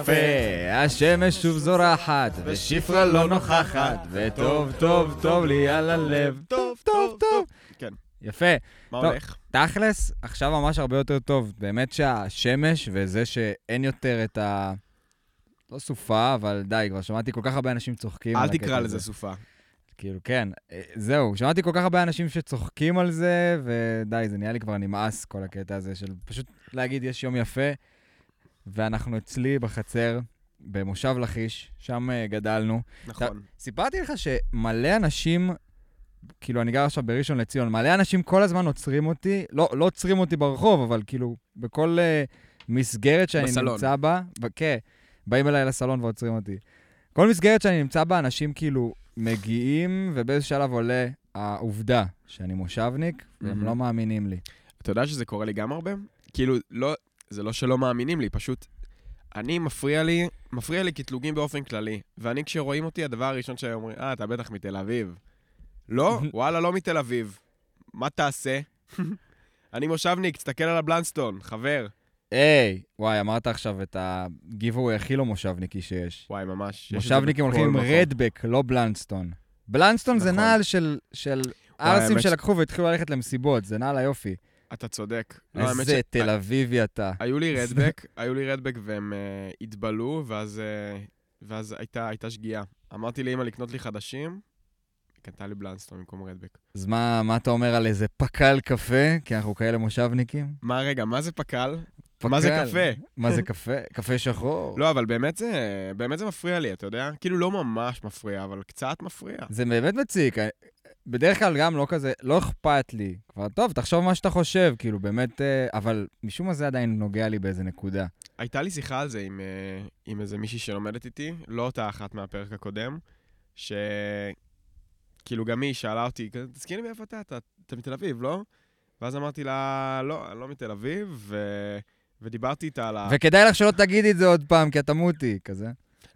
יפה, השמש שוב זורחת, ושפרה לא נוכחת, וטוב, טוב, טוב לי על הלב. טוב, טוב, טוב. כן. יפה. מה. הולך? תכלס, עכשיו ממש הרבה יותר טוב. באמת שהשמש וזה שאין יותר את ה... לא סופה, אבל די, כבר שמעתי כל כך הרבה אנשים צוחקים אל תקרא. לזה סופה. כאילו, כן, אה, זהו, שמעתי כל כך הרבה אנשים שצוחקים על זה, ודי, זה נהיה לי כבר נמאס, כל הקטע הזה של פשוט להגיד, יש יום יפה, ואנחנו אצלי בחצר, במושב לכיש, שם אה, גדלנו. נכון. סיפרתי לך שמלא אנשים, כאילו, אני גר עכשיו בראשון לציון, מלא אנשים כל הזמן עוצרים אותי, לא, לא עוצרים אותי ברחוב, אבל כאילו, בכל uh, מסגרת שאני בסלון. נמצא בה, כן, באים אליי לסלון ועוצרים אותי. כל מסגרת שאני נמצא בה, אנשים כאילו מגיעים, ובאיזה שלב עולה העובדה שאני מושבניק, והם מהמם. לא מאמינים לי. אתה יודע שזה קורה לי גם הרבה? כאילו, לא, זה לא שלא מאמינים לי, פשוט... אני, מפריע לי, מפריע לי קטלוגים באופן כללי. ואני, כשרואים אותי, הדבר הראשון שהם אומרים, אה, אתה בטח מתל אביב. לא, וואלה, לא מתל אביב. מה תעשה? אני מושבניק, תסתכל על הבלנסטון, חבר. היי, וואי, אמרת עכשיו את הגיבווי הכי לא מושבניקי שיש. וואי, ממש. מושבניקים הולכים עם. רדבק, לא בלנסטון. בלנסטון זה נכון. נעל של, ערסים שלקחו והתחילו ללכת למסיבות, זה נעל היופי. אתה צודק. לא, איזה תל אביבי אתה. היו לי רדבק, היו לי רדבק והם אה, התבלו, ואז, אה, ואז הייתה, הייתה שגיאה. אמרתי לאמא לקנות לי חדשים, היא קנתה לי בלנסטון במקום רדבק. אז מה, מה אתה אומר על איזה פקל קפה? כי אנחנו כאלה מושבניקים. מה, רגע, מה זה פקל? מה זה פקל. קפה? מה זה קפה? קפה שחור. לא, אבל באמת זה, באמת זה מפריע לי, אתה יודע? כאילו לא ממש מפריע, אבל קצת מפריע. זה באמת מציק. בדרך כלל גם לא כזה, לא אכפת לי. כבר טוב, תחשוב מה שאתה חושב, כאילו באמת, אה, אבל משום מה זה עדיין נוגע לי באיזה נקודה. הייתה לי שיחה על זה עם, אה, עם איזה מישהי שלומדת איתי, לא אותה אחת מהפרק הקודם, שכאילו גם היא שאלה אותי, תזכירי לי מאיפה אתה, אתה, אתה מתל אביב, לא? ואז אמרתי לה, לא, אני לא מתל אביב, ו... ודיברתי איתה על ה... וכדאי לך שלא תגידי את זה עוד פעם, כי את תמותי, כזה.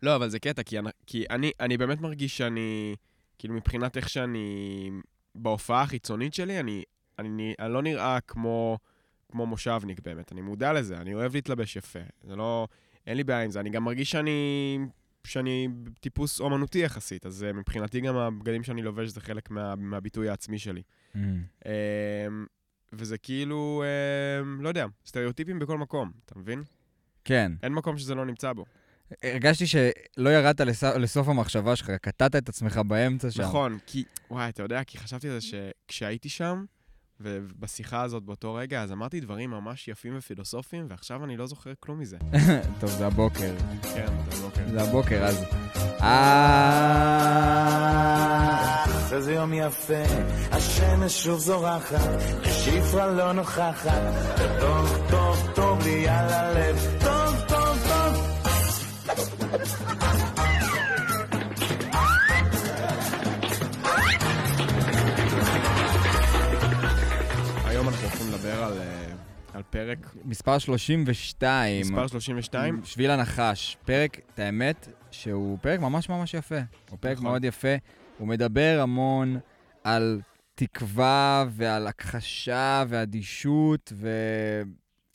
לא, אבל זה קטע, כי, אני, כי אני, אני באמת מרגיש שאני, כאילו מבחינת איך שאני, בהופעה החיצונית שלי, אני, אני, אני לא נראה כמו, כמו מושבניק באמת, אני מודע לזה, אני אוהב להתלבש יפה, זה לא, אין לי בעיה עם זה, אני גם מרגיש שאני, שאני טיפוס אומנותי יחסית, אז אה, מבחינתי גם הבגדים שאני לובש זה חלק מה, מהביטוי העצמי שלי. Mm. אמ, וזה כאילו, אמ, לא יודע, סטריאוטיפים בכל מקום, אתה מבין? כן. אין מקום שזה לא נמצא בו. הרגשתי שלא ירדת לס... לסוף המחשבה שלך, קטעת את עצמך באמצע שם. נכון, כי, וואי, אתה יודע, כי חשבתי על זה שכשהייתי שם, ובשיחה הזאת באותו רגע, אז אמרתי דברים ממש יפים ופילוסופיים, ועכשיו אני לא זוכר כלום מזה. טוב, זה הבוקר. כן, זה בוקר. זה הבוקר, אז... אה... איזה יום יפה, השמש שוב זורחת, ושפרה לא נוכחת, וטוב, טוב, טוב לי על הלב, על פרק מספר 32. מספר 32. שביל הנחש. פרק, את האמת, שהוא פרק ממש ממש יפה. הוא פרק נכון. מאוד יפה. הוא מדבר המון על תקווה ועל הכחשה ואדישות,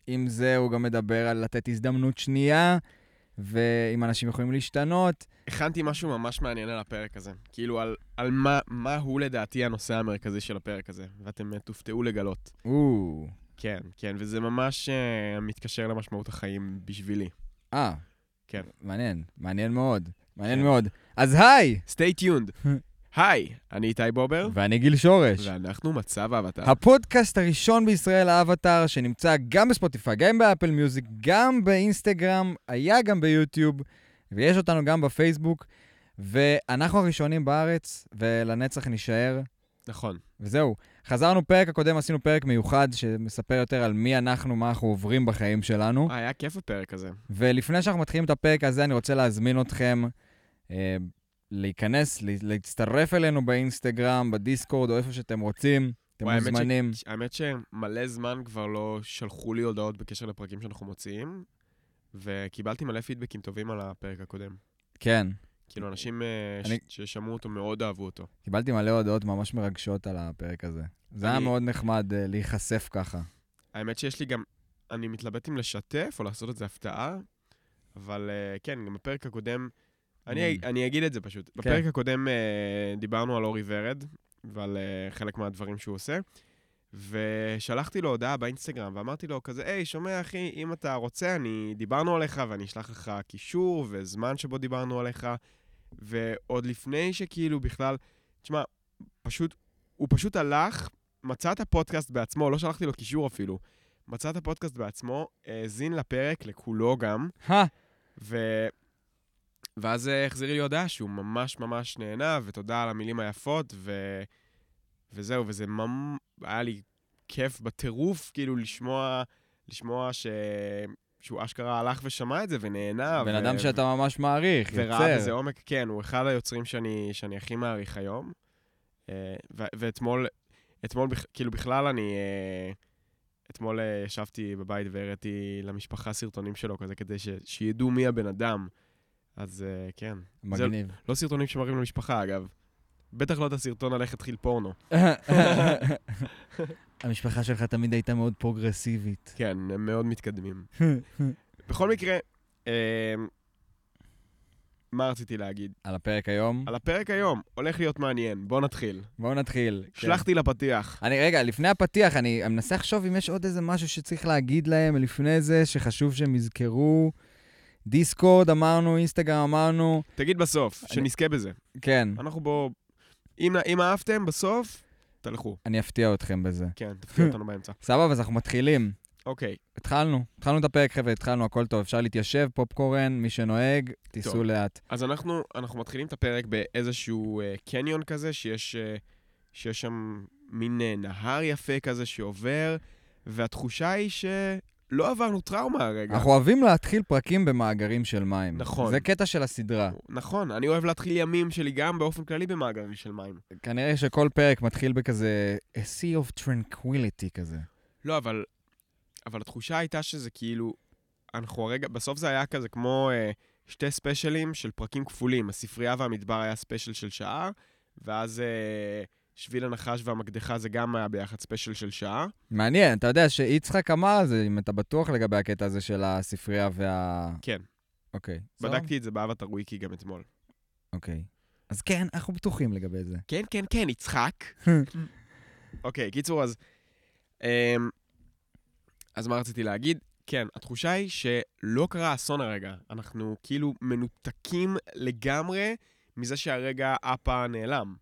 ועם זה הוא גם מדבר על לתת הזדמנות שנייה, ואם אנשים יכולים להשתנות. הכנתי משהו ממש מעניין על הפרק הזה. כאילו, על, על מה, מה הוא לדעתי הנושא המרכזי של הפרק הזה, ואתם אה, תופתעו לגלות. או, כן, כן, וזה ממש אה, מתקשר למשמעות החיים בשבילי. אה, כן. מעניין, מעניין מאוד. מעניין כן. מאוד. אז היי! stay tuned. היי, אני איתי בובר, ואני גיל שורש. ואנחנו מצב האבטר. הפודקאסט הראשון בישראל, האבטר, שנמצא גם בספוטיפיי, גם באפל מיוזיק, גם באינסטגרם, היה גם ביוטיוב, ויש אותנו גם בפייסבוק, ואנחנו הראשונים בארץ, ולנצח נישאר, נכון. וזהו. חזרנו פרק הקודם, עשינו פרק מיוחד שמספר יותר על מי אנחנו, מה אנחנו עוברים בחיים שלנו. אה, היה כיף הפרק הזה. ולפני שאנחנו מתחילים את הפרק הזה, אני רוצה להזמין אתכם אה, להיכנס, לה- להצטרף אלינו באינסטגרם, בדיסקורד, או איפה שאתם רוצים. אתם וואי, האמת ש- מוזמנים. האמת שמלא זמן כבר לא שלחו לי הודעות בקשר לפרקים שאנחנו מוציאים, וקיבלתי מלא פידבקים טובים על הפרק הקודם. כן. כאילו, אנשים אה, אני- ששמעו אותו מאוד אהבו אותו. קיבלתי מלא הודעות ממש מרגשות על הפרק הזה. זה היה אני- מאוד נחמד אה, להיחשף ככה. האמת שיש לי גם, אני מתלבט אם לשתף או לעשות את זה הפתעה, אבל אה, כן, גם בפרק הקודם, אני, Mm. אני אגיד את זה פשוט. כן. בפרק הקודם אה, דיברנו על אורי ורד, ועל אה, חלק מהדברים שהוא עושה, ושלחתי לו הודעה באינסטגרם, ואמרתי לו כזה, היי, שומע אחי, אם אתה רוצה, אני... דיברנו עליך, ואני אשלח לך קישור וזמן שבו דיברנו עליך, ועוד לפני שכאילו בכלל, תשמע, פשוט, הוא פשוט הלך, מצא את הפודקאסט בעצמו, לא שלחתי לו קישור אפילו, מצא את הפודקאסט בעצמו, האזין לפרק, לכולו גם, ו... ואז אה, החזיר לי הודעה שהוא ממש ממש נהנה, ותודה על המילים היפות, ו... וזהו, וזה ממ... היה לי כיף בטירוף, כאילו, לשמוע, לשמוע ש... שהוא אשכרה הלך ושמע את זה ונהנה. בן ו... אדם שאתה ממש מעריך, וראה בזה יוצר. עומק, כן, הוא אחד היוצרים שאני, שאני הכי מעריך היום. אה, ו- ואתמול, אתמול, כאילו בכלל אני, אה, אתמול אה, ישבתי בבית והראיתי למשפחה סרטונים שלו כזה, כדי ש- שידעו מי הבן אדם. אז כן. זה מגניב. לא סרטונים שמראים למשפחה, אגב. בטח לא את הסרטון על איך התחיל פורנו. המשפחה שלך תמיד הייתה מאוד פרוגרסיבית. כן, הם מאוד מתקדמים. בכל מקרה, אה, מה רציתי להגיד? על הפרק היום, על הפרק היום, הולך להיות מעניין, בוא נתחיל. בואו נתחיל. כן. שלחתי לפתיח. אני, רגע, לפני הפתיח, אני מנסה לחשוב אם יש עוד איזה משהו שצריך להגיד להם לפני זה, שחשוב שהם יזכרו. דיסקורד אמרנו, אינסטגרם אמרנו, תגיד בסוף, אני- שנזכה בזה. כן, אנחנו בוא... אם, אם אהבתם, בסוף, תלכו. אני אפתיע אתכם בזה. כן, תפתיעו אותנו באמצע. סבבה, אז אנחנו מתחילים. אוקיי, התחלנו, התחלנו את הפרק, חבר'ה, התחלנו, הכל טוב. אפשר להתיישב, פופקורן, מי שנוהג, תיסעו. לאט. אז אנחנו, אנחנו מתחילים את הפרק באיזשהו אה, קניון כזה, שיש, אה, שיש שם מין אה, נהר יפה כזה שעובר, והתחושה היא שלא עברנו טראומה הרגע. אנחנו אוהבים להתחיל פרקים במאגרים של מים. נכון. זה קטע של הסדרה. נכון, אני אוהב להתחיל ימים שלי גם באופן כללי במאגרים של מים. כנראה שכל פרק מתחיל בכזה a sea of tranquility כזה. לא, אבל, אבל התחושה הייתה שזה כאילו, אנחנו הרגע, בסוף זה היה כזה כמו אה, שתי specials של פרקים כפולים. הספרייה והמדבר היה special של שעה, ואז אה, שביל הנחש והמקדחה זה גם היה ביחד special של שעה. מעניין, אתה יודע שיצחק אמר על זה, אם אתה בטוח לגבי הקטע הזה של הספרייה וה... כן, אוקיי. סבבה? בדקתי את זה באבטר וויקי גם אתמול. אוקיי. אז כן, אנחנו בטוחים לגבי זה. כן, כן, כן, יצחק. אוקיי, קיצור, אז... אמ, אז מה רציתי להגיד? כן, התחושה היא שלא קרה אסון הרגע. אנחנו כאילו מנותקים לגמרי מזה שהרגע אפה נעלם.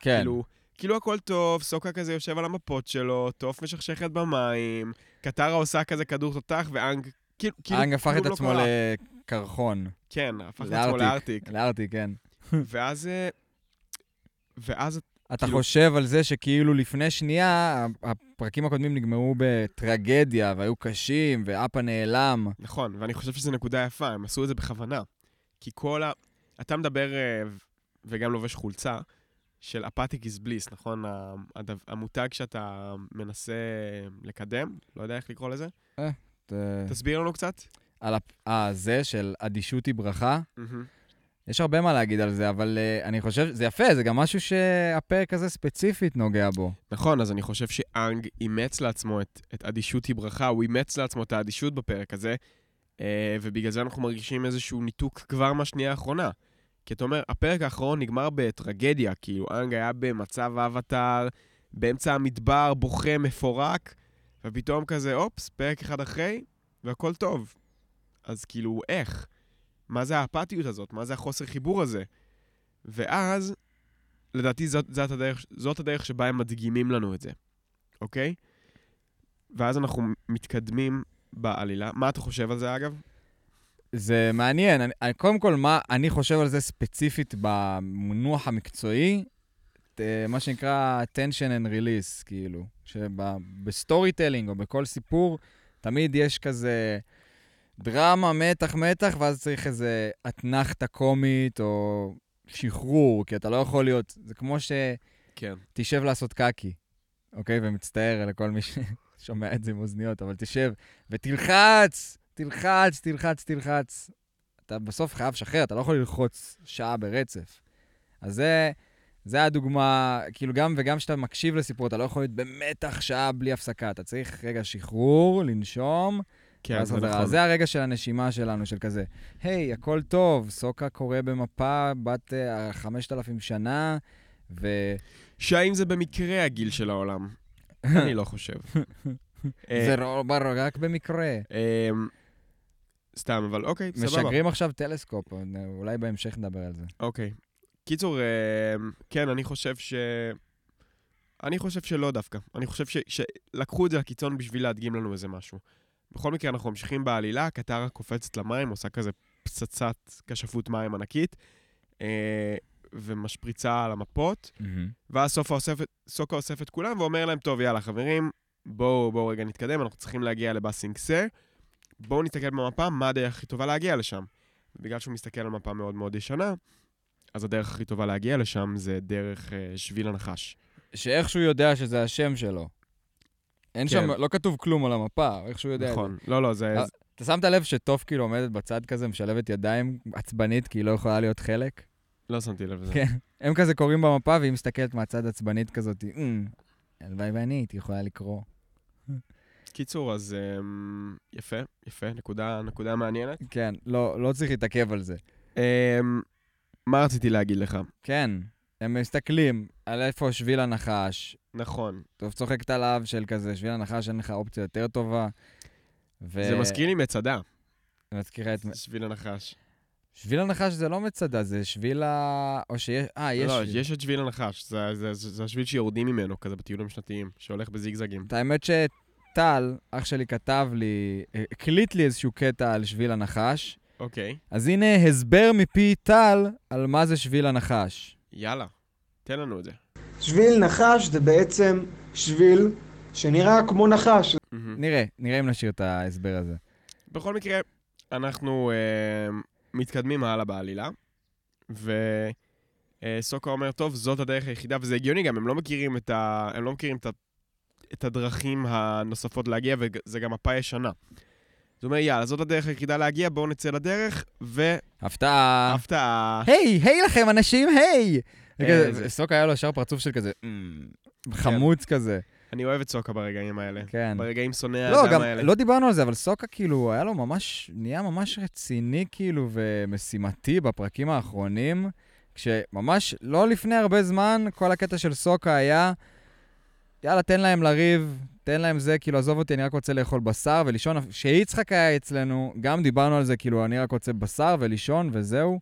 כן. כאילו, כאילו הכל טוב, סוקה כזה יושב על המפות שלו, טוף משכשכת במים, קטרה עושה כזה כדור תותח, ואנג... כאילו, כאילו אנג הפך את לא עצמו. לקרחון. כן, הפך את עצמו לארטיק. לארטיק, כן. ואז... אה, ואז... אתה כאילו- חושב על זה שכאילו לפני שנייה, הפרקים הקודמים נגמרו בטרגדיה, והיו קשים, ואפה נעלם. נכון, ואני חושב שזו נקודה יפה, הם עשו את זה בכוונה. כי כל ה... אתה מדבר, אה, וגם לובש חולצה, של אפתיק איז בליס, נכון? הדו- המותג שאתה מנסה לקדם, לא יודע איך לקרוא לזה. ת- תסביר לנו קצת. על הפ- אה, של אדישות היא ברכה. יש הרבה מה להגיד על זה, אבל uh, אני חושב, זה יפה, זה גם משהו שהפרק הזה ספציפית נוגע בו. נכון, אז אני חושב שאנג אימץ לעצמו את, את אדישות היא ברכה, הוא אימץ לעצמו את האדישות בפרק הזה, אה, ובגלל זה אנחנו מרגישים איזשהו ניתוק כבר מהשנייה האחרונה. כי אתה אומר, הפרק האחרון נגמר בטרגדיה, כאילו אנג היה במצב אבטאר, באמצע המדבר, בוכה, מפורק, ופתאום כזה, אופס, פרק אחד אחרי, והכל טוב. אז כאילו, איך? מה זה האפתיות הזאת? מה זה החוסר חיבור הזה? ואז, לדעתי זאת, זאת, הדרך, זאת הדרך שבה הם מדגימים לנו את זה, אוקיי? ואז אנחנו מתקדמים בעלילה. מה אתה חושב על זה, אגב? זה מעניין. אני, קודם כל, מה אני חושב על זה ספציפית במונח המקצועי, ת, מה שנקרא tension and release, כאילו, שב storytelling או בכל סיפור, תמיד יש כזה דרמה, מתח, מתח, ואז צריך איזה אתנחתה קומית או שחרור, כי אתה לא יכול להיות, זה כמו כן. שתשב לעשות קקי, אוקיי? ומצטער לכל מי ששומע את זה עם אוזניות, אבל תשב ותלחץ, תלחץ, תלחץ, תלחץ. אתה בסוף חייב לשחרר, אתה לא יכול ללחוץ שעה ברצף. אז זה, זה הדוגמה, כאילו גם וגם כשאתה מקשיב לסיפור, אתה לא יכול להיות במתח שעה בלי הפסקה. אתה צריך רגע שחרור, לנשום, כן, זה. נכון. זה הרגע של הנשימה שלנו, של כזה, היי, הכל טוב, סוקה קורא במפה בת אה, 5,000 שנה, ו... שהאם זה במקרה הגיל של העולם? אני לא חושב. זה לא רק במקרה. סתם, אבל אוקיי, סבבה. משגרים עכשיו טלסקופ, אולי בהמשך נדבר על זה. אוקיי. קיצור, אמ, כן, אני חושב ש... אני חושב שלא דווקא. אני חושב ש... שלקחו את זה לקיצון בשביל להדגים לנו איזה משהו. בכל מקרה, אנחנו ממשיכים בעלילה, קטרה קופצת למים, עושה כזה פצצת כשפות מים ענקית, אה, ומשפריצה על המפות, ואז סופה אוספת, סוקה אוסף את כולם ואומר להם, טוב, יאללה, חברים, בואו, בואו רגע נתקדם, אנחנו צריכים להגיע לבאסינג סה. בואו נסתכל במפה, מה הדרך הכי טובה להגיע לשם. בגלל שהוא מסתכל על מפה מאוד מאוד ישנה, אז הדרך הכי טובה להגיע לשם זה דרך אה, שביל הנחש. שאיכשהו יודע שזה השם שלו. אין כן. שם, לא כתוב כלום על המפה, איכשהו יודע. את. נכון. לא, לא, זה... אה, אתה שמת לב שטוף כאילו עומדת בצד כזה, משלבת ידיים, עצבנית, כי היא לא יכולה להיות חלק? לא שמתי לב לזה. כן. הם כזה קוראים במפה, והיא מסתכלת מהצד עצבנית כזאת, "אמ, הלוואי ואני הייתי יכולה לקרוא. קיצור, אז אמ, יפה, יפה, נקודה, נקודה מעניינת. כן, לא, לא צריך להתעכב על זה. אמ, מה רציתי להגיד לך? כן, הם מסתכלים על איפה שביל הנחש, נכון. טוב, צוחקת עליו של כזה, שביל הנחש, אין לך אופציה יותר טובה. ו... זה מזכיר לי מצדה, מזכירה את... שביל הנחש. שביל הנחש זה לא מצדה, זה שביל ה... או שיש... אה, יש לא, שביל. יש את שביל הנחש, זה- זה זה- זה השביל שיורדים ממנו, כזה בטיולים שנתיים, שהולך בזיגזגים. את האמת שטל, אח שלי, כתב לי, הקליט לי איזשהו קטע על שביל הנחש, אוקיי, אז הנה הסבר מפי טל על מה זה שביל הנחש. יאללה, תן לנו את זה. שביל נחש זה בעצם שביל שנראה כמו נחש. נראה, נראה אם נשאיר את ההסבר הזה. בכל מקרה, אנחנו אה, מתקדמים הלאה בעלילה, וסוקה אומר, טוב, זאת הדרך היחידה, וזה הגיוני גם, הם לא מכירים את, ה... הם לא מכירים את, ה... את הדרכים הנוספות להגיע, וזה גם מפה ישנה. הוא אומר, יאללה, זאת הדרך היחידה להגיע, בואו נצא לדרך, הפתעה. והפתעה. היי, היי לכם, אנשים, היי! אה, וכזה, זה- סוק היה לו ישר פרצוף של כזה, "אמ", חמוץ כזה. אני אוהב את סוקה ברגעים האלה. כן. ברגעים שונאי לא, האדם גם האלה. לא דיברנו על זה, אבל סוקה כאילו, היה לו ממש, נהיה ממש רציני כאילו ומשימתי בפרקים האחרונים, כשממש לא לפני הרבה זמן, כל הקטע של סוקה היה, יאללה, תן להם לריב, תן להם זה, כאילו, עזוב אותי, אני רק רוצה לאכול בשר ולישון. כשיצחק היה אצלנו, גם דיברנו על זה, כאילו, אני רק רוצה בשר ולישון וזהו.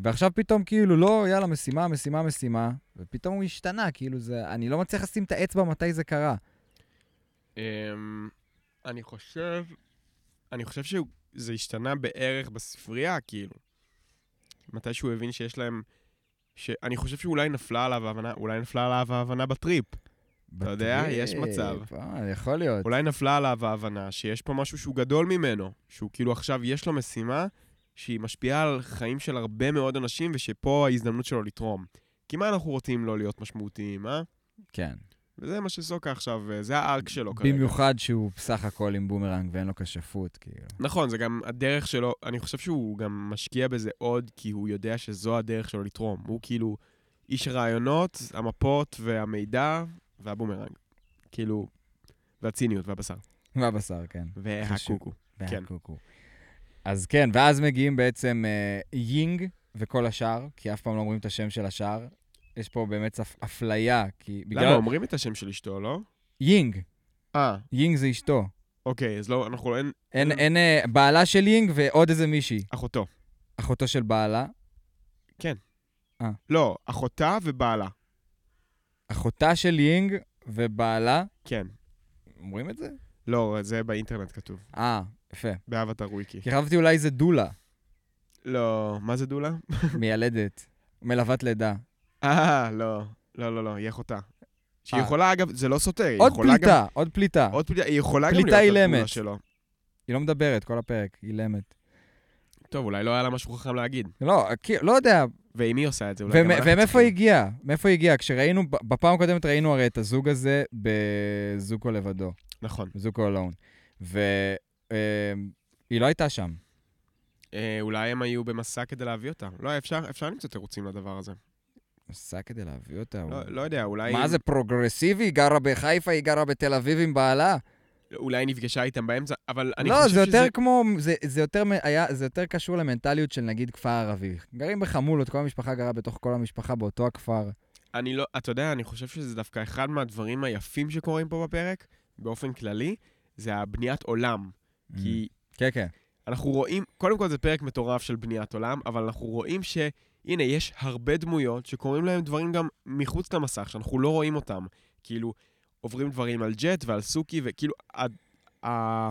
ועכשיו פתאום כאילו, לא, יאללה, משימה, משימה, משימה, ופתאום הוא השתנה, כאילו, זה, אני לא מצליח לשים את האצבע מתי זה קרה. אמ, אני חושב, אני חושב שזה השתנה בערך בספרייה, כאילו. מתי שהוא הבין שיש להם... ש... אני חושב שאולי נפלה עליו ההבנה, אולי נפלה עליו ההבנה ב trip. אתה יודע, יש מצב. אה, יכול להיות. אולי נפלה עליו ההבנה שיש פה משהו שהוא גדול ממנו, שהוא כאילו עכשיו יש לו משימה שהיא משפיעה על חיים של הרבה מאוד אנשים, ושפה ההזדמנות שלו לתרום. כי מה אנחנו רוצים לא להיות משמעותיים, אה? כן. וזה מה שסוקה עכשיו, אה, זה ה arc שלו כרגע. במיוחד שהוא בסך הכל עם בומרנג ואין לו כשפות, כאילו. נכון, זה גם הדרך שלו, אני חושב שהוא גם משקיע בזה עוד, כי הוא יודע שזו הדרך שלו לתרום. הוא כאילו איש הרעיונות, המפות והמידע והבומרנג. כאילו, והציניות והבשר. והבשר, כן. והקוקו. כן. והקוקו. אז כן, ואז מגיעים בעצם אה, יינג וכל השאר, כי אף פעם לא אומרים את השם של השאר. יש פה באמת אפ- אפליה, כי למה בגלל... אומרים את השם של אשתו, לא? יינג, אה, יינג זה אשתו. אוקיי, אז לא, אנחנו לא, אין... אין, אין אה, בעלה של יינג ועוד איזה מישהי. אחותו. אחותו של בעלה. לא, אחותה ובעלה. אחותה של יינג ובעלה. כן. אומרים את זה? לא, זה באינטרנט כתוב. אה, יפה. באבטר וויקי. כי חשבתי אולי זה דולה, לא, מה זה דולה? מיילדת, מלוות לידה. אה, לא. לא, לא, לא, היא אחותה. שהיא אה. יכולה, אגב, זה לא סותר, עוד. פליטה, עוד פליטה. עוד פליטה, היא יכולה גם להיות אילמת. שלו. היא לא מדברת כל הפרק, היא אילמת. טוב, אולי לא היה לה משהו חכם להגיד. לא, לא יודע, ואם היא עושה את זה, אולי גם ומ- ומאיפה היא צריכים. הגיעה? מאיפה היא הגיעה? כשראינו, בפעם הקודמת ראינו הרי את הזוג הזה בזוקו לבדו, נכון. בזוקו אלון. והיא לא הייתה שם. אה, אולי הם היו במסע כדי להביא אותה. לא, אפשר אפשר למצוא תירוצים לדבר הזה. נסע כדי להביא אותה. לא- הוא- לא יודע, אולי... מה זה פרוגרסיבי? היא גרה בחיפה, היא גרה בתל אביב עם בעלה? אולי נפגשה איתם באמצע, אבל אני לא, חושב זה שזה... יותר כמו, זה, זה, יותר, היה, זה יותר קשור למנטליות של נגיד כפר ערבי. גרים בחמולות, כל המשפחה גרה בתוך כל המשפחה באותו הכפר. אני לא, אתה יודע, אני חושב שזה דווקא אחד מהדברים היפים שקורים פה בפרק, באופן כללי, זה הבניית עולם. כי כן, כן. אנחנו רואים, קודם כל זה פרק מטורף של בניית עולם, אבל אנחנו רואים שהנה, יש הרבה דמויות שקורים להם דברים גם מחוץ למסך, שאנחנו לא רואים אותם. כאילו, עוברים דברים על ג'ט ועל סוכי, וכאילו, ה, ה,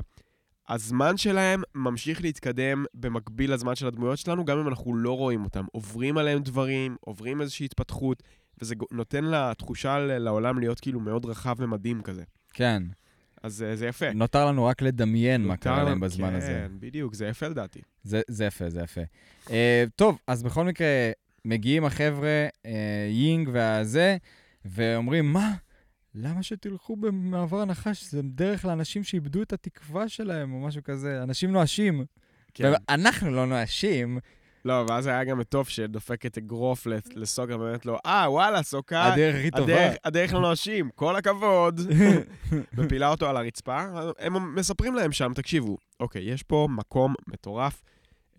הזמן שלהם ממשיך להתקדם במקביל לזמן של הדמויות שלנו, גם אם אנחנו לא רואים אותם. עוברים עליהם דברים, עוברים איזושהי התפתחות, וזה נותן לתחושה לעולם להיות כאילו מאוד רחב ומדהים כזה. כן. אז אה, זה יפה. נותר לנו רק לדמיין מה קרה להם בזמן כן, הזה. בדיוק, זה יפה לדעתי. זה, זה יפה, זה יפה. Uh, טוב, אז בכל מקרה, מגיעים החבר'ה, uh, יינג והזה, ואומרים, מה? למה שתלכו במעבר הנחש? זה דרך לאנשים שאיבדו את התקווה שלהם, או משהו כזה. אנשים נואשים. כן. ואנחנו לא נואשים. לא, ואז היה גם את טוב שדופק את אגרוף לס- לסוקה, ואומרת לו, אה, וואלה, סוקה, הדרך הכי טובה. הדרך- הדרך לנואשים, כל הכבוד. ופילה אותו על הרצפה. הם מספרים להם שם, תקשיבו, אוקיי, יש פה מקום מטורף.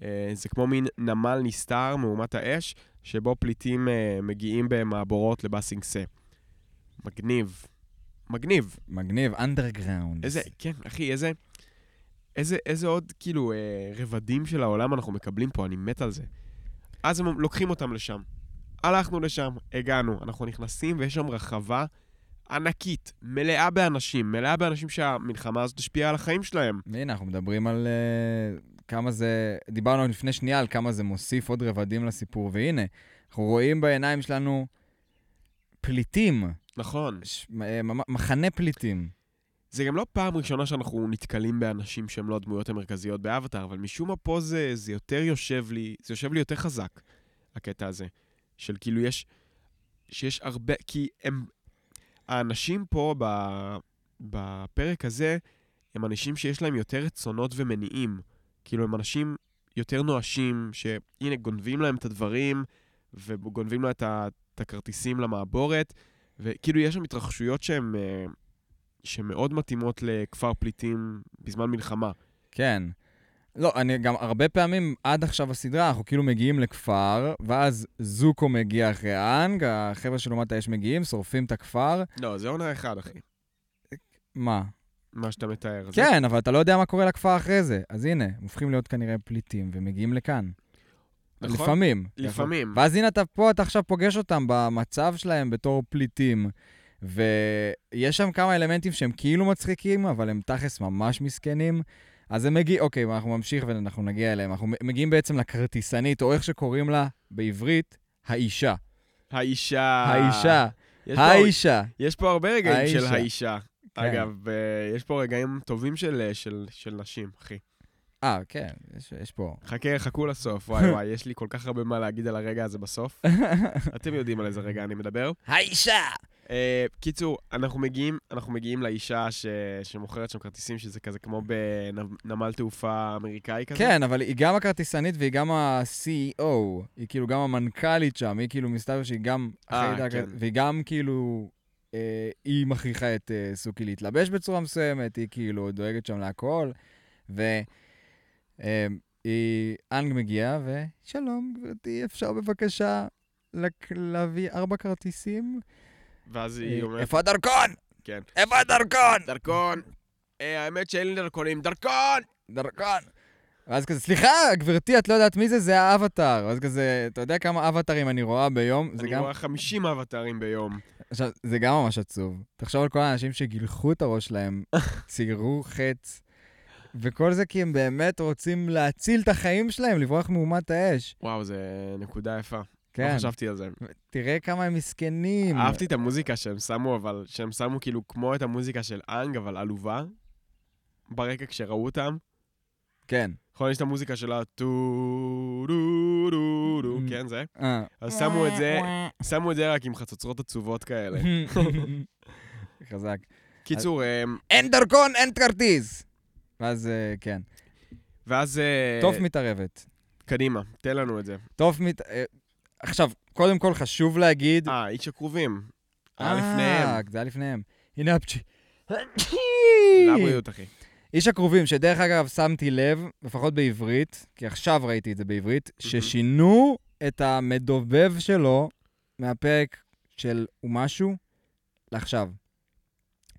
אה, זה כמו מין נמל נסתר מאומת האש, שבו פליטים אה, מגיעים במעבורות לבאסינגסה. מגניב. מגניב. מגניב, אנדרגראונד. איזה, כן, אחי, איזה... איזה, איזה עוד, כאילו, אה, רבדים של העולם אנחנו מקבלים פה, אני מת על זה. אז הם לוקחים אותם לשם. הלכנו לשם, הגענו, אנחנו נכנסים ויש שם רחבה ענקית, מלאה באנשים, מלאה באנשים שהמלחמה הזאת השפיעה על החיים שלהם. והנה, אנחנו מדברים על uh, כמה זה... דיברנו לפני שנייה על כמה זה מוסיף עוד רבדים לסיפור, והנה, אנחנו רואים בעיניים שלנו פליטים, נכון. ש... אה, מחנה פליטים. זה גם לא פעם ראשונה שאנחנו נתקלים באנשים שהם לא הדמויות המרכזיות באבטאר, אבל משום מה פה זה, זה יותר יושב לי, זה יושב לי יותר חזק, הקטע הזה. של כאילו יש, שיש הרבה, כי הם, האנשים פה ב, בפרק הזה, הם אנשים שיש להם יותר רצונות ומניעים. כאילו, הם אנשים יותר נואשים, שהנה, גונבים להם את הדברים, וגונבים להם את, ה, את הכרטיסים למעבורת, וכאילו, יש שם התרחשויות שהן... אה, שמאוד מתאימות לכפר פליטים בזמן מלחמה. כן. לא, אני גם הרבה פעמים, עד עכשיו בסדרה, אנחנו כאילו מגיעים לכפר, ואז זוקו מגיע אחרי האנג, החבר'ה של אומת האש מגיעים, שורפים את הכפר. לא, זה עונה אחד, אחי. מה? מה שאתה מתאר. זה- כן, אבל אתה לא יודע מה קורה לכפר אחרי זה. אז הנה, הם הופכים להיות כנראה פליטים ומגיעים לכאן. נכון? לפעמים. לפעמים. ואז הנה אתה פה, אתה עכשיו פוגש אותם במצב שלהם בתור פליטים, ויש שם כמה אלמנטים שהם כאילו מצחיקים, אבל הם תכלס ממש מסכנים. אז הם מגיעים, אוקיי, אנחנו נמשיך ואנחנו נגיע אליהם. אנחנו מגיעים בעצם לכרטיסנית, או איך שקוראים לה בעברית, האישה. האישה. האישה. יש פה- האישה. יש פה הרבה רגעים של האישה. האישה. כן. אגב, אה, יש פה רגעים טובים של, של, של נשים, אחי. אה, כן, יש, יש פה. חכה, חכו לסוף. וואי וואי, יש לי כל כך הרבה מה להגיד על הרגע הזה בסוף. אתם יודעים על איזה רגע אני מדבר. האישה! Uh, קיצור, אנחנו מגיעים, אנחנו מגיעים לאישה ש... שמוכרת שם כרטיסים, שזה כזה כמו בנמל תעופה אמריקאי כזה. כן, אבל היא גם הכרטיסנית והיא גם ה-CEO. היא כאילו גם המנכ"לית שם, היא כאילו מסתבר שהיא גם... אה, כן. הכ- והיא גם כאילו... אה, היא מכריחה את אה, סוכי להתלבש בצורה מסוימת, היא כאילו דואגת שם להכל. ו... היא... אנג מגיעה, ושלום, גברתי, אפשר בבקשה. להביא ארבע כרטיסים? ואז היא אה, אומרת, איפה הדרכון? כן. איפה הדרכון? דרכון. אה, האמת שאין לי דרכונים. דרכון! דרכון. ואז כזה, סליחה, גברתי, את לא יודעת מי זה? זה האבטאר. ואז כזה, אתה יודע כמה אבטארים אני רואה ביום? אני גם, רואה 50 אבטרים ביום. עכשיו, זה גם ממש עצוב. תחשוב על כל האנשים שגילחו את הראש שלהם, ציירו חץ, וכל זה כי הם באמת רוצים להציל את החיים שלהם, לברוח מאומת האש. וואו, זה נקודה יפה. כן, לא חשבתי על זה. תראה כמה הם מסכנים. אהבתי את המוזיקה שהם שמו, אבל שהם שמו כאילו כמו את המוזיקה של אנג, אבל עלובה. ברקע כשראו אותם. כן. יכול להיות את המוזיקה של הטו דו דו דו, Mm. כן זה. אה. אז שמו את זה, שמו את זה רק עם חצוצרות עצובות כאלה. חזק. קיצור, אמ, אין דרכון, אין כרטיס! ואז, אה, כן. ואז... אה, טוב מתערבת. קדימה, תן לנו את זה. טוב מת... אה, עכשיו, קודם כל חשוב להגיד... אה, איש הקרובים. היה אה, לפניהם. זה היה לפניהם. הנה הפצ'י. לבריאות, אחי. איש הכרובים, שדרך אגב, שמתי לב, לפחות בעברית, כי עכשיו ראיתי את זה בעברית, ששינו את המדובב שלו מהפרק של ומשהו לעכשיו.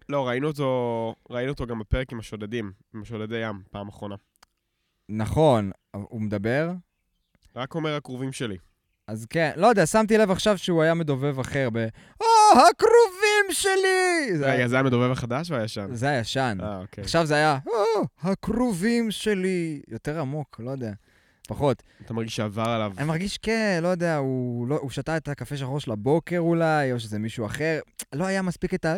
לא, ראינו אותו, ראינו אותו גם בפרק עם השודדים, עם השודדי ים, פעם אחרונה. נכון, הוא מדבר? רק אומר הקרובים שלי. אז כן, לא יודע, שמתי לב עכשיו שהוא היה מדובב אחר ב... או, הכרובים שלי! זה היה- זה המדובב החדש או הישן? זה הישן. אה, אוקיי. עכשיו זה היה, או, הכרובים שלי. יותר עמוק, לא יודע. פחות. אתה מרגיש שעבר עליו. אני מרגיש, כן, לא יודע, הוא, לא, הוא שתה את הקפה שחור של הבוקר אולי, או שזה מישהו אחר. לא היה מספיק את ה...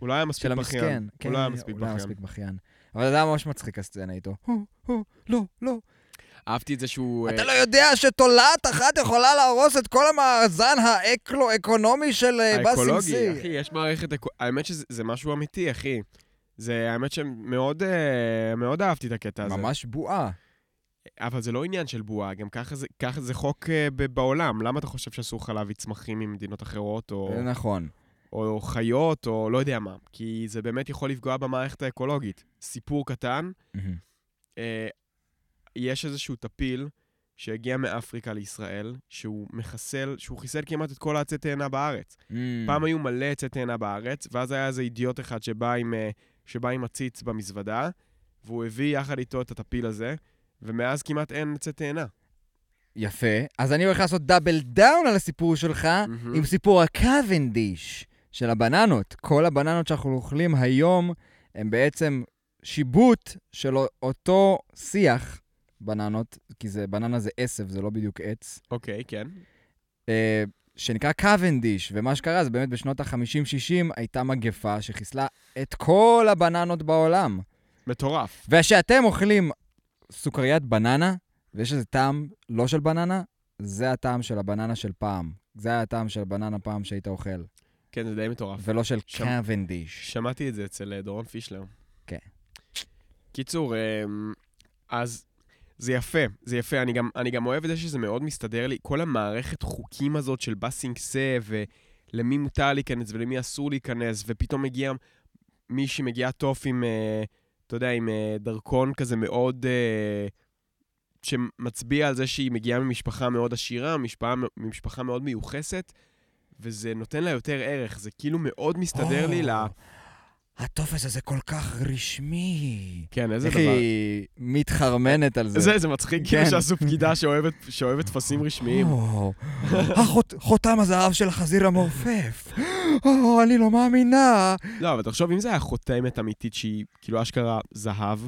הוא לא היה מספיק של בכיין. המסכן. כן, הוא לא היה מספיק הוא לא היה בכיין. מספיק בכיין. אבל זה היה ממש מצחיק הסצנה איתו. לא, לא. אהבתי את זה שהוא... אתה אה, לא יודע שתולעת אחת יכולה להרוס את כל המאזן האקולו-אקונומי של אה, האקולוגי, סי. אחי, יש מערכת... האמת שזה זה משהו אמיתי, אחי. זה, האמת שמאוד אה, מאוד אהבתי את הקטע הזה. ממש בועה. אבל זה לא עניין של בועה, גם ככה זה, ככה זה חוק אה, ב- בעולם. למה אתה חושב שאסור לך להביא צמחים ממדינות אחרות, או, זה נכון. או חיות, או לא יודע מה? כי זה באמת יכול לפגוע במערכת האקולוגית. סיפור קטן, מהמם. אה, יש איזשהו טפיל שהגיע מאפריקה לישראל, שהוא מחסל, שהוא חיסל כמעט את כל העצי תאנה בארץ. פעם היו מלא עצי תאנה בארץ, ואז היה איזה אידיוט אחד שבא עם, אה, שבא עם עציץ במזוודה, והוא הביא יחד איתו את הטפיל הזה, ומאז כמעט אין עצי תאנה. יפה. אז אני הולך לעשות double down על הסיפור שלך, מהמם. עם סיפור הקוונדיש של הבננות. כל הבננות שאנחנו אוכלים היום הם בעצם שיבוט של אותו שיח בננות, כי זה, בננה זה עשב, זה לא בדיוק עץ, אוקיי, כן. אה, שנקרא קוונדיש, ומה שקרה זה באמת בשנות ה-50-60 הייתה מגפה שחיסלה את כל הבננות בעולם. מטורף. וכשאתם אוכלים סוכריית בננה, ויש איזה טעם לא של בננה, זה הטעם של הבננה של פעם. זה היה הטעם של בננה פעם שהיית אוכל, כן, זה די מטורף. ולא של שם- קוונדיש. שמעתי את זה אצל אה, דורון פישלר. כן. קיצור, אמ, אז זה יפה, זה יפה. אני גם, אני גם אוהב את זה שזה מאוד מסתדר לי. כל המערכת חוקים הזאת של באסינג סה, ולמי מותר להיכנס ולמי אסור להיכנס, ופתאום מגיע מישהי מגיעה טוף עם, אה, אתה יודע, עם אה, דרכון כזה מאוד... אה, שמצביע על זה שהיא מגיעה ממשפחה מאוד עשירה, משפחה, ממשפחה מאוד מיוחסת, וזה נותן לה יותר ערך. זה כאילו מאוד מסתדר לי ל... הטופס הזה כל כך רשמי. כן, איזה איך דבר. היא מתחרמנת על זה. זה, זה מצחיק כאילו כן. שעשו פקידה שאוהבת, שאוהבת טפסים רשמיים. או, החות- חותם הזהב של החזיר המעופף. או, אני לא מאמינה. לא, אבל תחשוב, אם זה היה חותמת אמיתית שהיא כאילו אשכרה זהב,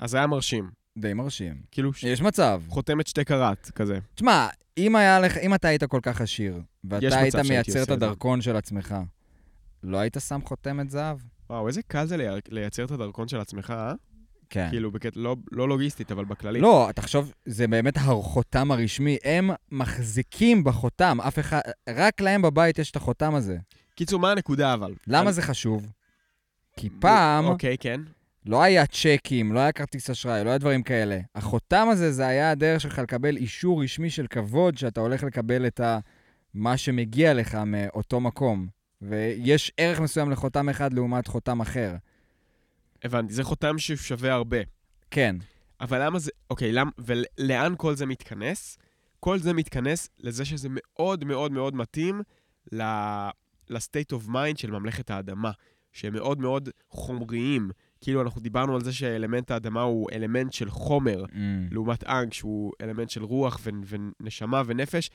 אז זה היה מרשים. די מרשים. כאילו, ש... יש מצב. חותמת שתי קראט, כזה. תשמע, אם לך, אם אתה היית כל כך עשיר, ואתה היית מייצר את. הדרכון של עצמך, לא היית שם חותמת זהב? וואו, איזה קל זה לייצר- לייצר את הדרכון של עצמך, אה? כן. כאילו, בקטע, לא, לא לוגיסטית, אבל בכללי. לא, תחשוב, זה באמת החותם הרשמי. הם מחזיקים בחותם, אף אחד, רק להם בבית יש את החותם הזה. קיצור, מה הנקודה אבל? למה על- זה חשוב? כי פעם אוקיי, כן. לא היה צ'קים, לא היה כרטיס אשראי, לא היה דברים כאלה. החותם הזה, זה היה הדרך שלך לקבל אישור רשמי של כבוד, שאתה הולך לקבל את ה... מה שמגיע לך מאותו מקום. ויש ערך מסוים לחותם אחד לעומת חותם אחר. הבנתי, זה חותם ששווה הרבה. כן. אבל למה זה... אוקיי, למ... ולאן כל זה מתכנס? כל זה מתכנס לזה שזה מאוד מאוד מאוד מתאים ל... ל-state of mind של ממלכת האדמה, שהם מאוד מאוד חומריים. כאילו, אנחנו דיברנו על זה שאלמנט האדמה הוא אלמנט של חומר, Mm. לעומת אנג, שהוא אלמנט של רוח ו- ונשמה ונפש,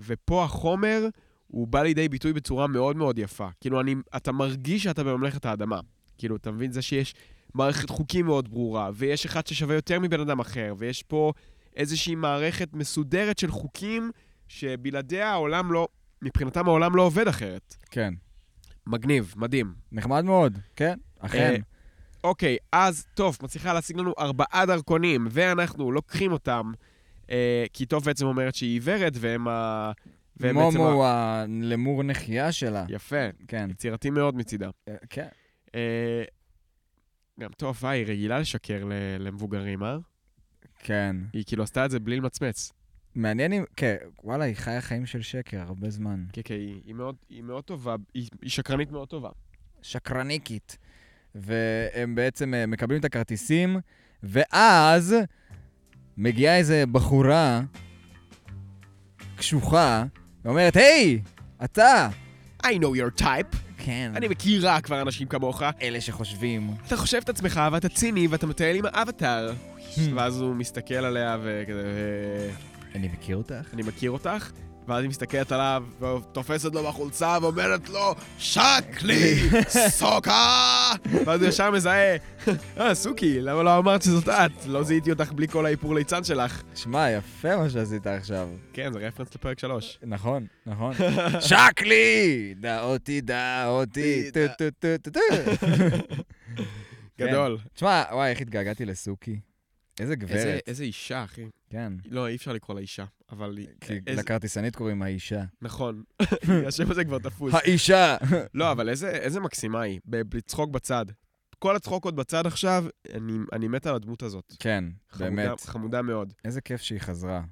ופה החומר, הוא בא לידי ביטוי בצורה מאוד מאוד יפה. כאילו, אני, אתה מרגיש שאתה בממלכת האדמה. כאילו, אתה מבין? זה שיש מערכת חוקים מאוד ברורה, ויש אחד ששווה יותר מבן אדם אחר, ויש פה איזושהי מערכת מסודרת של חוקים שבלעדיה העולם לא, מבחינתם העולם לא עובד אחרת. כן. מגניב, מדהים. נחמד מאוד, כן, אכן. אה, אוקיי, אז טוב, מצליחה להשיג לנו ארבעה דרכונים, ואנחנו לוקחים אותם, אה, כי טוב בעצם אומרת שהיא עיוורת, והם ה... מומו הוא הלמור נחייה שלה. יפה, כן. יצירתי מאוד מצידה. אה, כן. אה, גם טוב, אה, היא רגילה לשקר למבוגרים, אה? כן. היא כאילו עשתה את זה בלי למצמץ. מעניין אם... כן, וואלה, היא חיה חיים של שקר הרבה זמן. כן, כן, היא, היא, מאוד, היא מאוד טובה, היא, היא שקרנית מאוד טובה. שקרניקית. והם בעצם מקבלים את הכרטיסים, ואז מגיעה איזה בחורה קשוחה, ואומרת, היי, אתה! I know your type. כן, אני מכירה כבר אנשים כמוך. אלה שחושבים. אתה חושב את עצמך ואתה ציני ואתה מטייל עם האבטאר. ואז הוא מסתכל עליה וכזה, אני מכיר אותך? אני מכיר אותך? ואז היא מסתכלת עליו, ותופסת לו בחולצה ואומרת לו, שק לי, סוקה! ואז הוא ישר מזהה, אה, סוכי, למה לא אמרת שזאת את? לא זיהיתי אותך בלי כל האיפור ליצן שלך. שמע, יפה מה שעשית עכשיו. כן, זה reference לפרק 3. נכון, נכון. שקלי! דע אותי, דע אותי, טו טו טו טו טו. כן. גדול. תשמע, וואי, איך התגעגעתי. איזה איזה- גברת. איזה אישה, אחי. כן. לא, אי אפשר לקרוא לה אישה, אבל היא... כי איזה- לכרטיסנית קוראים האישה. נכון. השם הזה כבר תפוס. האישה! לא, אבל איזה, איזה מקסימה היא, לצחוק בצד. כל הצחוקות בצד עכשיו, אני, אני מת על הדמות הזאת. כן, חמודה, באמת. חמודה מאוד. איזה כיף שהיא חזרה.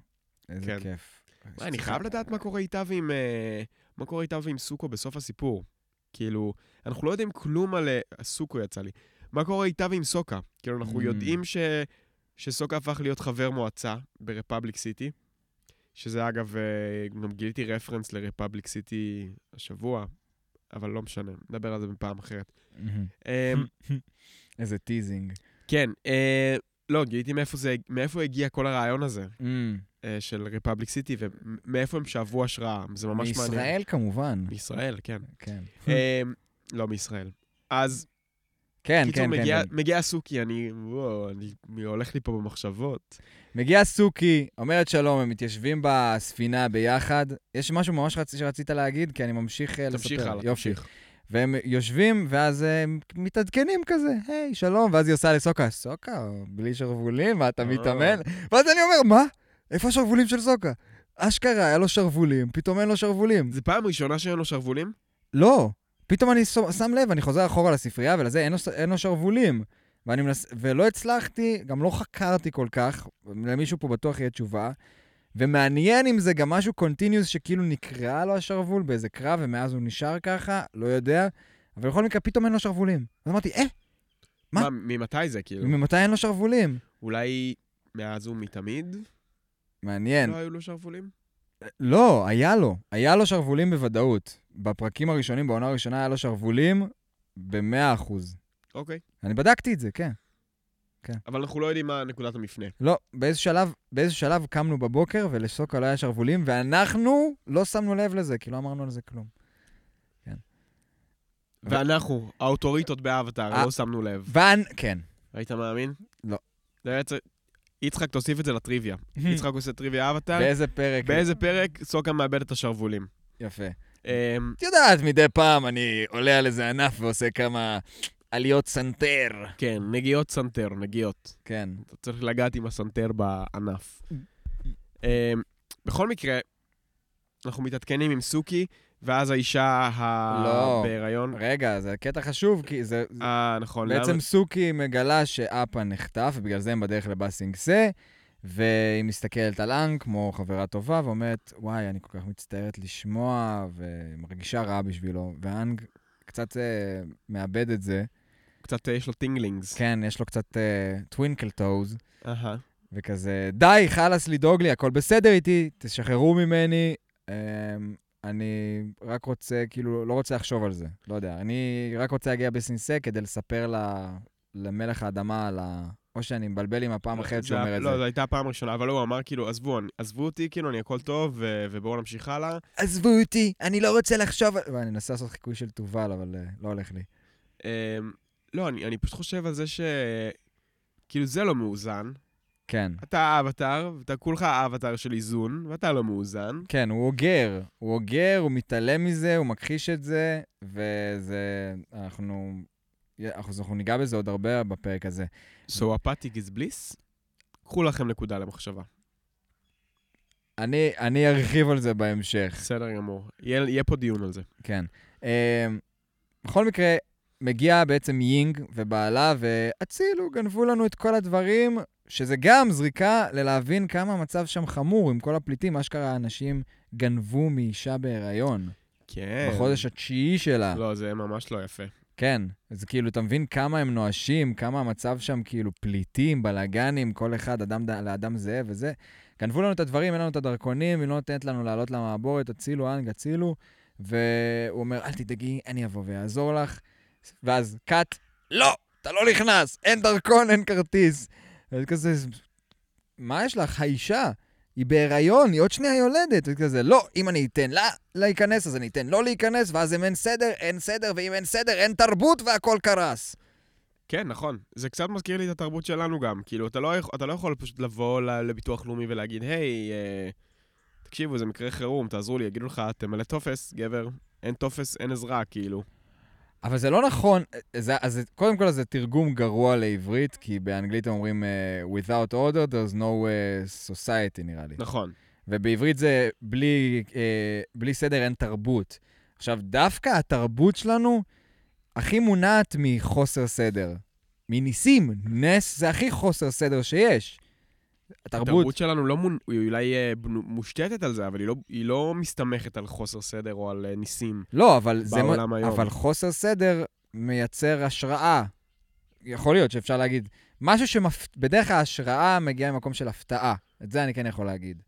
איזה כן. כיף. מה, אני חייב לדעת מה קורה איתה ועם... אה, מה קורה איתה ועם סוכו בסוף הסיפור. כאילו, אנחנו לא יודעים כלום על... אה, סוכו יצא לי. מה קורה איתה ועם סוקה? כאילו, אנחנו Mm. יודעים ש... שסוקה הפך להיות חבר מועצה ברפבליק סיטי, שזה אגב, אה, גם גיליתי reference לרפבליק סיטי השבוע, אבל לא משנה, נדבר על זה בפעם אחרת. אמ, איזה teasing. כן, אה, לא, גיליתי מאיפה, זה, מאיפה הגיע כל הרעיון הזה אמ, אה, של רפבליק סיטי, ומאיפה הם שאבו השראה, זה ממש מעניין. מישראל כמובן. מישראל, כן. כן. אה, לא מישראל. אז, כן, קיצור, כן, כן, מגיע, כן. מגיע סוכי, אני, וואו, אני, הולך לי פה במחשבות. מגיעה סוכי, אומרת שלום, הם מתיישבים בספינה ביחד. יש משהו ממש רצ... שרצית להגיד? כי אני ממשיך אה, לספר. תמשיך הלאה, יופי. תמשיך. והם יושבים, ואז הם מתעדכנים כזה, היי, שלום, ואז היא עושה לסוקה, סוקה, בלי שרוולים, מה, אתה אה. מתאמן? ואז אני אומר, מה? איפה השרוולים של סוקה? אשכרה, היה לו שרוולים, פתאום אין לו שרוולים. זה פעם ראשונה שאין לו שרוולים? לא, פתאום אני שם לב, אני חוזר אחורה לספרייה, ולזה אין לו, אין לו שרוולים. ואני מנס... ולא הצלחתי, גם לא חקרתי כל כך, למישהו פה בטוח יהיה תשובה. ומעניין אם זה גם משהו continuous שכאילו נקרע לו השרוול באיזה קרב, ומאז הוא נשאר ככה, לא יודע. אבל בכל מקרה, פתאום אין לו שרוולים. אז אמרתי, אה, מה? ממתי זה, כאילו? ממתי אין לו שרוולים? אולי מאז ומתמיד מעניין. לא היו לו שרוולים? לא, היה לו. היה לו שרוולים בוודאות. בפרקים הראשונים, בעונה הראשונה, היה לו שרוולים ב-100%. אוקיי. אני בדקתי את זה, כן. אבל אנחנו לא יודעים מה נקודת המפנה. לא, באיזה שלב, באיזה שלב קמנו בבוקר ולסוקה לא היה שרוולים, ואנחנו לא שמנו לב לזה, כי לא אמרנו על זה כלום. ואנחנו, האוטוריטות באבטאר, אה. לא שמנו לב. ואן, כן. היית מאמין? לא. זה היה צ- יצחק, תוסיף את זה לטריוויה. יצחק עושה טריוויה אבטאר. באיזה פרק? באיזה פרק סוקה מאבד את השרוולים. יפה. אמ, את יודעת, מדי פעם אני עולה על איזה ענף ועושה כמה עליות סנטר. כן, נגיעות סנטר, נגיעות. כן. אתה צריך לגעת עם הסנטר בענף. אמ, בכל מקרה, אנחנו מתעדכנים עם סוכי, ואז האישה ה... לא. בהיריון. רגע, זה קטע חשוב, כי זה... זה- אה, נכון. בעצם למה- סוכי מגלה שאפה נחטף, ובגלל זה הם בדרך לבאסינג סה, והיא מסתכלת על אנג כמו חברה טובה, ואומרת, וואי, אני כל כך מצטערת לשמוע, ומרגישה רע בשבילו. ואנג קצת אה, מאבד את זה. קצת אה, יש לו tinglings. כן, יש לו קצת twinkle toes, אהה. וכזה, די, חלאס לדאוג לי, הכל בסדר איתי, תשחררו ממני. אה, אני רק רוצה, כאילו, לא רוצה לחשוב על זה, לא יודע. אני רק רוצה להגיע לבאסינג סה כדי לספר ל- למלך האדמה על ה... או שאני מבלבל עם הפעם אחרת שהוא אומר את לא, זה. זו הייתה הפעם הראשונה, אבל הוא אמר כאילו, עזבו, עזבו אותי, כאילו, אני הכל טוב, ובואו נמשיך הלאה. עזבו אותי, אני לא רוצה לחשוב. ואני מנסה לעשות חיקוי של תובל, אבל אה, לא הולך לי. אמ, לא, אני אני פשוט חושב על זה ש... כאילו, זה לא מאוזן. כן. אתה האבטר, ואתה כולך האבטר של איזון, ואתה לא מאוזן. כן, הוא אוגר. הוא אוגר, הוא מתעלם מזה, הוא מכחיש את זה, וזה... אנחנו... אנחנו, ניגע בזה עוד הרבה בפרק הזה. So apathic is bliss? קחו לכם נקודה למחשבה. אני, אני ארחיב על זה בהמשך, בסדר גמור. יהיה יהיה פה דיון על זה. כן. Um, בכל מקרה, מגיע בעצם יינג ובעלה, והצילו, גנבו לנו את כל הדברים, שזה גם זריקה ללהבין כמה המצב שם חמור עם כל הפליטים. אשכרה אנשים גנבו מאישה בהיריון, כן. בחודש התשיעי שלה. לא, זה ממש לא יפה. כן, אז כאילו, אתה מבין כמה הם נואשים, כמה המצב שם כאילו פליטים, בלאגנים, כל אחד אדם לאדם זאב וזה. גנבו לנו את הדברים, אין לנו את הדרכונים, היא לא נותנת לנו לעלות למעבורת, הצילו, אנג, הצילו. והוא אומר, אל תדאגי, אני אבוא ואעזור לך. ואז קאט, לא, אתה לא נכנס, אין דרכון, אין כרטיס. אז כזה, מה יש לך? האישה, היא בהיריון, היא עוד שנייה יולדת. וכזה, לא, אם אני אתן לה להיכנס, אז אני אתן לו להיכנס, ואז אם אין סדר, אין סדר, ואם אין סדר, אין תרבות והכל קרס. כן, נכון. זה קצת מזכיר לי את התרבות שלנו גם. כאילו, אתה לא, אתה לא יכול פשוט לבוא לביטוח לאומי ולהגיד, היי, אה, תקשיבו, זה מקרה חירום, תעזרו לי, יגידו לך, תמלא טופס, גבר, אין טופס, אין עזרה, כאילו. אבל זה לא נכון, זה, אז קודם כל זה תרגום גרוע לעברית, כי באנגלית אומרים uh, without order there's no uh, society נראה לי. נכון. ובעברית זה בלי, uh, בלי סדר אין תרבות. עכשיו, דווקא התרבות שלנו הכי מונעת מחוסר סדר. מניסים, נס זה הכי חוסר סדר שיש. התרבות, התרבות שלנו לא מונ... היא אולי אה, מושתתת על זה, אבל היא לא, היא לא מסתמכת על חוסר סדר או על אה, ניסים. לא, אבל, זה, בעולם מ- היום. אבל חוסר סדר מייצר השראה. יכול להיות שאפשר להגיד, משהו שמפ... בדרך כלל השראה מגיעה ממקום של הפתעה. את זה אני כן יכול להגיד.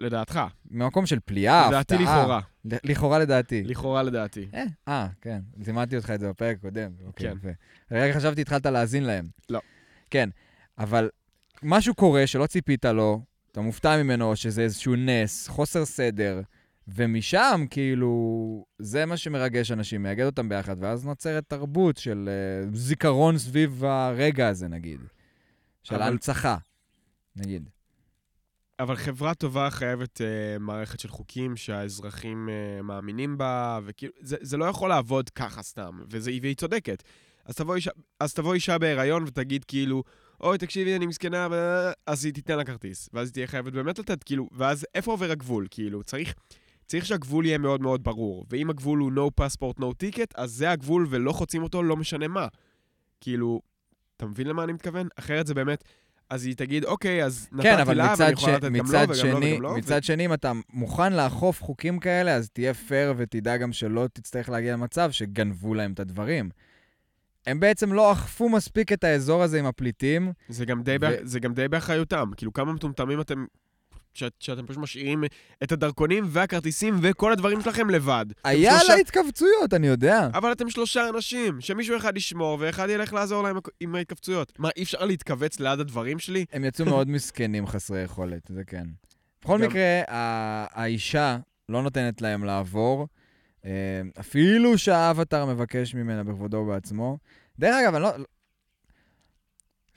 לדעתך. ממקום של פליאה, לדעתי הפתעה. לכאורה. ל- לכאורה לדעתי. לכאורה לדעתי. אה, אה, כן. לימדתי אותך את זה בפרק הקודם. אוקיי, כן. רגע חשבתי, התחלת להאזין להם. לא. כן, אבל משהו קורה שלא ציפית לו, אתה מופתע ממנו, שזה איזשהו נס, חוסר סדר, ומשם, כאילו, זה מה שמרגש אנשים, מייגד אותם ביחד, ואז נוצרת תרבות של uh, זיכרון סביב הרגע הזה, נגיד. של אבל- הנצחה, נגיד. אבל חברה טובה חייבת uh, מערכת של חוקים שהאזרחים uh, מאמינים בה, וכאילו, זה, זה לא יכול לעבוד ככה סתם, וזה, והיא צודקת. אז תבוא, אישה, אז תבוא אישה בהיריון ותגיד כאילו, אוי, תקשיבי, אני מסכנה, ו- אז היא תיתן לה כרטיס. ואז היא תהיה חייבת באמת לתת, כאילו, ואז איפה עובר הגבול? כאילו, צריך, צריך שהגבול יהיה מאוד מאוד ברור. ואם הגבול הוא no passport, no ticket, אז זה הגבול ולא חוצים אותו, לא משנה מה. כאילו, אתה מבין למה אני מתכוון? אחרת זה באמת... אז היא תגיד, אוקיי, אז נתתי כן, לה, ואני יכולה ש... לתת גם לו, מצד וגם לו, שני, וגם לו. ו- מצד שני, אם אתה מוכן לאכוף חוקים כאלה, אז תהיה פייר ותדע גם שלא תצטרך להגיע למצב שגנבו להם את הדברים. הם בעצם לא אכפו מספיק את האזור הזה עם הפליטים. זה גם די, ו- ו... זה גם די באחריותם. כאילו, כמה מטומטמים אתם... שאת, שאתם פשוט משאירים את הדרכונים והכרטיסים וכל הדברים שלכם לבד. היה שלושה- לה התכווצויות, אני יודע. אבל אתם שלושה אנשים, שמישהו אחד ישמור ואחד ילך לעזור להם עם ההתכווצויות. מה, אי אפשר להתכווץ ליד הדברים שלי? הם יצאו מאוד מסכנים, חסרי יכולת, זה כן. בכל גם- מקרה, ה- האישה לא נותנת להם לעבור, אפילו שהאבטר מבקש ממנה בכבודו ובעצמו. דרך אגב, אני לא...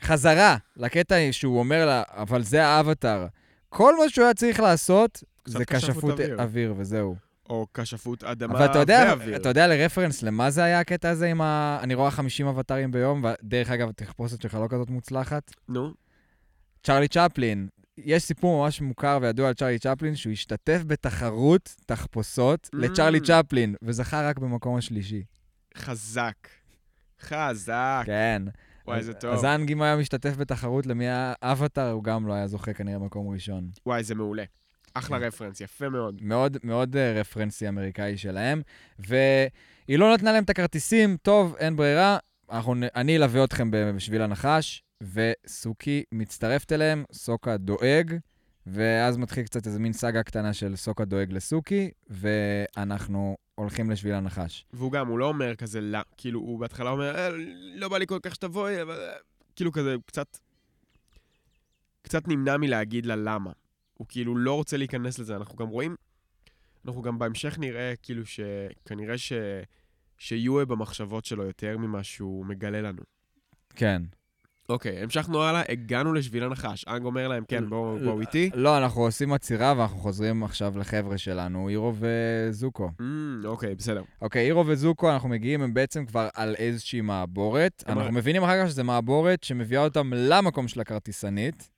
חזרה לקטע שהוא אומר לה, אבל זה האבטר. כל מה שהוא היה צריך לעשות זה כשפות כשפות אוויר. אוויר, וזהו. או כשפות אדמה אבל אתה יודע, ואוויר. אתה יודע לרפרנס למה זה היה הקטע הזה עם ה... אני רואה 50 אבטרים ביום, ודרך אגב, התחפושת שלך לא כזאת מוצלחת. נו, צ'רלי צ'פלין, יש סיפור ממש מוכר וידוע על צ'רלי צ'פלין, שהוא השתתף בתחרות תחפושות Mm. לצ'רלי צ'פלין, וזכה רק במקום השלישי. חזק. חזק. כן. וואי, זה טוב. אז האנג, אם היה משתתף בתחרות למי האבטר, הוא גם לא היה זוכה כנראה במקום ראשון. וואי, זה מעולה. אחלה כן. רפרנס, יפה מאוד. מאוד מאוד אה, רפרנסי אמריקאי שלהם. והיא לא נתנה להם את הכרטיסים, טוב, אין ברירה, אנחנו, אני אלווה אתכם בשביל הנחש, וסוכי מצטרפת אליהם, סוקה דואג, ואז מתחיל קצת איזה מין סאגה קטנה של סוקה דואג לסוכי, ואנחנו הולכים לשביל הנחש. והוא גם, הוא לא אומר כזה, לא, כאילו, הוא בהתחלה אומר, "אה, לא בא לי כל כך שתבואי, אבל... אה", כאילו כזה, קצת... קצת נמנע מלהגיד לה למה. הוא כאילו לא רוצה להיכנס לזה. אנחנו גם רואים, אנחנו גם בהמשך נראה, כאילו, שכנראה ש... שיהיו במחשבות שלו יותר ממה שהוא מגלה לנו. כן. אוקיי, המשכנו הלאה, הגענו לשביל הנחש. אנג אומר להם, כן, בואו בוא איתי. לא, אנחנו עושים עצירה ואנחנו חוזרים עכשיו לחבר'ה שלנו, אירו וזוקו. אמ, אוקיי, בסדר. אוקיי, אירו וזוקו, אנחנו מגיעים, הם בעצם כבר על איזושהי מעבורת. אנחנו מבינים אחר כך שזו מעבורת שמביאה אותם למקום של הכרטיסנית.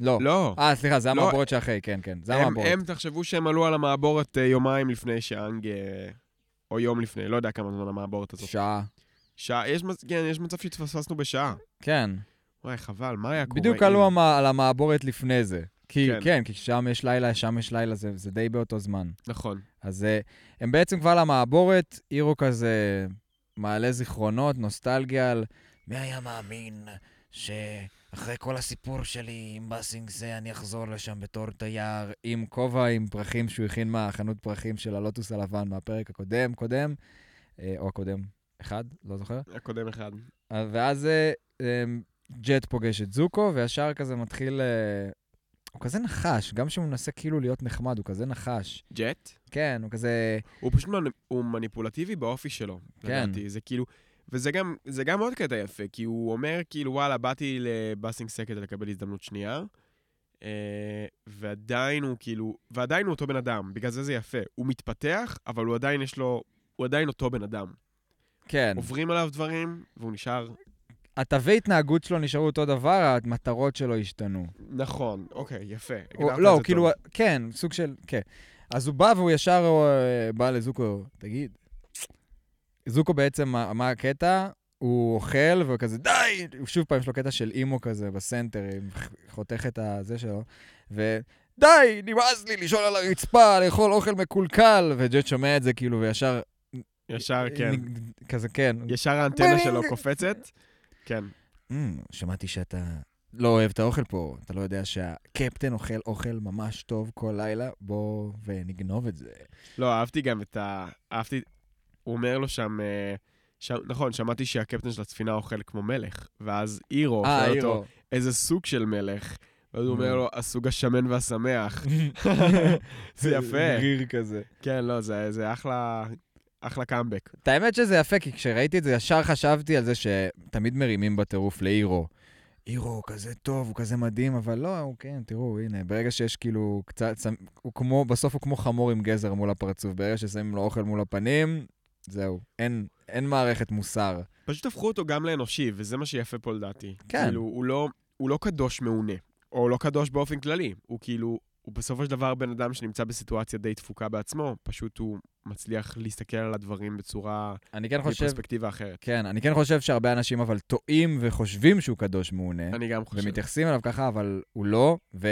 לא. לא. אה, סליחה, זה לא. המעבורת שאחרי, כן, כן, זה המעבורת. הם, תחשבו שהם עלו על המעבורת אה, יומיים לפני שאנג... אה, או יום לפני, לא יודע כמה זמן המעבורת הזאת. שעה. שעה, יש, כן, יש מצב שהתפספסנו בשעה. כן. וואי, חבל, מה היה קורה? בדיוק עלו המ- על המעבורת לפני זה. כי, כן. כן, כי שם יש לילה, שם יש לילה, זה זה די באותו זמן. נכון. אז אה, הם בעצם כבר למעבורת, אירו כזה מעלה זיכרונות, נוסטלגיה על מי היה מאמין שאחרי כל הסיפור שלי עם באסינג זה, אני אחזור לשם בתור תייר, עם כובע עם פרחים שהוא הכין מהחנות פרחים של הלוטוס הלבן מהפרק הקודם, קודם, אה, או הקודם, אחד, לא זוכר. הקודם אחד. אה, ואז אה, אה, ג'ט פוגש את זוקו, וישר כזה מתחיל... אה, הוא כזה נחש, גם כשהוא מנסה כאילו להיות נחמד, הוא כזה נחש. ג'ט? כן, הוא כזה... הוא פשוט מנ- הוא מניפולטיבי באופי שלו, כן. לדעתי. זה כאילו... וזה גם, זה גם עוד קטע יפה, כי הוא אומר, כאילו, וואלה, באתי לבאסינג סקט לקבל הזדמנות שנייה, ועדיין הוא כאילו, ועדיין הוא אותו בן אדם, בגלל זה זה יפה. הוא מתפתח, אבל הוא עדיין יש לו, הוא עדיין אותו בן אדם. כן. עוברים עליו דברים, והוא נשאר... התווי התנהגות שלו נשארו אותו דבר, המטרות שלו השתנו. נכון, אוקיי, יפה. הוא, לא, הוא כאילו, טוב. כן, סוג של, כן. אז הוא בא והוא ישר אה, בא לזוקו, תגיד, זוקו בעצם, מה, מה הקטע? הוא אוכל והוא כזה, די! הוא שוב פעם, יש לו קטע של אימו כזה בסנטר, חותך את הזה שלו, ודי, נמאס לי לישון על הרצפה, לאכול אוכל מקולקל, וג'ט שומע את זה כאילו, וישר... ישר, כן. נג- כזה, כן. ישר האנטנה. שלו קופצת. כן. "אמ, שמעתי שאתה לא אוהב את האוכל פה, אתה לא יודע שהקפטן אוכל אוכל ממש טוב כל לילה, בוא ונגנוב את זה. לא, אהבתי גם את ה... אהבתי... הוא אומר לו שם... אה, ש... נכון, שמעתי שהקפטן של הספינה אוכל כמו מלך, ואז אירו אה, שואל אותו אירו. איזה סוג של מלך, ואז הוא. אומר לו, הסוג השמן והשמח. זה יפה. ריר כזה. כן, לא, זה, זה אחלה, אחלה קאמבק. את האמת שזה יפה, כי כשראיתי את זה, ישר חשבתי על זה שתמיד מרימים בטירוף לאירו. אירו הוא כזה טוב, הוא כזה מדהים, אבל לא, הוא כן, תראו, הנה, ברגע שיש כאילו קצת, הוא כמו, בסוף הוא כמו חמור עם גזר מול הפרצוף, ברגע ששמים לו אוכל מול הפנים, זהו, אין, אין מערכת מוסר. פשוט הפכו אותו גם לאנושי, וזה מה שיפה פה לדעתי. כן. כאילו, הוא לא, הוא לא קדוש מעונה, או לא קדוש באופן כללי. הוא כאילו, הוא בסופו של דבר בן אדם שנמצא בסיטואציה די תפוקה בעצמו, פשוט הוא מצליח להסתכל על הדברים בצורה, אני כן חושב, בפרספקטיבה אחרת. כן, אני כן חושב שהרבה אנשים אבל טועים וחושבים שהוא קדוש מעונה. אני גם חושב. ומתייחסים אליו ככה, אבל הוא לא, ו...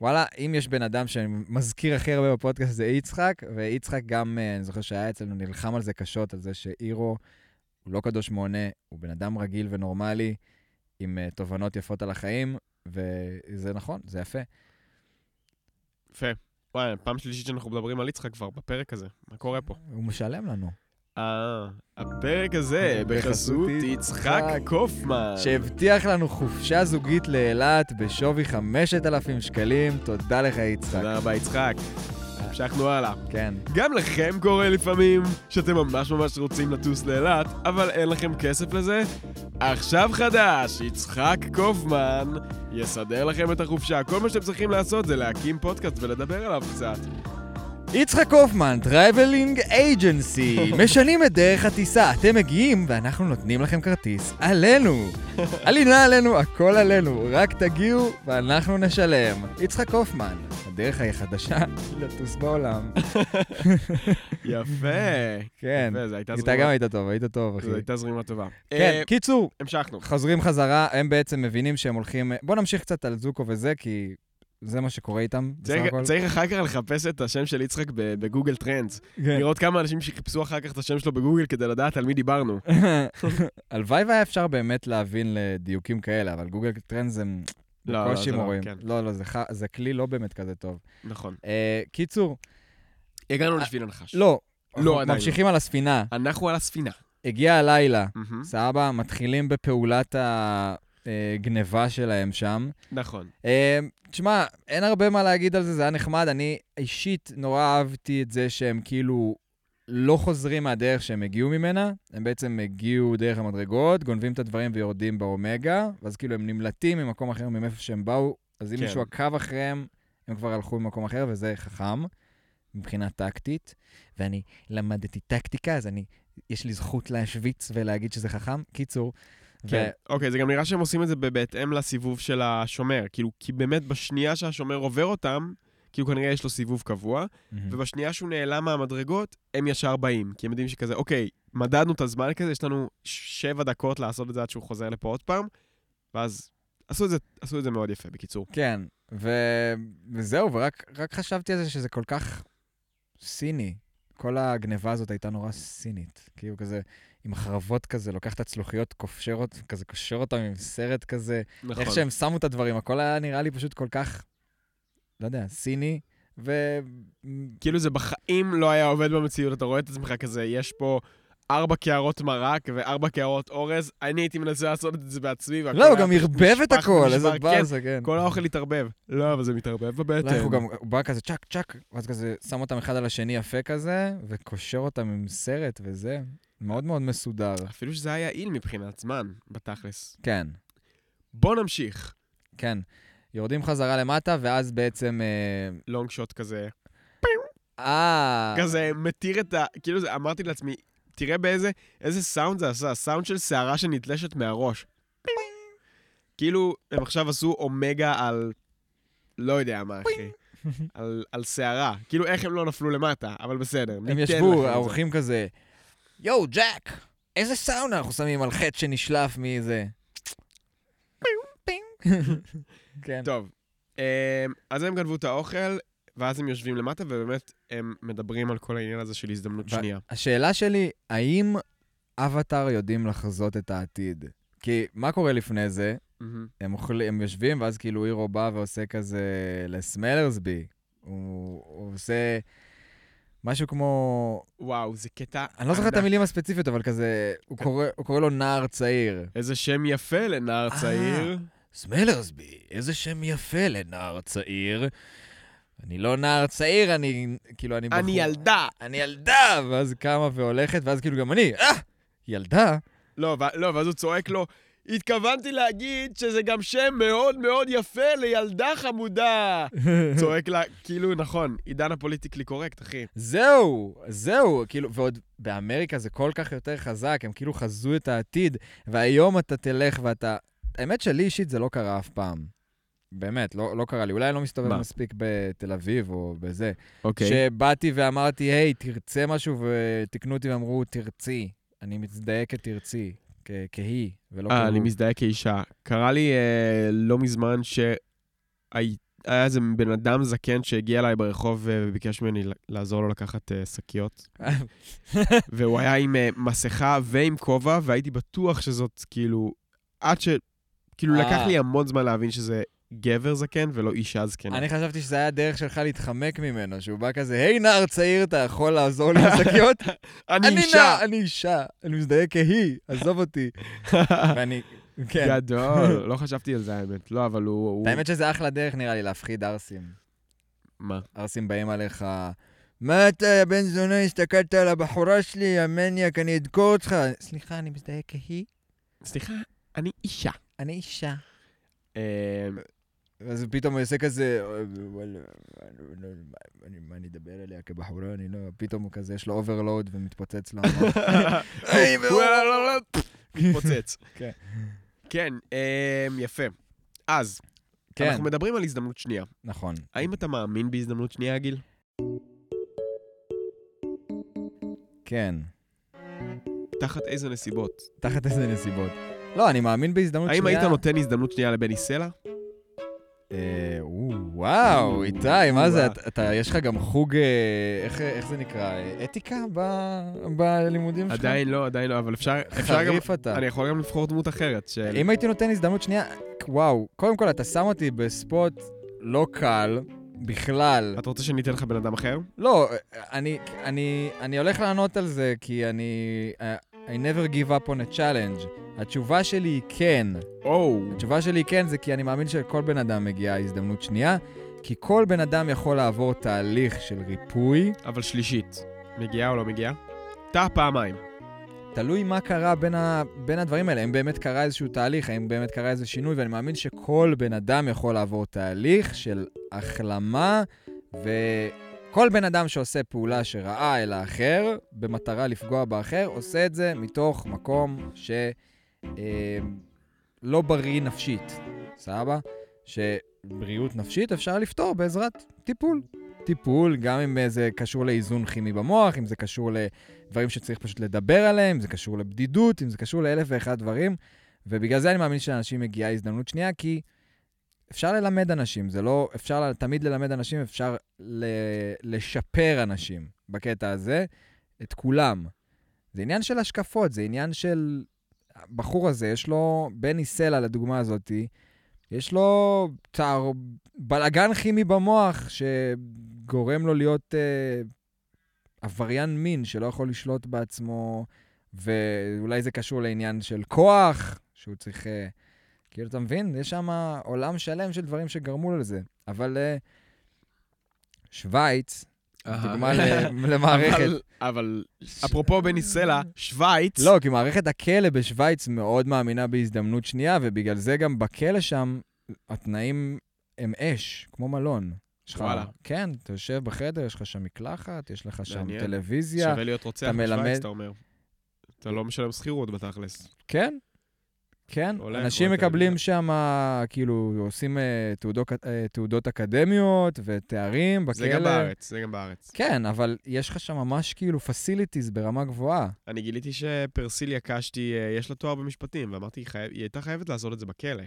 וואלה, אם יש בן אדם שאני מזכיר הכי הרבה בפודקאסט זה יצחק, ויצחק גם, אה, אני זוכר שהיה אצלנו, נלחם על זה קשות, על זה שאירו הוא לא קדוש מעונה, הוא בן אדם רגיל ונורמלי, עם uh, תובנות יפות על החיים, וזה נכון, זה יפה. יפה. וואי, פעם שלישית שאנחנו מדברים על יצחק כבר בפרק הזה. מה קורה פה? הוא משלם לנו. אה, הפרק הזה בחסות יצחק. קופמן. שהבטיח לנו חופשה זוגית לאילת בשווי 5,000 שקלים, תודה לך, יצחק. תודה רבה, יצחק. המשכנו הלאה. כן. גם לכם קורה לפעמים שאתם ממש ממש רוצים לטוס לאילת, אבל אין לכם כסף לזה? עכשיו חדש, יצחק קופמן יסדר לכם את החופשה. כל מה שאתם צריכים לעשות זה להקים פודקאסט ולדבר עליו קצת. יצחק קופמן, traveling agency, משנים את דרך הטיסה. אתם מגיעים ואנחנו נותנים לכם כרטיס. עלינו. עלינה עלינו, הכל עלינו. רק תגיעו ואנחנו נשלם. יצחק קופמן, הדרך החדשה לטוס בעולם. יפה. כן. אתה גם היית טוב, היית טוב, אחי. זו הייתה זרימה טובה. כן, אה, קיצור, המשכנו. חוזרים חזרה, הם בעצם מבינים שהם הולכים... בוא נמשיך קצת על זוקו וזה, כי זה מה שקורה איתם, בסך צריך- הכל. צריך אחר כך לחפש את השם של יצחק בגוגל טרנדס. כן. לראות כמה אנשים שחיפשו אחר כך את השם שלו בגוגל כדי לדעת על מי דיברנו. הלוואי והיה אפשר באמת להבין לדיוקים כאלה, אבל גוגל טרנד זה לא, לא, בקושי זה לא, מורים. כן. לא, לא, זה כלי לא באמת כזה טוב. נכון. אה, קיצור, הגענו אה, לשביל הנחש. לא, אנחנו עדיין לא. ממשיכים על הספינה. אנחנו על הספינה. הגיע הלילה. סבבה, מתחילים בפעולת הגניבה שלהם שם. נכון. תשמע, אין הרבה מה להגיד על זה, זה היה נחמד. אני אישית נורא אהבתי את זה שהם כאילו לא חוזרים מהדרך שהם הגיעו ממנה. הם בעצם הגיעו דרך המדרגות, גונבים את הדברים ויורדים באומגה, ואז כאילו הם נמלטים ממקום אחר מאיפה שהם באו, אז אם כן. מישהו עקב אחריהם, הם כבר הלכו ממקום אחר, וזה חכם מבחינה טקטית. ואני למדתי טקטיקה, אז אני, יש לי זכות להשוויץ ולהגיד שזה חכם. קיצור, כן. אוקיי, זה גם נראה שהם עושים את זה בהתאם לסיבוב של השומר. כאילו, כי באמת בשנייה שהשומר עובר אותם, כאילו כנראה יש לו סיבוב קבוע, ו... ובשנייה שהוא נעלם מהמדרגות, הם ישר באים. כי הם יודעים שכזה, אוקיי, מדדנו את הזמן כזה, יש לנו שבע דקות לעשות את זה עד שהוא חוזר לפה עוד פעם, ואז עשו את זה, עשו את זה מאוד יפה, בקיצור. כן, ו... וזהו, ורק רק חשבתי על זה שזה כל כך סיני. כל הגניבה הזאת הייתה נורא סינית. כאילו כזה, עם חרבות כזה, לוקח את הצלוחיות, כזה קושר אותם עם סרט כזה. נכון. איך שהם שמו את הדברים, הכל היה נראה לי פשוט כל כך, לא יודע, סיני, ו... כאילו זה בחיים לא היה עובד במציאות, אתה רואה את עצמך כזה, יש פה ארבע קערות מרק וארבע קערות אורז, אני הייתי מנסה לעשות את זה בעצמי, לא, הוא גם ערבב את הכל. איזה כן, באסה, כן. כל האוכל התערבב. לא, אבל זה מתערבב לא, בבטן. איך הוא גם, הוא בא כזה צ'ק צ'ק, ואז כזה שם אותם אחד על השני יפה כזה, וקושר אותם עם סרט וזה. מאוד מאוד מסודר. אפילו שזה היה יעיל מבחינת זמן, בתכלס. כן, בוא נמשיך. כן. יורדים חזרה למטה, ואז בעצם... אה, לונג שוט כזה. אה... כזה מתיר את ה... כאילו, אמרתי לעצמי, תראה באיזה איזה סאונד זה עשה, סאונד של שערה שנתלשת מהראש. כאילו, הם עכשיו עשו אומגה על... לא יודע מה, אחי. על, על שערה. כאילו, איך הם לא נפלו למטה, אבל בסדר. הם ישבו. האורחים כזה, יואו, ג'ק, איזה סאונד אנחנו שמים על חטא שנשלף מזה. כן. טוב, אמ, אז הם גנבו את האוכל, ואז הם יושבים למטה, ובאמת הם מדברים על כל העניין הזה של הזדמנות שנייה. השאלה שלי, האם אבטאר יודעים לחזות את העתיד? כי מה קורה לפני זה? הם, אוכל, הם יושבים, ואז כאילו הירו בא ועושה כזה לסמלרסבי. הוא, הוא עושה משהו כמו... וואו, זה קטע... אני לא זוכר את. המילים הספציפיות, אבל כזה, הוא קורא, הוא קורא לו נער צעיר. איזה שם יפה לנער אה, צעיר. סמלרסבי, איזה שם יפה לנער צעיר. אני לא נער צעיר, אני כאילו, אני בחור. אני ילדה. אני ילדה! ואז קמה והולכת, ואז כאילו גם אני, אה! ילדה? לא, ו- לא, ואז הוא צועק לו, התכוונתי להגיד שזה גם שם מאוד מאוד יפה לילדה חמודה. צועק לה, כאילו, נכון, עידן הפוליטיקלי קורקט, אחי. זהו, זהו, כאילו, ועוד באמריקה זה כל כך יותר חזק, הם כאילו חזו את העתיד, והיום אתה תלך ואתה... האמת שלי אישית זה לא קרה אף פעם. באמת, לא, לא קרה לי. אולי אני לא מסתובב? מספיק בתל אביב או בזה. אוקיי. שבאתי ואמרתי, היי, תרצה משהו, ותיקנו אותי ואמרו, תרצי. אני מזדהה כתרצי, כ- כהיא, ולא אה, כהוא. אני מזדהה כאישה. קרה לי אה, לא מזמן שהיה איזה בן אדם זקן שהגיע אליי ברחוב אה, וביקש ממני לעזור לו לקחת אה, שקיות. והוא היה עם אה, מסכה ועם כובע, והייתי בטוח שזאת כאילו, עד ש... כאילו, אה. לקח לי המון זמן להבין שזה גבר זקן ולא אישה זקנה. אני חשבתי שזה היה הדרך שלך להתחמק ממנו, שהוא בא כזה, היי, נער צעיר, אתה יכול לעזור לי עם השקיות? אני אישה! אני אישה, אני מזדהה כהיא, עזוב אותי. ואני, כן. גדול, לא חשבתי על זה האמת. לא, אבל הוא... הוא- האמת שזה אחלה דרך, נראה לי, להפחיד ערסים. מה? ערסים באים עליך, מה אתה, יא בן זונה, הסתכלת על הבחורה שלי, יא מניאק, אני אדקור אותך. סליחה, אני מזדהה כהיא? סליחה, אני אישה. אני אישה. אז פתאום הוא יעשה כזה, מה אני אדבר אליה כבחורה, אני לא, פתאום הוא כזה, יש לו overload ומתפוצץ לו. המוח. היי, והוא- מתפוצץ. כן. כן, אמ, יפה. אז, כן, אנחנו מדברים על הזדמנות שנייה. נכון. האם אתה מאמין בהזדמנות שנייה, גיל? כן. תחת איזה נסיבות? תחת איזה נסיבות. לא, אני מאמין בהזדמנות האם שנייה. היית נותן הזדמנות שנייה לבני סלע? אה, או, וואו, איתי, מה זה? אתה- יש לך גם חוג, אה, איך- איך זה נקרא? אה, אתיקה ב- בלימודים שלך? עדיין לא, עדיין לא, אבל אפשר אפשר גם... חריף אתה. אני יכול גם לבחור דמות אחרת. של- אם הייתי נותן הזדמנות שנייה, וואו, קודם כל, אתה שם אותי בספוט לא קל בכלל. אתה רוצה שאני אתן לך בן אדם אחר? לא, אני, אני, אני הולך לענות על זה כי אני... I never give up on a challenge. התשובה שלי היא כן. או, התשובה שלי היא כן, זה כי אני מאמין שלכל בן אדם מגיעה הזדמנות שנייה, כי כל בן אדם יכול לעבור תהליך של ריפוי, אבל שלישית. מגיעה או לא מגיעה? טעה פעמיים. תלוי מה קרה בין, ה, בין הדברים האלה, האם באמת קרה איזשהו תהליך, האם באמת קרה איזה שינוי, ואני מאמין שכל בן אדם יכול לעבור תהליך של החלמה, וכל בן אדם שעושה פעולה שרעה אל האחר, במטרה לפגוע באחר, עושה את זה מתוך מקום שלא אה, לא בריא נפשית, סבבה? שבריאות נפשית אפשר לפתור בעזרת טיפול. טיפול, גם אם זה קשור לאיזון כימי במוח, אם זה קשור לדברים שצריך פשוט לדבר עליהם, אם זה קשור לבדידות, אם זה קשור לאלף ואחד דברים. ובגלל זה אני מאמין שלאנשים מגיעה הזדמנות שנייה, כי אפשר ללמד אנשים, זה לא, אפשר תמיד ללמד אנשים, אפשר ל, לשפר אנשים בקטע הזה, את כולם. זה עניין של השקפות, זה עניין של... הבחור הזה, יש לו, בני סלע, לדוגמה הזאתי, יש לו תער... בלגן כימי במוח שגורם לו להיות אה, עבריין מין שלא יכול לשלוט בעצמו, ואולי זה קשור לעניין של כוח, שהוא צריך... אה, כאילו, אתה מבין? יש שם עולם שלם של דברים שגרמו לזה. אבל אה, שווייץ. דוגמה למערכת... אבל- אפרופו בני סלע, שווייץ, לא, כי מערכת הכלא בשוויץ מאוד מאמינה בהזדמנות שנייה, ובגלל זה גם בכלא שם, התנאים הם אש, כמו מלון. יש לך- וואלה. כן, אתה יושב בחדר, יש לך שם מקלחת, יש לך שם. טלוויזיה. שווה להיות רוצח בשווייץ, אתה אומר. אתה לא משלם שכירות בתכלס. כן, כן. אנשים מקבלים. שם, כאילו, עושים אה, תעודות, אה, תעודות אקדמיות ותארים בכלא. זה גם בארץ, זה גם בארץ. כן, אבל יש לך שם ממש כאילו פסיליטיז ברמה גבוהה. אני גיליתי שפרסיליה קשתי, אה, יש לה תואר במשפטים, ואמרתי, היא חייב- היא הייתה חייבת לעשות את זה בכלא.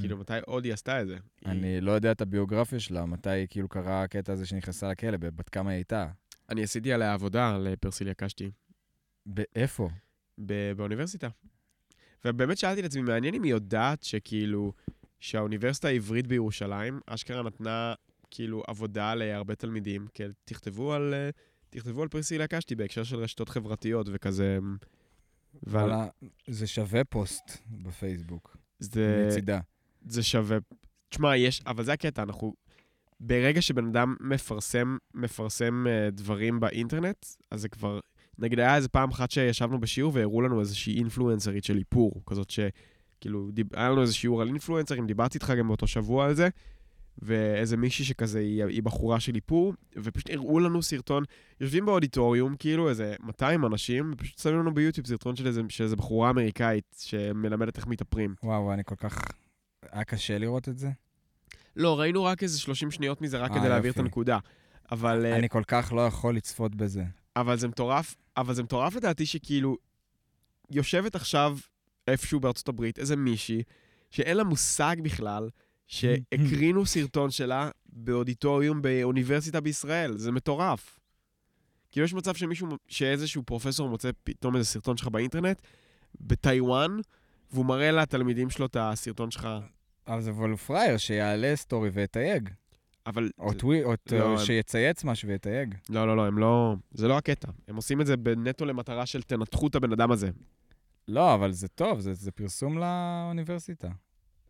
כאילו, מתי עוד היא עשתה את זה? Mm. אני לא יודע את הביוגרפיה שלה, מתי כאילו קרה הקטע הזה שנכנסה לכלא, בת כמה היא הייתה. אני עשיתי עליה עבודה לפרסיליה קשתי, איפה? ב- באוניברסיטה. ובאמת שאלתי את עצמי, מעניין אם היא יודעת שכאילו, שהאוניברסיטה העברית בירושלים, אשכרה נתנה כאילו עבודה להרבה תלמידים, כי תכתבו על, אה, תכתבו על פרסיליה קשתי בהקשר של רשתות חברתיות וכזה. ועל- וואלה, זה שווה פוסט בפייסבוק, זה, מצידה. זה שווה. תשמע, יש, אבל זה הקטע, אנחנו... ברגע שבן אדם מפרסם, מפרסם uh, דברים באינטרנט, אז זה כבר... נגיד, היה איזה פעם אחת שישבנו בשיעור והראו לנו איזושהי אינפלואנסרית של איפור, כזאת שכאילו, דיב... היה לנו איזה שיעור על אינפלואנסרים, דיברתי איתך גם באותו שבוע על זה, ואיזה מישהי שכזה, היא, היא בחורה של איפור, ופשוט הראו לנו סרטון, יושבים באודיטוריום, כאילו איזה 200 אנשים, ופשוט שמים לנו ביוטיוב סרטון של איזה, של איזה בחורה אמריקאית שמלמדת איך מתאפרים. וואו, אני כל כך... היה קשה לראות את זה. לא, ראינו רק איזה 30 שניות מזה, רק אה, כדי להעביר את יופי. הנקודה. אבל, אה, אני כל כך לא יכול לצפות בזה. אבל זה מטורף, אבל זה מטורף לדעתי שכאילו, יושבת עכשיו איפשהו בארצות הברית איזה מישהי, שאין לה מושג בכלל, שהקרינו סרטון שלה באודיטוריום באוניברסיטה בישראל. זה מטורף. כאילו יש מצב שמישהו, שאיזשהו פרופסור מוצא פתאום איזה סרטון שלך באינטרנט, בטיוואן, והוא מראה לתלמידים שלו את הסרטון שלך, אבל זה וול פרייר, שיעלה סטורי ויתייג. אבל... או tweet, או לא, או הם- שיצייץ משהו ויתייג. לא, לא, לא, הם לא... זה לא הקטע. הם עושים את זה נטו למטרה של תנתחו את הבן אדם הזה. לא, אבל זה טוב, זה, זה פרסום לאוניברסיטה.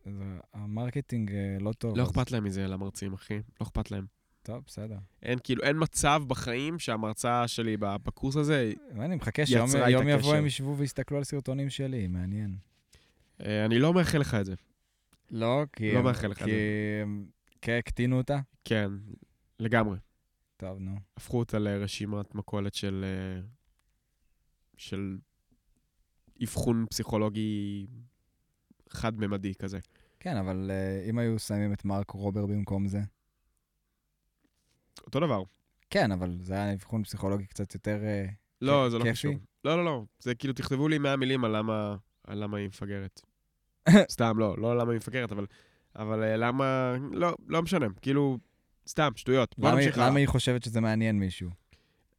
זה, ה marketing אה, לא טוב. לא אז- אכפת להם מזה למרצים, אחי. לא אכפת להם. טוב, בסדר. אין, כאילו, אין מצב בחיים שהמרצה שלי בקורס הזה... אני מחכה שיום יום יבוא. הם ישבו ויסתכלו על סרטונים שלי, מעניין. אה, אני לא מאחל לך את זה. לא, כי... לא מאחל לך את זה. כן, הקטינו אותה? כן, לגמרי. טוב, נו. הפכו אותה לרשימת מכולת של... אה, של אבחון פסיכולוגי חד-ממדי כזה. כן, אבל uh, אם היו שמים את מרק רובר במקום זה. אותו דבר. כן, אבל זה היה אבחון פסיכולוגי קצת יותר... אה, לא, זה לא כיפי? קשור. לא, לא, לא. זה כאילו, תכתבו לי 100 מילים על למה, על למה היא מפגרת. סתם, לא, לא למה היא מפגרת, אבל, אבל אה, למה... לא, לא משנה. כאילו, סתם, שטויות. בוא נמשיך. למה היא חושבת שזה מעניין מישהו?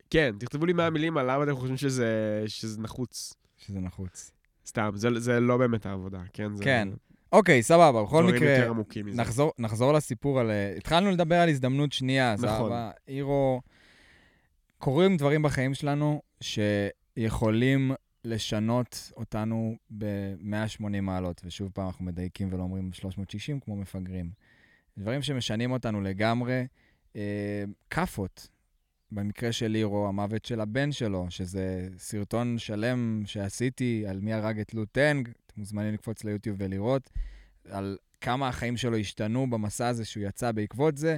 כן, תכתבו לי 100 מילים על למה אתם חושבים שזה, שזה נחוץ. שזה נחוץ. סתם, זה, זה לא באמת העבודה, כן? זה כן. אוקיי, סבבה, בכל מקרה. נחזור, נחזור לסיפור על... אה, התחלנו לדבר על הזדמנות שנייה, נכון. זהבה. אירו, קורים דברים בחיים שלנו שיכולים לשנות אותנו ב-180 מעלות, ושוב פעם אנחנו מדייקים ולא אומרים 360 כמו מפגרים. דברים שמשנים אותנו לגמרי. אה, כאפות, במקרה של לירו, המוות של הבן שלו, שזה סרטון שלם שעשיתי על מי הרג את לו טנג, אתם מוזמנים לקפוץ ליוטיוב ולראות, על כמה החיים שלו השתנו במסע הזה שהוא יצא בעקבות זה,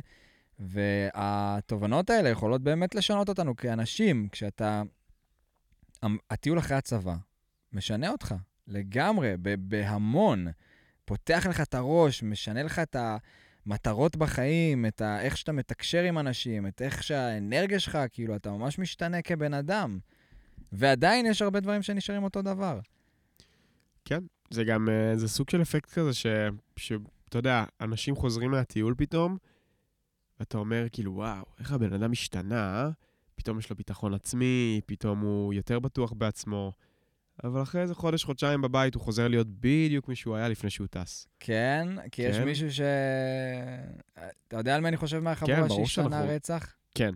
והתובנות האלה יכולות באמת לשנות אותנו כאנשים, כשאתה... הטיול אחרי הצבא משנה אותך לגמרי, בהמון. פותח לך את הראש, משנה לך את המטרות בחיים, את ה- איך שאתה מתקשר עם אנשים, את איך שהאנרגיה שלך, כאילו, אתה ממש משתנה כבן אדם. ועדיין יש הרבה דברים שנשארים אותו דבר. כן, זה גם, אה, זה סוג של אפקט כזה ש... שאתה יודע, אנשים חוזרים מהטיול פתאום, ואתה אומר, כאילו, וואו, איך הבן אדם השתנה, אה? פתאום יש לו ביטחון עצמי, פתאום הוא יותר בטוח בעצמו. אבל אחרי איזה חודש, חודשיים בבית, הוא חוזר להיות בדיוק מי שהוא היה לפני שהוא טס. כן, כי יש כן. מישהו ש... אתה יודע על מי אני חושב מהחבורה כן, ברור שהשתנה רצח? כן,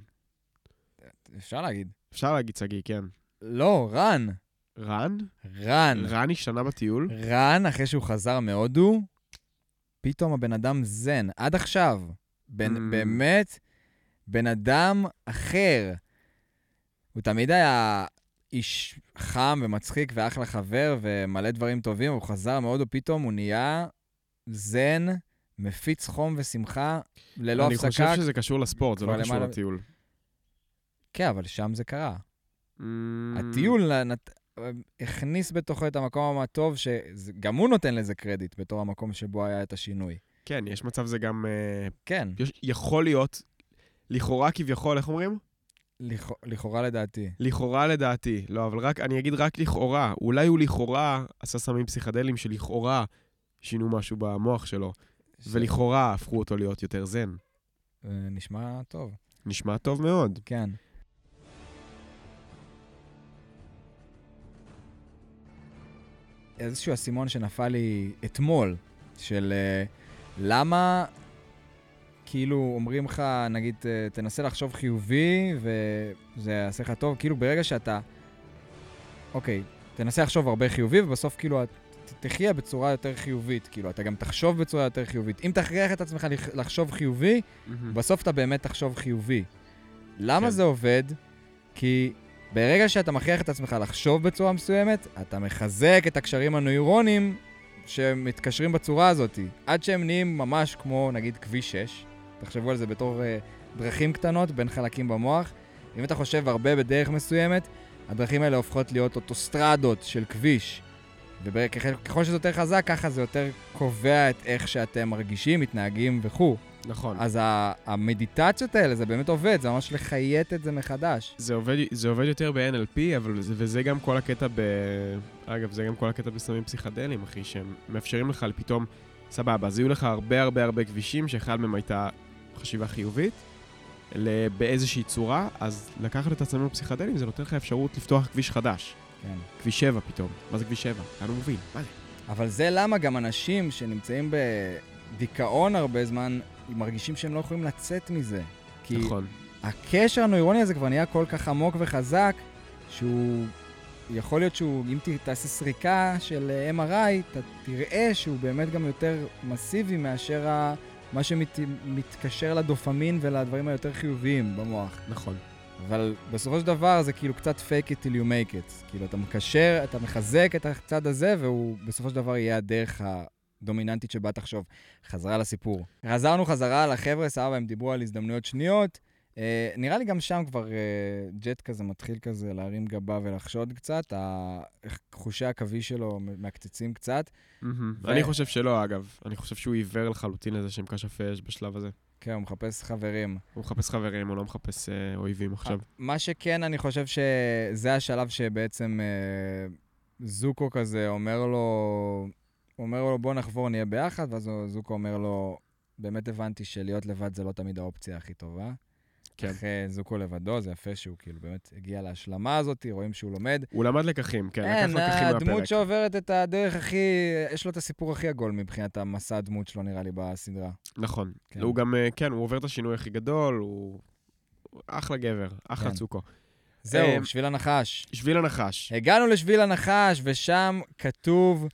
אפשר להגיד. אפשר להגיד שגיא, כן. לא, רן. רן? רן. רן השתנה בטיול? רן, אחרי שהוא חזר מהודו, פתאום הבן אדם זן. עד עכשיו. בן, Mm. באמת, בן אדם אחר. הוא תמיד היה איש חם ומצחיק ואחלה חבר ומלא דברים טובים, הוא חזר מהודו, פתאום הוא נהיה זן, מפיץ חום ושמחה ללא אני הפסקה. חושב שזה קשור לספורט, זה לא קשור למעלה- לטיול. כן, אבל שם זה קרה. Mm, הטיול נת... הכניס בתוכו את המקום הטוב, שגם הוא נותן לזה קרדיט בתור המקום שבו היה את השינוי. כן, יש מצב זה גם... אה, כן, יש, יכול להיות, לכאורה כביכול, איך אומרים? לכ... לכאורה לדעתי. לכאורה לדעתי. לא, אבל רק, אני אגיד רק לכאורה. אולי הוא לכאורה עשה סמים פסיכדליים שלכאורה שינו משהו במוח שלו, ש- ולכאורה הפכו אותו להיות יותר זן. אה, נשמע טוב, נשמע טוב מאוד. כן. איזשהו אסימון שנפל לי אתמול, של אה, למה כאילו אומרים לך, נגיד, אה, תנסה לחשוב חיובי וזה יעשה לך טוב, כאילו ברגע שאתה, אוקיי, תנסה לחשוב הרבה חיובי ובסוף כאילו את תחיה בצורה יותר חיובית, כאילו אתה גם תחשוב בצורה יותר חיובית. אם תכריח את עצמך לח- לחשוב חיובי, בסוף אתה באמת תחשוב חיובי. למה כן. זה עובד? כי ברגע שאתה מכריח את עצמך לחשוב בצורה מסוימת, אתה מחזק את הקשרים הנוירונים שמתקשרים בצורה הזאת, עד שהם נהיים ממש כמו נגיד כביש 6. תחשבו על זה בתור uh, דרכים קטנות בין חלקים במוח. אם אתה חושב הרבה בדרך מסוימת, הדרכים האלה הופכות להיות אוטוסטרדות של כביש. וככל שזה יותר חזק, ככה זה יותר קובע את איך שאתם מרגישים, מתנהגים וכו'. נכון. אז המדיטציות האלה, זה באמת עובד, זה ממש לחיית את זה מחדש. זה עובד, זה עובד יותר ב-NLP, אבל זה, וזה גם כל הקטע ב... אגב, זה גם כל הקטע בסמים פסיכדליים, אחי, שהם מאפשרים לך פתאום, סבבה, אז יהיו לך הרבה הרבה הרבה כבישים, שאחד מהם הייתה חשיבה חיובית, באיזושהי צורה, אז לקחת את הסמים הפסיכדליים זה נותן לך אפשרות לפתוח כביש חדש. כן. כביש 7 פתאום. מה זה כביש 7? לאן הוא מוביל? מה זה? אבל זה למה גם אנשים שנמצאים בדיכאון הרבה זמן, מרגישים שהם לא יכולים לצאת מזה. כי נכון. הקשר הנוירוני הזה כבר נהיה כל כך עמוק וחזק, שהוא... יכול להיות שהוא, אם תעשה סריקה של אה, MRI, אתה תראה שהוא באמת גם יותר מסיבי מאשר ה... מה שמתקשר לדופמין ולדברים היותר חיוביים במוח. נכון. אבל בסופו של דבר זה כאילו קצת fake it till you make it. כאילו, אתה מקשר, אתה מחזק את הצד הזה, והוא בסופו של דבר יהיה הדרך הדומיננטית שבה תחשוב. חזרה לסיפור. חזרנו חזרה לחבר'ה, סבבה, הם דיברו על הזדמנויות שניות. אה, נראה לי גם שם כבר אה, ג'ט כזה מתחיל כזה להרים גבה ולחשוד קצת. חושי העכביש שלו מקצצים קצת. מהמם. ו- אני חושב שלא, אגב. אני חושב שהוא עיוור לחלוטין לזה שהם כשפי אש בשלב הזה. כן, הוא מחפש חברים. הוא מחפש חברים, הוא לא מחפש אה, אויבים עכשיו. מה שכן, אני חושב שזה השלב שבעצם אה, זוקו כזה אומר לו, אומר לו, בוא נחבור, נהיה ביחד, ואז זוקו אומר לו, באמת הבנתי שלהיות לבד זה לא תמיד האופציה הכי טובה. כן. אחרי זוקו לבדו, זה יפה שהוא כאילו באמת הגיע להשלמה הזאת, רואים שהוא לומד. הוא למד לקחים, כן, אין, לקח לקחים מהפרק. הדמות שעוברת את הדרך הכי, יש לו את הסיפור הכי עגול מבחינת המסע הדמות שלו, נראה לי, בסדרה. נכון. כן. הוא גם, אה, כן, הוא עובר את השינוי הכי גדול, הוא אחלה גבר, אחלה כן. צוקו. זהו, אה, שביל הנחש. שביל הנחש. הגענו לשביל הנחש, ושם כתוב,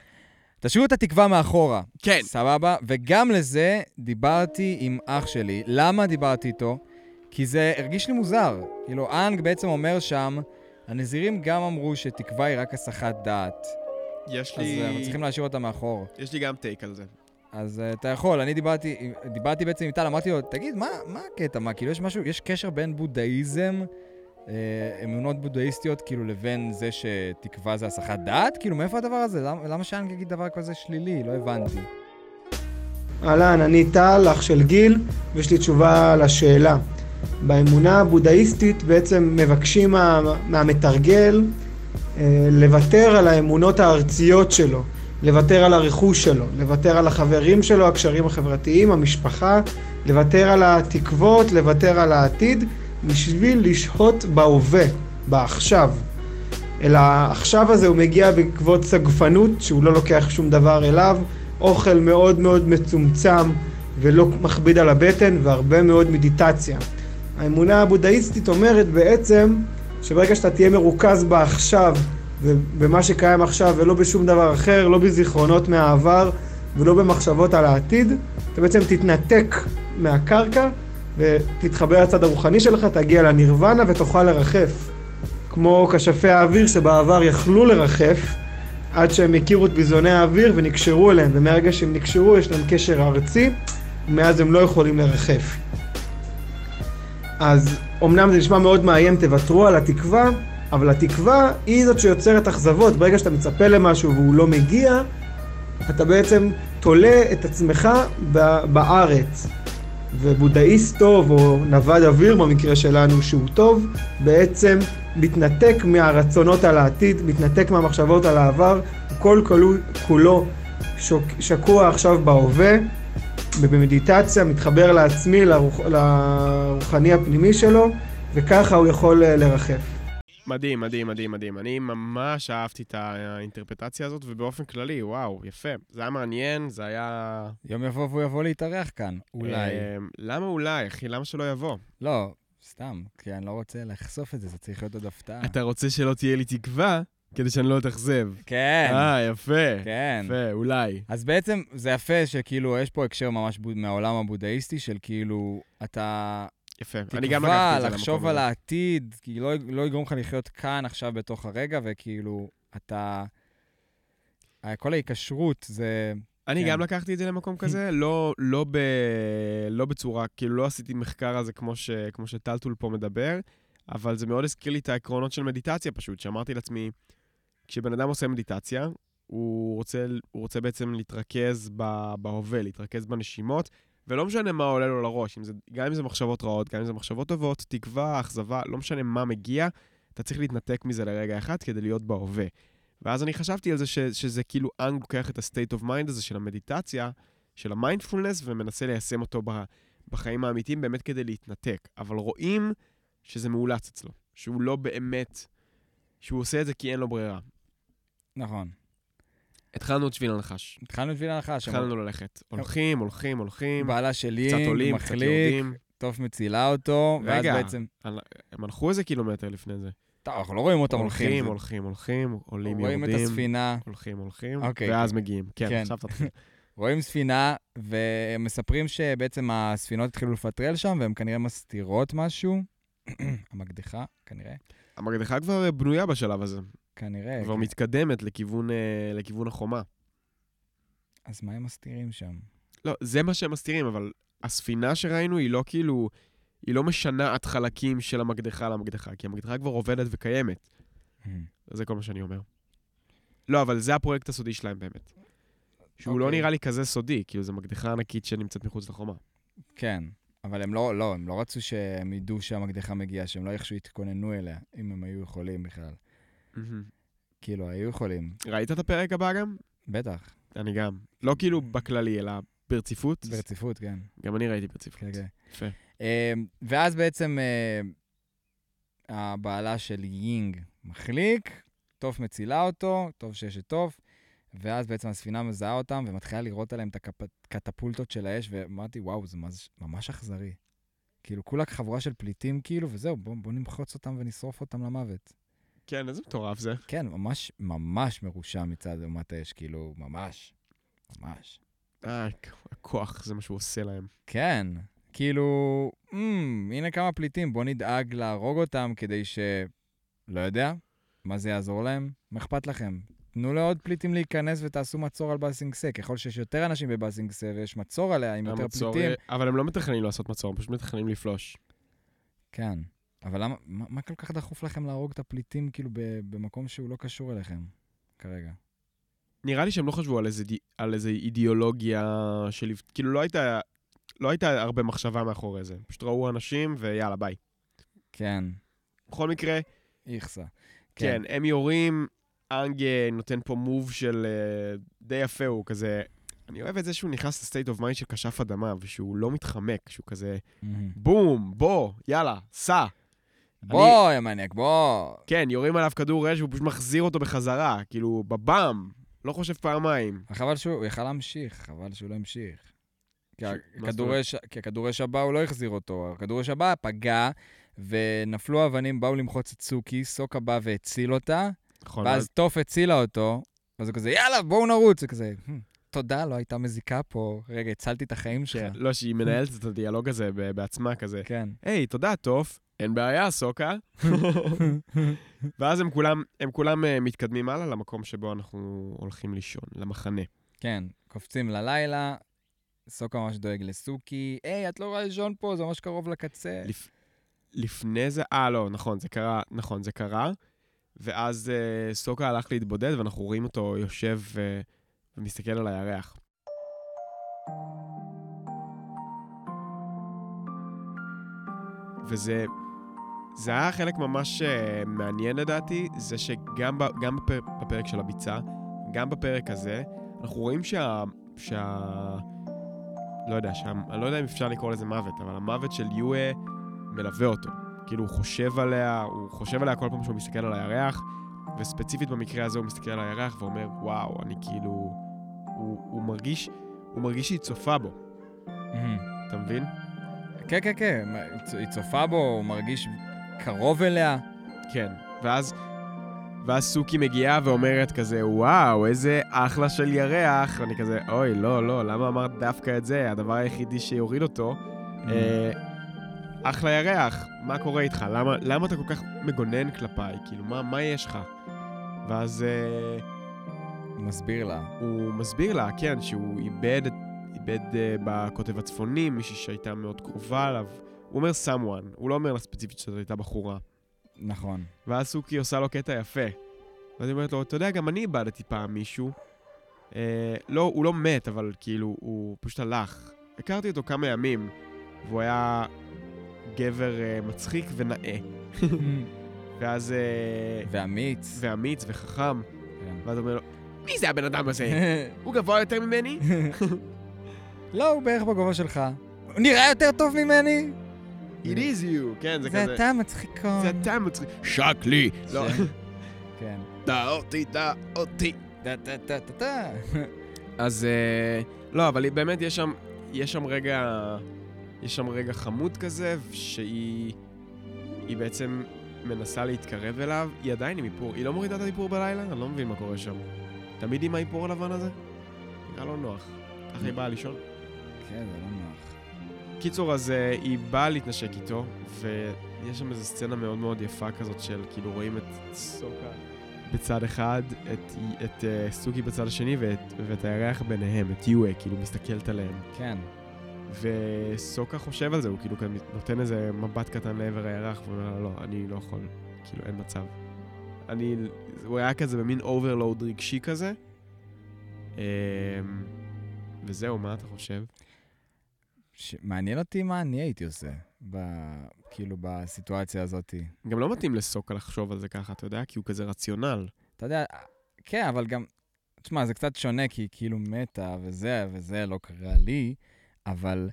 תשאירו את התקווה מאחורה. כן. סבבה? וגם לזה דיברתי עם אח שלי. למה דיברתי איתו? כי זה הרגיש לי מוזר. כאילו, אנג בעצם אומר שם, הנזירים גם אמרו שתקווה היא רק הסחת דעת. יש אז אה, אנחנו לי, צריכים להשאיר אותה מאחור. יש לי גם טייק על זה. אז uh, אתה יכול, אני דיברתי, דיברתי בעצם עם טל, אמרתי לו, תגיד, מה, מה הקטע? מה, כאילו, יש משהו, יש קשר בין בודהיזם, אה, אמונות בודהיסטיות, כאילו, לבין זה שתקווה זה הסחת דעת? כאילו, מאיפה הדבר הזה? למה, למה שאנג יגיד דבר כזה שלילי? לא הבנתי. אהלן, אני טל, אח של גיל, ויש לי תשובה לשאלה. באמונה הבודהיסטית בעצם מבקשים מה, מהמתרגל אה, לוותר על האמונות הארציות שלו, לוותר על הרכוש שלו, לוותר על החברים שלו, הקשרים החברתיים, המשפחה, לוותר על התקוות, לוותר על העתיד, בשביל לשהות בהווה, בעכשיו. אל העכשיו הזה הוא מגיע בעקבות סגפנות, שהוא לא לוקח שום דבר אליו, אוכל מאוד מאוד מצומצם ולא מכביד על הבטן, והרבה מאוד מדיטציה. האמונה הבודהיסטית אומרת בעצם שברגע שאתה תהיה מרוכז בעכשיו ובמה שקיים עכשיו ולא בשום דבר אחר, לא בזיכרונות מהעבר ולא במחשבות על העתיד, אתה בעצם תתנתק מהקרקע ותתחבר לצד הרוחני שלך, תגיע לנירוונה ותוכל לרחף. כמו כשפי האוויר שבעבר יכלו לרחף עד שהם הכירו את ביזוני האוויר ונקשרו אליהם, ומהרגע שהם נקשרו יש להם קשר ארצי, ומאז הם לא יכולים לרחף. אז אמנם זה נשמע מאוד מאיים, תוותרו על התקווה, אבל התקווה היא זאת שיוצרת אכזבות. ברגע שאתה מצפה למשהו והוא לא מגיע, אתה בעצם תולה את עצמך בארץ. ובודהיסט טוב, או נווד אוויר במקרה שלנו שהוא טוב, בעצם מתנתק מהרצונות על העתיד, מתנתק מהמחשבות על העבר, כל כולו, כולו שוק, שקוע עכשיו בהווה, ובמדיטציה מתחבר לעצמי, לרוח, לרוחני הפנימי שלו, וככה הוא יכול אה, לרחף. מדהים, מדהים, מדהים, מדהים. אני ממש אהבתי את האינטרפטציה הזאת, ובאופן כללי, וואו, יפה. זה היה מעניין, זה היה... יום יבוא והוא יבוא להתארח כאן, אולי. אמ, למה אולי, אחי? למה שלא יבוא? לא, סתם, כי אני לא רוצה לחשוף את זה, זה צריך להיות עוד הפתעה. אתה רוצה שלא תהיה לי תקווה, כדי שאני לא אתאכזב. כן. אה, יפה. כן. יפה, אולי. אז בעצם זה יפה שכאילו, יש פה הקשר ממש בוד... מהעולם הבודהיסטי של כאילו, אתה... יפה. אני גם לקחתי את זה תקווה, למקום לחשוב הזה. על העתיד, כי לא, לא יגרום לך לחיות כאן עכשיו בתוך הרגע, וכאילו, אתה... כל ההיקשרות זה... אני כן. גם לקחתי את זה למקום כזה, לא, לא, ב, לא בצורה, כאילו לא עשיתי מחקר על זה כמו, ש, כמו שטלטול פה מדבר, אבל זה מאוד הזכיר לי את העקרונות של מדיטציה פשוט, שאמרתי לעצמי, כשבן אדם עושה מדיטציה, הוא רוצה, הוא רוצה בעצם להתרכז בהווה, להתרכז בנשימות, ולא משנה מה עולה לו לראש, אם זה, גם אם זה מחשבות רעות, גם אם זה מחשבות טובות, תקווה, אכזבה, לא משנה מה מגיע, אתה צריך להתנתק מזה לרגע אחד כדי להיות בהווה. ואז אני חשבתי על זה ש, שזה כאילו אנג לוקח את ה-state of mind הזה של המדיטציה, של המיינדפולנס, ומנסה ליישם אותו ב, בחיים האמיתיים באמת כדי להתנתק. אבל רואים שזה מאולץ אצלו, שהוא לא באמת, שהוא עושה את זה כי אין לו ברירה. נכון. התחלנו את שביל הנחש. התחלנו את שביל הנחש. התחלנו ללכת. הולכים, הולכים, הולכים, בעלה של קצת יינג, עולים, קצת יורדים. טוף מצילה אותו, ואז רגע. בעצם... הם הלכו איזה קילומטר לפני זה. טוב, אנחנו לא רואים אותם הולכים. הולכים, הולכים, הולכים, עולים, רואים את יורדים. הספינה, הולכים, הולכים, אוקיי, ואז כן. מגיעים. כן, כן. עכשיו תתחיל. רואים ספינה, והם מספרים שבעצם הספינות התחילו לפטרל שם, והן כנראה מסתירות משהו. המקדחה, כנראה. המקדחה כבר בנויה בשלב הזה. כנראה. כבר כן. מתקדמת לכיוון, אה, לכיוון החומה. אז מה הם מסתירים שם? לא, זה מה שהם מסתירים, אבל הספינה שראינו היא לא כאילו, היא לא משנעת חלקים של המקדחה למקדחה, כי המקדחה כבר עובדת וקיימת. זה כל מה שאני אומר. לא, אבל זה הפרויקט הסודי שלהם באמת. שהוא לא אוקיי. נראה לי כזה סודי, כאילו זו מקדחה ענקית שנמצאת מחוץ לחומה. כן, אבל הם לא, לא, הם לא רצו שהם ידעו שהמקדחה מגיעה, שהם לא איכשהו יתכוננו אליה, אם הם היו יכולים בכלל. כאילו, היו יכולים, ראית את הפרק הבא גם? בטח, אני גם. לא כאילו בכללי, אלא ברציפות. ברציפות, כן. גם אני ראיתי ברציפות. כן, כן. יפה. אה, ואז בעצם אה, הבעלה של יינג מחליק, טוף מצילה אותו, טוב שיש את טוף, ואז בעצם הספינה מזהה אותם ומתחילה לראות עליהם את הקטפולטות של האש, ואמרתי, וואו, זה ממש אכזרי. כאילו, כולה חבורה של פליטים, כאילו, וזהו, בואו בוא נמחוץ אותם ונשרוף אותם למוות. כן, איזה מטורף זה. כן, ממש, ממש מרושע מצד אומת האש, כאילו, ממש. ממש. אה, הכוח, זה מה שהוא עושה להם. כן, כאילו, mm, הנה כמה פליטים, בוא נדאג להרוג אותם כדי ש... לא יודע, מה זה יעזור להם? מה אכפת לכם? תנו לעוד פליטים להיכנס ותעשו מצור על באסינגסה. ככל שיש יותר אנשים בבאסינגסה ויש מצור עליה עם יותר המצור- פליטים... אבל הם לא מתכננים לעשות מצור, הם פשוט מתכננים לפלוש. כן, אבל למה, מה, מה כל כך דחוף לכם להרוג את הפליטים כאילו ב- במקום שהוא לא קשור אליכם כרגע? נראה לי שהם לא חשבו על איזה, על איזה אידיאולוגיה של... כאילו, לא הייתה, לא הייתה הרבה מחשבה מאחורי זה. פשוט ראו אנשים ויאללה, ביי. כן, בכל מקרה, איכסה. כן, הם יורים, אנג אה, נותן פה move של אה, די יפה, הוא כזה... אני אוהב את זה שהוא נכנס ל state of mind של כשף אדמה, ושהוא לא מתחמק, שהוא כזה, מהמם. בום, בוא, יאללה, סע. בוא, יא מניאק, בוא. כן, יורים עליו כדור אש, והוא פשוט מחזיר אותו בחזרה, כאילו, בבאם, לא חושב פעמיים. חבל שהוא, הוא יכל להמשיך, חבל שהוא לא המשיך. כי ש- הכדור? אש- כי הכדור אש הבא הוא לא החזיר אותו, הכדור אש הבא פגע, ונפלו אבנים, באו למחוץ את סוכי, סוקה בא והציל אותה, נכון, ואז טוף הצילה אותו, ואז הוא כזה, יאללה, בואו נרוץ. זה כזה, "הם, תודה, לא הייתה מזיקה פה, רגע, הצלתי את החיים. כן, לא, שהיא מנהלת את הדיאלוג הזה בעצמה, כזה, כן. היי, תודה, טוף, אין בעיה, סוקה. ואז הם כולם, הם כולם אה, מתקדמים הלאה למקום שבו אנחנו הולכים לישון, למחנה. כן, קופצים ללילה, סוקה ממש דואג לסוכי, היי, את לא רואה לישון פה, זה ממש קרוב לקצה. לפ... לפני זה, אה, לא, נכון, זה קרה, נכון, זה קרה. ואז אה, סוקה הלך להתבודד, ואנחנו רואים אותו יושב אה, ומסתכל על הירח. וזה זה היה חלק ממש אה, מעניין לדעתי, זה שגם גם בפר, בפרק של הביצה, גם בפרק הזה, אנחנו רואים שה... שה... לא יודע, שה, אני לא יודע אם אפשר לקרוא לזה מוות, אבל המוות של יואה מלווה אותו. כאילו, הוא חושב עליה, הוא חושב עליה כל פעם שהוא מסתכל על הירח, וספציפית במקרה הזה הוא מסתכל על הירח ואומר, וואו, אני כאילו... הוא, הוא מרגיש, הוא מרגיש שהיא צופה בו, מהמם. אתה מבין? כן, כן, כן, היא צופה בו, הוא מרגיש קרוב אליה. כן. ואז, ואז סוכי מגיעה ואומרת כזה, וואו, איזה אחלה של ירח. ואני כזה, אוי, לא, לא, למה אמרת דווקא את זה? הדבר היחידי שיוריד אותו, אה, אחלה ירח, מה קורה איתך? למה, למה אתה כל כך מגונן כלפיי? כאילו, מה, מה יש לך? ואז אה, הוא מסביר לה. הוא מסביר לה, כן, שהוא איבד, איבד אה, בקוטב הצפוני מישהי שהייתה מאוד קרובה אליו. הוא אומר someone, הוא לא אומר לה ספציפית שזאת הייתה בחורה. נכון. ואז סוכי עושה לו קטע יפה. ואז היא אומרת לו, אתה יודע, גם אני איבדתי פעם מישהו. אה, לא, הוא לא מת, אבל כאילו, הוא פשוט הלך. הכרתי אותו כמה ימים, והוא היה גבר אה, מצחיק ונאה. ואז... אה, ואמיץ. ואמיץ וחכם. כן. ואז הוא אומר לו, מי זה הבן אדם הזה? הוא גבוה יותר ממני? לא, הוא בערך בגובה שלך. הוא נראה יותר טוב ממני? It is you. כן, זה זה כזה... אתה מצחיקון. זה אתה מצחיק. שק לי. לא, זה- כן. טע אותי, טע אותי. טה טה טה טה טה. אז אה, לא, אבל באמת יש שם, יש שם רגע, יש שם רגע חמוד כזה, שהיא היא בעצם מנסה להתקרב אליו, היא עדיין עם איפור, היא לא מורידה את האיפור בלילה? אני לא מבין מה קורה שם. תמיד עם האיפור הלבן הזה? נראה לא נוח. ככה היא באה לישון. כן, זה לא נוח. קיצור, אז אה, היא באה להתנשק איתו, ויש שם איזו סצנה מאוד מאוד יפה כזאת של כאילו רואים את סוקה בצד אחד, את, את uh, סוכי בצד השני ואת, ואת הירח ביניהם, את יואה, כאילו מסתכלת עליהם. כן. וסוקה חושב על זה, הוא כאילו כאן נותן איזה מבט קטן לעבר הירח, ואומר לה, לא, אני לא יכול, כאילו אין מצב. אני, הוא היה כזה במין overload רגשי כזה. אמ, וזהו, מה אתה חושב? ש- מעניין אותי מה אני הייתי עושה, ב... כאילו, בסיטואציה הזאת. גם לא מתאים לסוקה לחשוב על זה ככה, אתה יודע? כי הוא כזה רציונלי. אתה יודע, כן, אבל גם, תשמע, זה קצת שונה, כי כאילו מתה, וזה, וזה לא קרה לי, אבל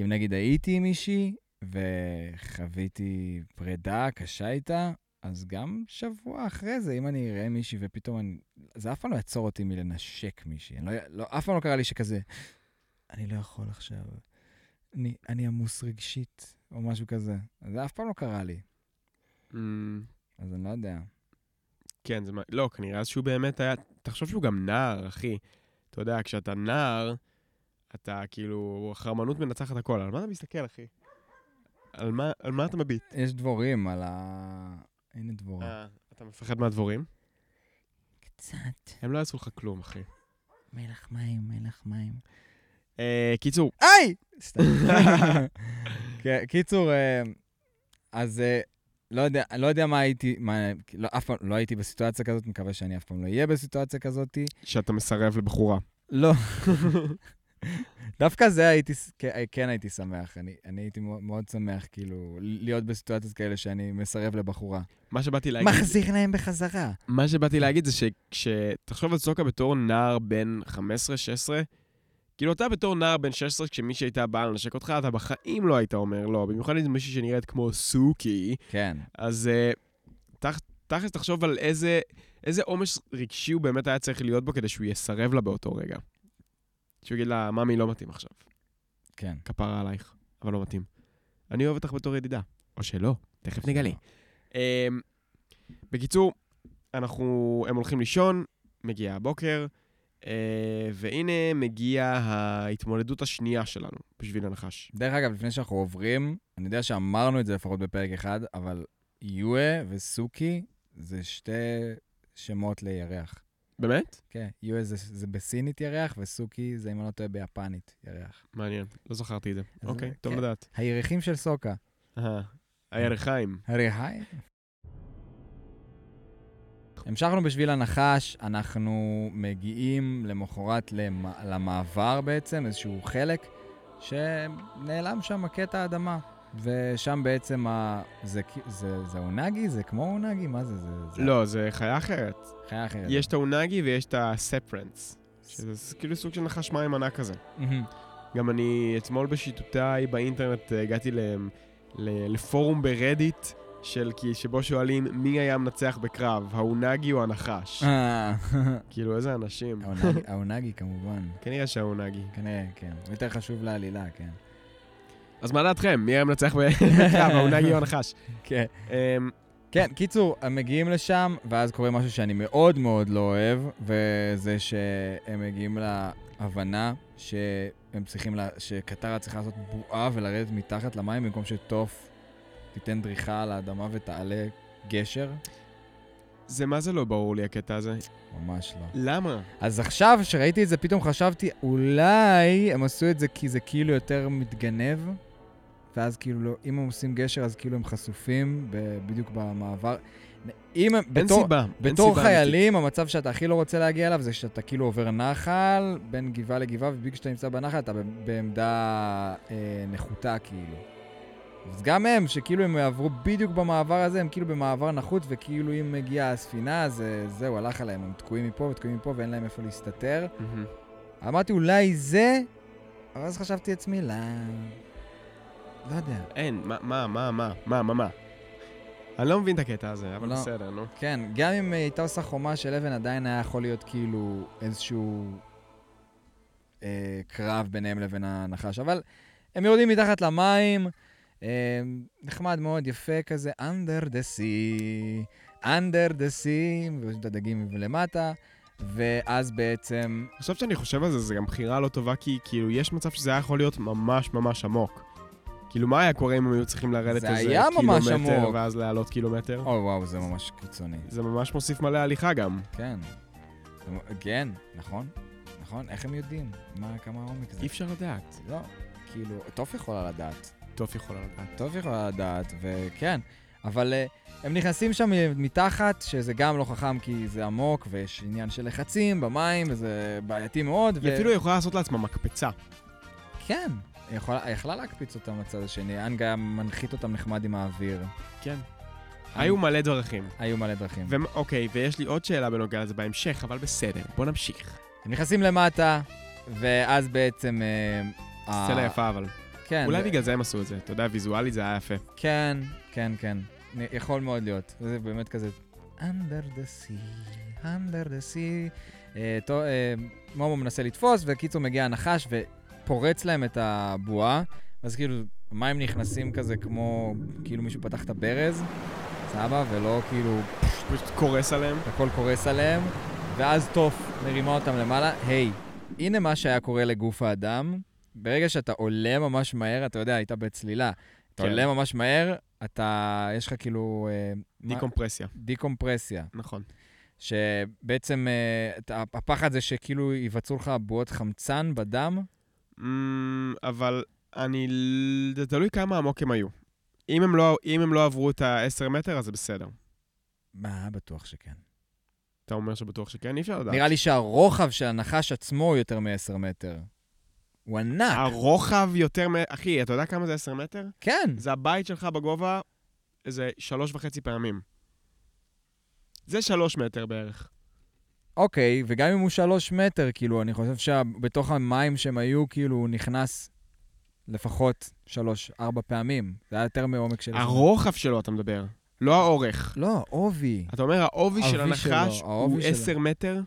אם נגיד הייתי עם מישהי, וחוויתי פרידה קשה איתה, אז גם שבוע אחרי זה, אם אני אראה מישהי ופתאום אני... זה אף פעם לא יעצור אותי מלנשק מישהי. לא, לא, אף פעם לא קרה לי שכזה, אני לא יכול עכשיו, אני, אני עמוס רגשית, או משהו כזה. זה אף פעם לא קרה לי, אמ, אז אני לא יודע. כן, זה מה... לא, כנראה שהוא באמת היה... תחשוב שהוא גם נער, אחי. אתה יודע, כשאתה נער, אתה כאילו... החרמנות מנצחת הכל. על מה אתה מסתכל, אחי? על מה, על מה אתה מביט? יש דבורים על ה... הנה דבורה. אה, אתה מפחד מהדבורים? קצת. הם לא יעשו לך כלום, אחי. מלח מים, מלח מים. אה, קיצור, היי! סתם. כן, קיצור, אה, אז אה, לא יודע, לא יודע מה הייתי, מה, לא, אף פעם לא הייתי בסיטואציה כזאת, מקווה שאני אף פעם לא אהיה בסיטואציה כזאת. שאתה מסרב לבחורה. לא. דווקא זה הייתי, כן- כן הייתי שמח. אני, אני הייתי מאוד, שמח, כאילו, להיות בסיטואציות כאלה שאני מסרב לבחורה. מה שבאתי להגיד... מחזיר להם בחזרה. מה שבאתי להגיד זה שכשתחשוב על סוקה בתור נער בן 15-16, כאילו, אתה בתור נער בן 16, כשמישהי הייתה באה לנשק אותך, אתה בחיים לא היית אומר לא. במיוחד אם זה מישהי שנראית כמו סוכי, כן. אז uh, תכ, תכלס תחשוב על איזה, איזה עומס רגשי הוא באמת היה צריך להיות בו כדי שהוא יסרב לה באותו רגע. שהוא יגיד לה, ממי, לא מתאים עכשיו. כן. כפרה עלייך, אבל לא מתאים. אני אוהב אותך בתור ידידה. או שלא, תכף נגלה. Um, בקיצור, אנחנו, הם הולכים לישון, מגיע הבוקר, והנה מגיעה ההתמודדות השנייה שלנו בשביל הנחש. דרך אגב, לפני שאנחנו עוברים, אני יודע שאמרנו את זה לפחות בפרק אחד, אבל יואה וסוכי זה שתי שמות לירח. באמת? כן, יואה זה, זה בסינית ירח, וסוכי זה, אם אני לא טועה, ביפנית ירח. מעניין, לא זכרתי את זה. אוקיי, טוב כן. לדעת. הירחים של סוקה. אהה, הירחיים. המשכנו בשביל הנחש, אנחנו מגיעים למחרת למ... למעבר בעצם, איזשהו חלק שנעלם שם קטע אדמה. ושם בעצם ה... זה, זה, זה אונגי? זה כמו אונגי? מה זה? זה, זה לא, זה חיה אחרת. חיה אחרת. יש את האונגי ויש את הספרנס. שזה כאילו סוג של נחש מים ענק כזה. גם אני אתמול בשיטותיי באינטרנט אה, הגעתי ל, ל, לפורום ברדיט, של, כי- שבו שואלים מי היה מנצח בקרב, האונגי או הנחש. אה, כאילו, איזה אנשים. האונגי- כמובן. כנראה שהאונגי. כנראה, כן. יותר חשוב לעלילה, כן. אז מה דעתכם? מי היה מנצח בקרב, האונגי או הנחש? כן. אמ, כן, קיצור, הם מגיעים לשם, ואז קורה משהו שאני מאוד מאוד לא אוהב, וזה שהם מגיעים להבנה שהם צריכים. שקטרה צריכה לעשות בועה ולרדת מתחת למים במקום שטוף תיתן דריכה על האדמה ותעלה גשר. זה מה זה לא ברור לי הקטע הזה? ממש לא. למה? אז עכשיו, כשראיתי את זה, פתאום חשבתי, אולי הם עשו את זה כי זה כאילו יותר מתגנב, ואז כאילו, לא, אם הם עושים גשר, אז כאילו הם חשופים בדיוק במעבר. אם הם, אין בתור, סיבה. אין בתור סיבה חיילים, המצב שאתה הכי לא רוצה להגיע אליו זה שאתה כאילו עובר נחל בין גבעה לגבעה, ובגלל שאתה נמצא בנחל אתה ב- בעמדה אה, נחותה כאילו. אז גם הם, שכאילו הם יעברו בדיוק במעבר הזה, הם כאילו במעבר נחות, וכאילו אם מגיעה הספינה, אז אה, זהו, הלך עליהם. הם תקועים מפה ותקועים מפה ואין להם איפה להסתתר. מהמם. אמרתי, אולי זה, אבל אז חשבתי לעצמי, לא... לא יודע. אין, מה, מה, מה, מה, מה, מה, מה? אני לא מבין את הקטע הזה, אבל לא. בסדר, נו. כן, גם אם אה, הייתה עושה חומה של אבן, עדיין היה יכול להיות כאילו איזשהו אה, קרב ביניהם לבין הנחש. אבל הם יורדים מתחת למים, נחמד מאוד, יפה כזה, under the sea, under the sea, ויש את הדגים למטה, ואז בעצם... עכשיו שאני חושב על זה, זה גם בחירה לא טובה, כי כאילו, יש מצב שזה היה יכול להיות ממש ממש עמוק. כאילו, מה היה קורה אם הם היו צריכים לרדת זה איזה קילומטר, עמוק. ואז לעלות קילומטר? אוי וואו, זה ממש קיצוני. זה ממש מוסיף מלא הליכה גם. כן. זה- כן, נכון, נכון, איך הם יודעים? מה, כמה עומק זה? אי אפשר לדעת. לא, כאילו, טוף יכולה לדעת. טוב יכולה לדעת. טוב יכולה לדעת, וכן, אבל uh, הם נכנסים שם מתחת, שזה גם לא חכם כי זה עמוק, ויש עניין של לחצים במים, וזה בעייתי מאוד. היא אפילו יכולה לעשות לעצמה מקפצה. כן, היא יכולה, יכלה להקפיץ אותם לצד השני, אנג היה מנחית אותם נחמד עם האוויר. כן. היו מלא דרכים. היו מלא דרכים. ואוקיי, ויש לי עוד שאלה בנוגע לזה בהמשך, אבל בסדר, בוא נמשיך. הם נכנסים למטה, ואז בעצם... uh, סצנה יפה אבל. כן. אולי בגלל זה הם עשו את זה. אתה יודע, ויזואלית זה היה יפה. כן, כן, כן. יכול מאוד להיות. זה באמת כזה under the sea, under the sea. אה, אה, מומו מנסה לתפוס, וקיצור מגיע הנחש ופורץ להם את הבועה. אז כאילו, המים נכנסים כזה כמו, כאילו מישהו פתח את הברז, סבבה, ולא כאילו פשוט קורס עליהם. הכל קורס עליהם, ואז טוף מרימה אותם למעלה. היי, הנה מה שהיה קורה לגוף האדם. ברגע שאתה עולה ממש מהר, אתה יודע, היית בצלילה. אתה כן. עולה ממש מהר, אתה, יש לך כאילו... אה, מה- דיקומפרסיה. דיקומפרסיה. נכון. שבעצם אה, הפחד זה שכאילו ייווצרו לך בועות חמצן בדם. אמ, אבל אני... זה תלוי כמה עמוק הם היו. אם הם לא, אם הם לא עברו את ה-10 מטר, אז זה בסדר. מה, בטוח שכן. אתה אומר שבטוח שכן, אי אפשר לדעת. נראה לי שהרוחב של הנחש עצמו הוא יותר מ-10 מטר. הוא ענק. הרוחב יותר מ... אחי, אתה יודע כמה זה 10 מטר? כן. זה הבית שלך בגובה איזה שלוש וחצי פעמים. זה שלוש מטר בערך. אוקיי, וגם אם הוא שלוש מטר, כאילו, אני חושב שבתוך המים שהם היו, כאילו, הוא נכנס לפחות שלוש, ארבע פעמים. זה היה יותר מעומק של... הרוחב שלו, אתה מדבר. לא האורך. לא, עובי. אתה אומר, העובי של העובי הנחש העובי הוא. 10 מטר?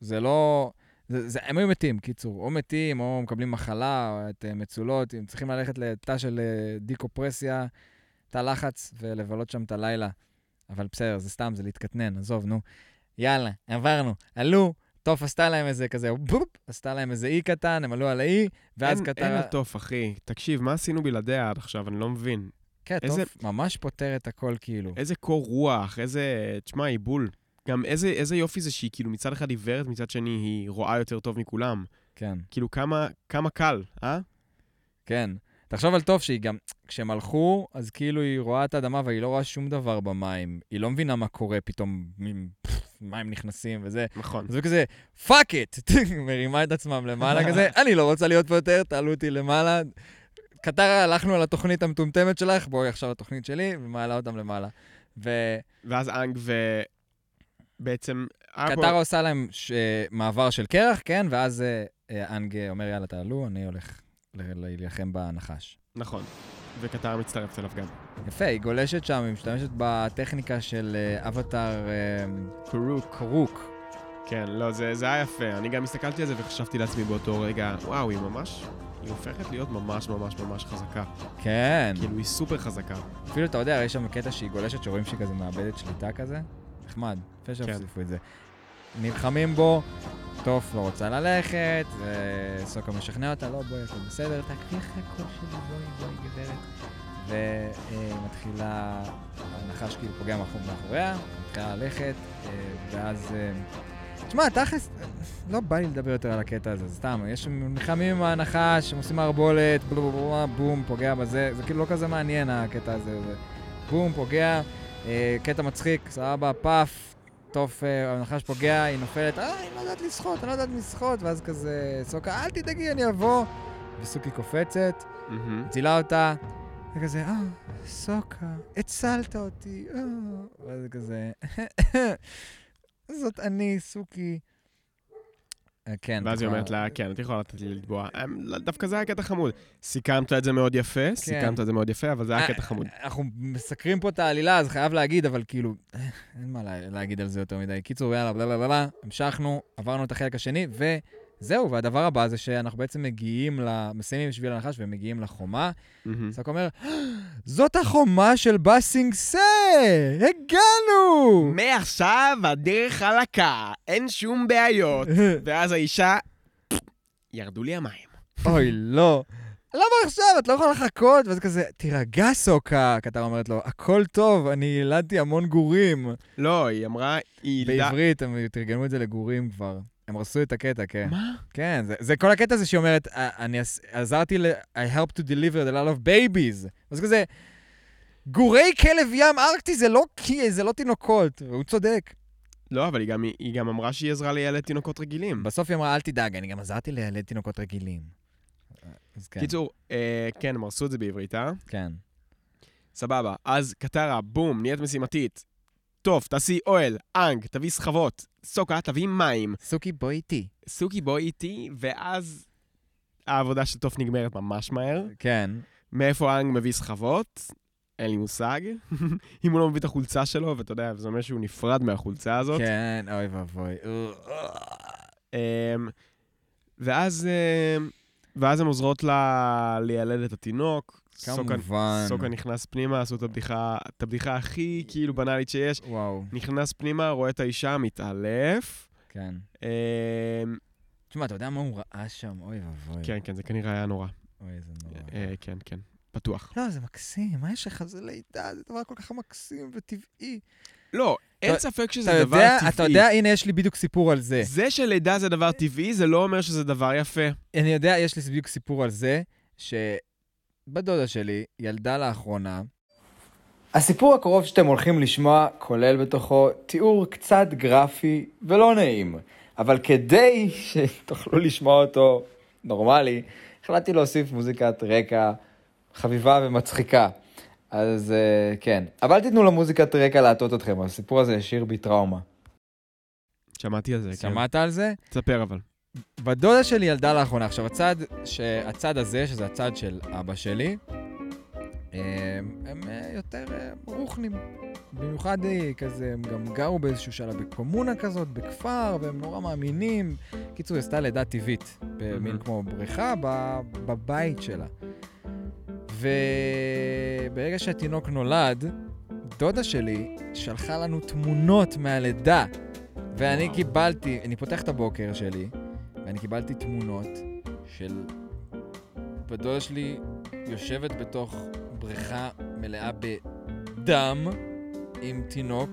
זה לא... זה, זה, הם היו מתים, קיצור. או מתים, או מקבלים מחלה, או את אה, מצולות. הם צריכים ללכת לתא של אה, דיקופרסיה, תא לחץ, ולבלות שם את הלילה. אבל בסדר, זה סתם, זה להתקטנן, עזוב, נו. יאללה, עברנו. עלו, טוף עשתה להם איזה כזה, בופ, עשתה להם איזה אי קטן, הם עלו על האי, ואז קטר... אין לטוף, אחי. תקשיב, מה עשינו בלעדיה עד עכשיו? אני לא מבין. כן, איזה- טוף ממש פותר את הכל, כאילו. איזה קור רוח, איזה... תשמע, עיבול. גם איזה, איזה יופי זה שהיא כאילו מצד אחד עיוורת, מצד שני היא רואה יותר טוב מכולם. כן, כאילו כמה, כמה קל, אה? כן. תחשוב על טוף שהיא גם, כשהם הלכו, אז כאילו היא רואה את האדמה והיא לא רואה שום דבר במים. היא לא מבינה מה קורה פתאום, מים נכנסים וזה. נכון. אז הוא כזה, fuck it! מרימה את עצמם למעלה כזה, אני לא רוצה להיות פה יותר, תעלו אותי למעלה. קטרה, הלכנו על התוכנית המטומטמת שלך, בואי עכשיו לתוכנית שלי, ומעלה אותם למעלה. וקטר ואז אנג ו... בעצם... פה- עושה להם ש... מעבר של קרח, כן? ואז אה, אה, אנג אומר, יאללה, תעלו, אני הולך להילחם בנחש. נכון. וקטר מצטרפת אליו גם. יפה, היא גולשת שם, היא משתמשת בטכניקה של אה, אבטאר אה, קורוק. קרוק. כן, לא, זה, זה היה יפה. אני גם הסתכלתי על זה וחשבתי לעצמי באותו רגע, וואו, היא ממש... היא הופכת להיות ממש ממש ממש חזקה. כן. כאילו, היא סופר חזקה. אפילו, אתה יודע, יש שם קטע שהיא גולשת, שרואים שהיא כזה מאבדת שליטה כזה. נחמד, יפה שהוסיפו את זה. נלחמים בו, טוף לא רוצה ללכת, וסוקה משכנע אותה, לא, בואי, הכל בסדר, תעקבי אחרי הקול שלי, בואי, בואי, גברת. ומתחילה, הנחש כאילו פוגע מאחור- מאחוריה, מתחילה ללכת, ואז... תשמע, תכלס, לא בא לי לדבר יותר על הקטע הזה, סתם, יש נלחמים עם הנחש, הם עושים מערבולת, בלו, בלו, בלו, בום, פוגע בזה, זה כאילו לא כזה מעניין הקטע הזה, זה בום, פוגע, קטע מצחיק, סבבה, פאף, טוף, אה, הנחש פוגע, היא נופלת, אה, היא לא יודעת לשחות, אני לא יודעת לשחות, ואז כזה, סוקה, אל תדאגי, אני אבוא, וסוקי קופצת. מצילה אותה, וכזה, אה, סוקה, הצלת אותי, אה, ואז כזה, זאת אני, סוקי. אה, כן. ואז היא אומרת לה, כן, את יכולה לתת לי לתבוע. אמ, לא, דווקא זה היה קטע חמוד. סיכמת את זה מאוד יפה, סיכמת את זה מאוד יפה, אבל זה היה אה, קטע חמוד. אנחנו מסקרים פה את העלילה, אז חייב להגיד, אבל כאילו, אה, אין מה לה- להגיד על זה יותר מדי. קיצור, יאללה, בלה בלה בלה, המשכנו, עברנו את החלק השני, וזהו, והדבר הבא זה שאנחנו בעצם מגיעים, ל- מסיימים שביל הנחש ומגיעים לחומה. מהמם. סוק אומר, זאת החומה של בסינג סה! הגענו! מעכשיו הדרך חלקה, אין שום בעיות. ואז האישה, ירדו לי המים. אוי, לא. למה עכשיו? את לא יכולה לחכות? ואז כזה, תירגע, סוקה, קטר אומרת לו, הכל טוב, אני ילדתי המון גורים. לא, היא אמרה, היא ילדה... בעברית, הם תרגמו את זה לגורים כבר. הם הרסו את הקטע, כן. מה? כן, זה, זה כל הקטע הזה שהיא אומרת, "א- אני עזרתי ל... I helped to deliver a lot of babies. אז כזה, גורי כלב ים ארקטי זה לא קי, זה לא תינוקות. והוא צודק. לא, אבל היא גם, היא גם אמרה שהיא עזרה לילד תינוקות רגילים. בסוף היא אמרה, אל תדאג, אני גם עזרתי לילד תינוקות רגילים. אז כן. קיצור, אה, כן, הם הרסו את זה בעברית, אה? כן. סבבה. אז קטרה, בום, נהיית משימתית. טוב, תעשי אוהל, אנג, תביא סחבות. סוקה, תביא מים. סוכי, בואי איתי. סוכי, בואי איתי, ואז העבודה של טוף נגמרת ממש מהר. כן. מאיפה האנג מביא סחבות? אין לי מושג. אם הוא לא מביא את החולצה שלו, ואתה יודע, זה אומר שהוא נפרד מהחולצה הזאת. כן, אוי ואבוי. אמ, ואז, אמ, ואז הן עוזרות לה לילד את התינוק. כמובן. סוקה נכנס פנימה, עשו את הבדיחה, את הבדיחה הכי כאילו בנאלית שיש. וואו, נכנס פנימה, רואה את האישה, מתעלף. כן. אמ, תשמע, אתה יודע מה הוא ראה שם? אוי ואבוי. כן, כן, זה כנראה היה נורא. אוי, זה נורא. אה, כן, כן, בטוח. לא, זה מקסים, מה יש לך? זה לידה, זה דבר כל כך מקסים וטבעי. לא, אין ספק שזה דבר טבעי. אתה יודע, הנה, יש לי בדיוק סיפור על זה. זה שלידה זה דבר טבעי, זה לא אומר שזה דבר יפה. אני יודע, יש לי בדיוק סיפור על זה, שבת דודה שלי ילדה לאחרונה. הסיפור הקרוב שאתם הולכים לשמוע כולל בתוכו תיאור קצת גרפי ולא נעים, אבל כדי שתוכלו לשמוע אותו נורמלי, החלטתי להוסיף מוזיקת רקע חביבה ומצחיקה. אז uh, כן, אבל תיתנו למוזיקת רקע להטות אתכם, הסיפור הזה השאיר בי טראומה. שמעתי על זה, כן. שמעת על זה? תספר אבל. בת שלי ילדה לאחרונה. עכשיו, הצד, ש... הצד הזה, שזה הצד של אבא שלי, הם, הם אה, יותר אה, רוחנים. במיוחד היא כזה, הם גם גרו באיזשהו שלב בקומונה כזאת, בכפר, והם נורא מאמינים. קיצור, היא עשתה לידה טבעית, במין. כמו בריכה, ב- בבית שלה. וברגע שהתינוק נולד, דודה שלי שלחה לנו תמונות מהלידה. ואני וואו. קיבלתי, אני פותח את הבוקר שלי, ואני קיבלתי תמונות של בת דודה שלי יושבת בתוך בריכה מלאה בדם עם תינוק,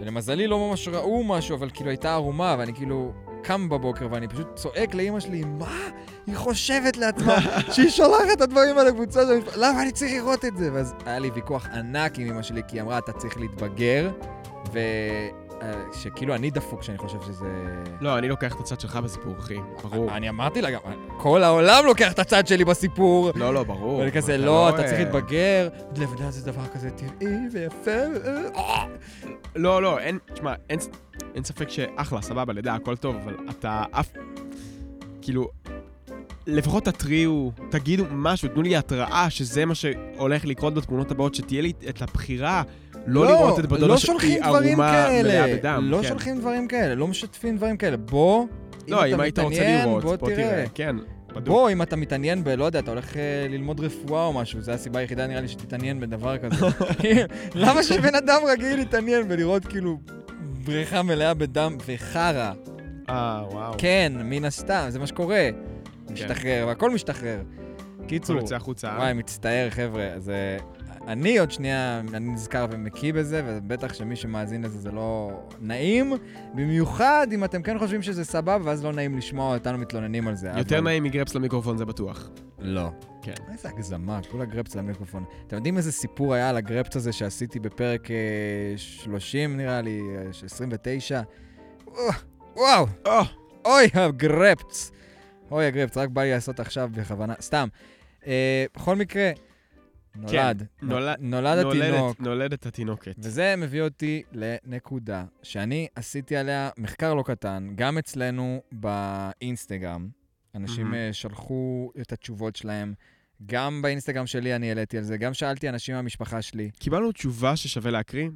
ולמזלי לא ממש ראו משהו, אבל כאילו הייתה ערומה, ואני כאילו קם בבוקר ואני פשוט צועק לאימא שלי, מה? היא חושבת לעצמה שהיא שולחת את הדברים האלה לקבוצה של המשפחה, למה אני צריך לראות את זה? ואז היה לי ויכוח ענק עם אמא שלי, כי היא אמרה, אתה צריך להתבגר, ושכאילו אני דפוק שאני חושב שזה... לא, אני לוקח את הצד שלך בסיפור, אחי. ברור. אני אמרתי לה גם, כל העולם לוקח את הצד שלי בסיפור. לא, לא, ברור. ואני כזה, אתה לא, אתה צריך אה, להתבגר, לבדה זה דבר כזה טבעי ויפה. אה. לא, לא, אין, תשמע, אין ספק שאחלה, סבבה, לידה, הכל טוב, אבל אתה אף... כאילו, לפחות תתריעו, תגידו משהו, תנו לי התראה שזה מה שהולך לקרות בתמונות הבאות, שתהיה לי את הבחירה לא לראות את בדודה לא שהיא ערומה מלאה כאלה. בדם. לא כן. שולחים דברים כאלה, לא משתפים דברים כאלה. בוא, לא, אם אתה היית רוצה מתעניין, לראות, בוא בוא תראה. תראה. כן, בדוק. בוא, אם אתה מתעניין ב... לא יודע, אתה הולך אה, ללמוד רפואה או משהו, זו הסיבה היחידה נראה לי שתתעניין בדבר כזה. למה שבן אדם רגיל יתעניין בלראות כאילו בריכה מלאה בדם וחרא? אה, וואו. כן, מן הסתם, זה מה שקורה. משתחרר, והכל משתחרר. קיצור. וואי, מצטער, חבר'ה. זה... אני עוד שנייה, אני נזכר ומקיא בזה, ובטח שמי שמאזין לזה זה לא נעים. במיוחד אם אתם כן חושבים שזה סבבה, ואז לא נעים לשמוע אותנו מתלוננים על זה. יותר אבל- נעים מגרפס למיקרופון, זה בטוח. לא. כן. איזה הגזמה, כולה גרפס למיקרופון. אתם יודעים איזה סיפור היה על הגרפס הזה שעשיתי בפרק אה, 30, נראה לי, אה, 29? וואו, או, אוי, הגרפס. אוי, הגרפס, רק בא לי לעשות עכשיו בכוונה, סתם. אה, בכל מקרה, נולד. כן, נולד- נולד התינוק. נולדת, התינוקת. וזה מביא אותי לנקודה שאני עשיתי עליה מחקר לא קטן, גם אצלנו באינסטגרם. אנשים. אה, שלחו את התשובות שלהם. גם באינסטגרם שלי אני העליתי על זה, גם שאלתי אנשים מהמשפחה שלי. קיבלנו תשובה ששווה להקריא?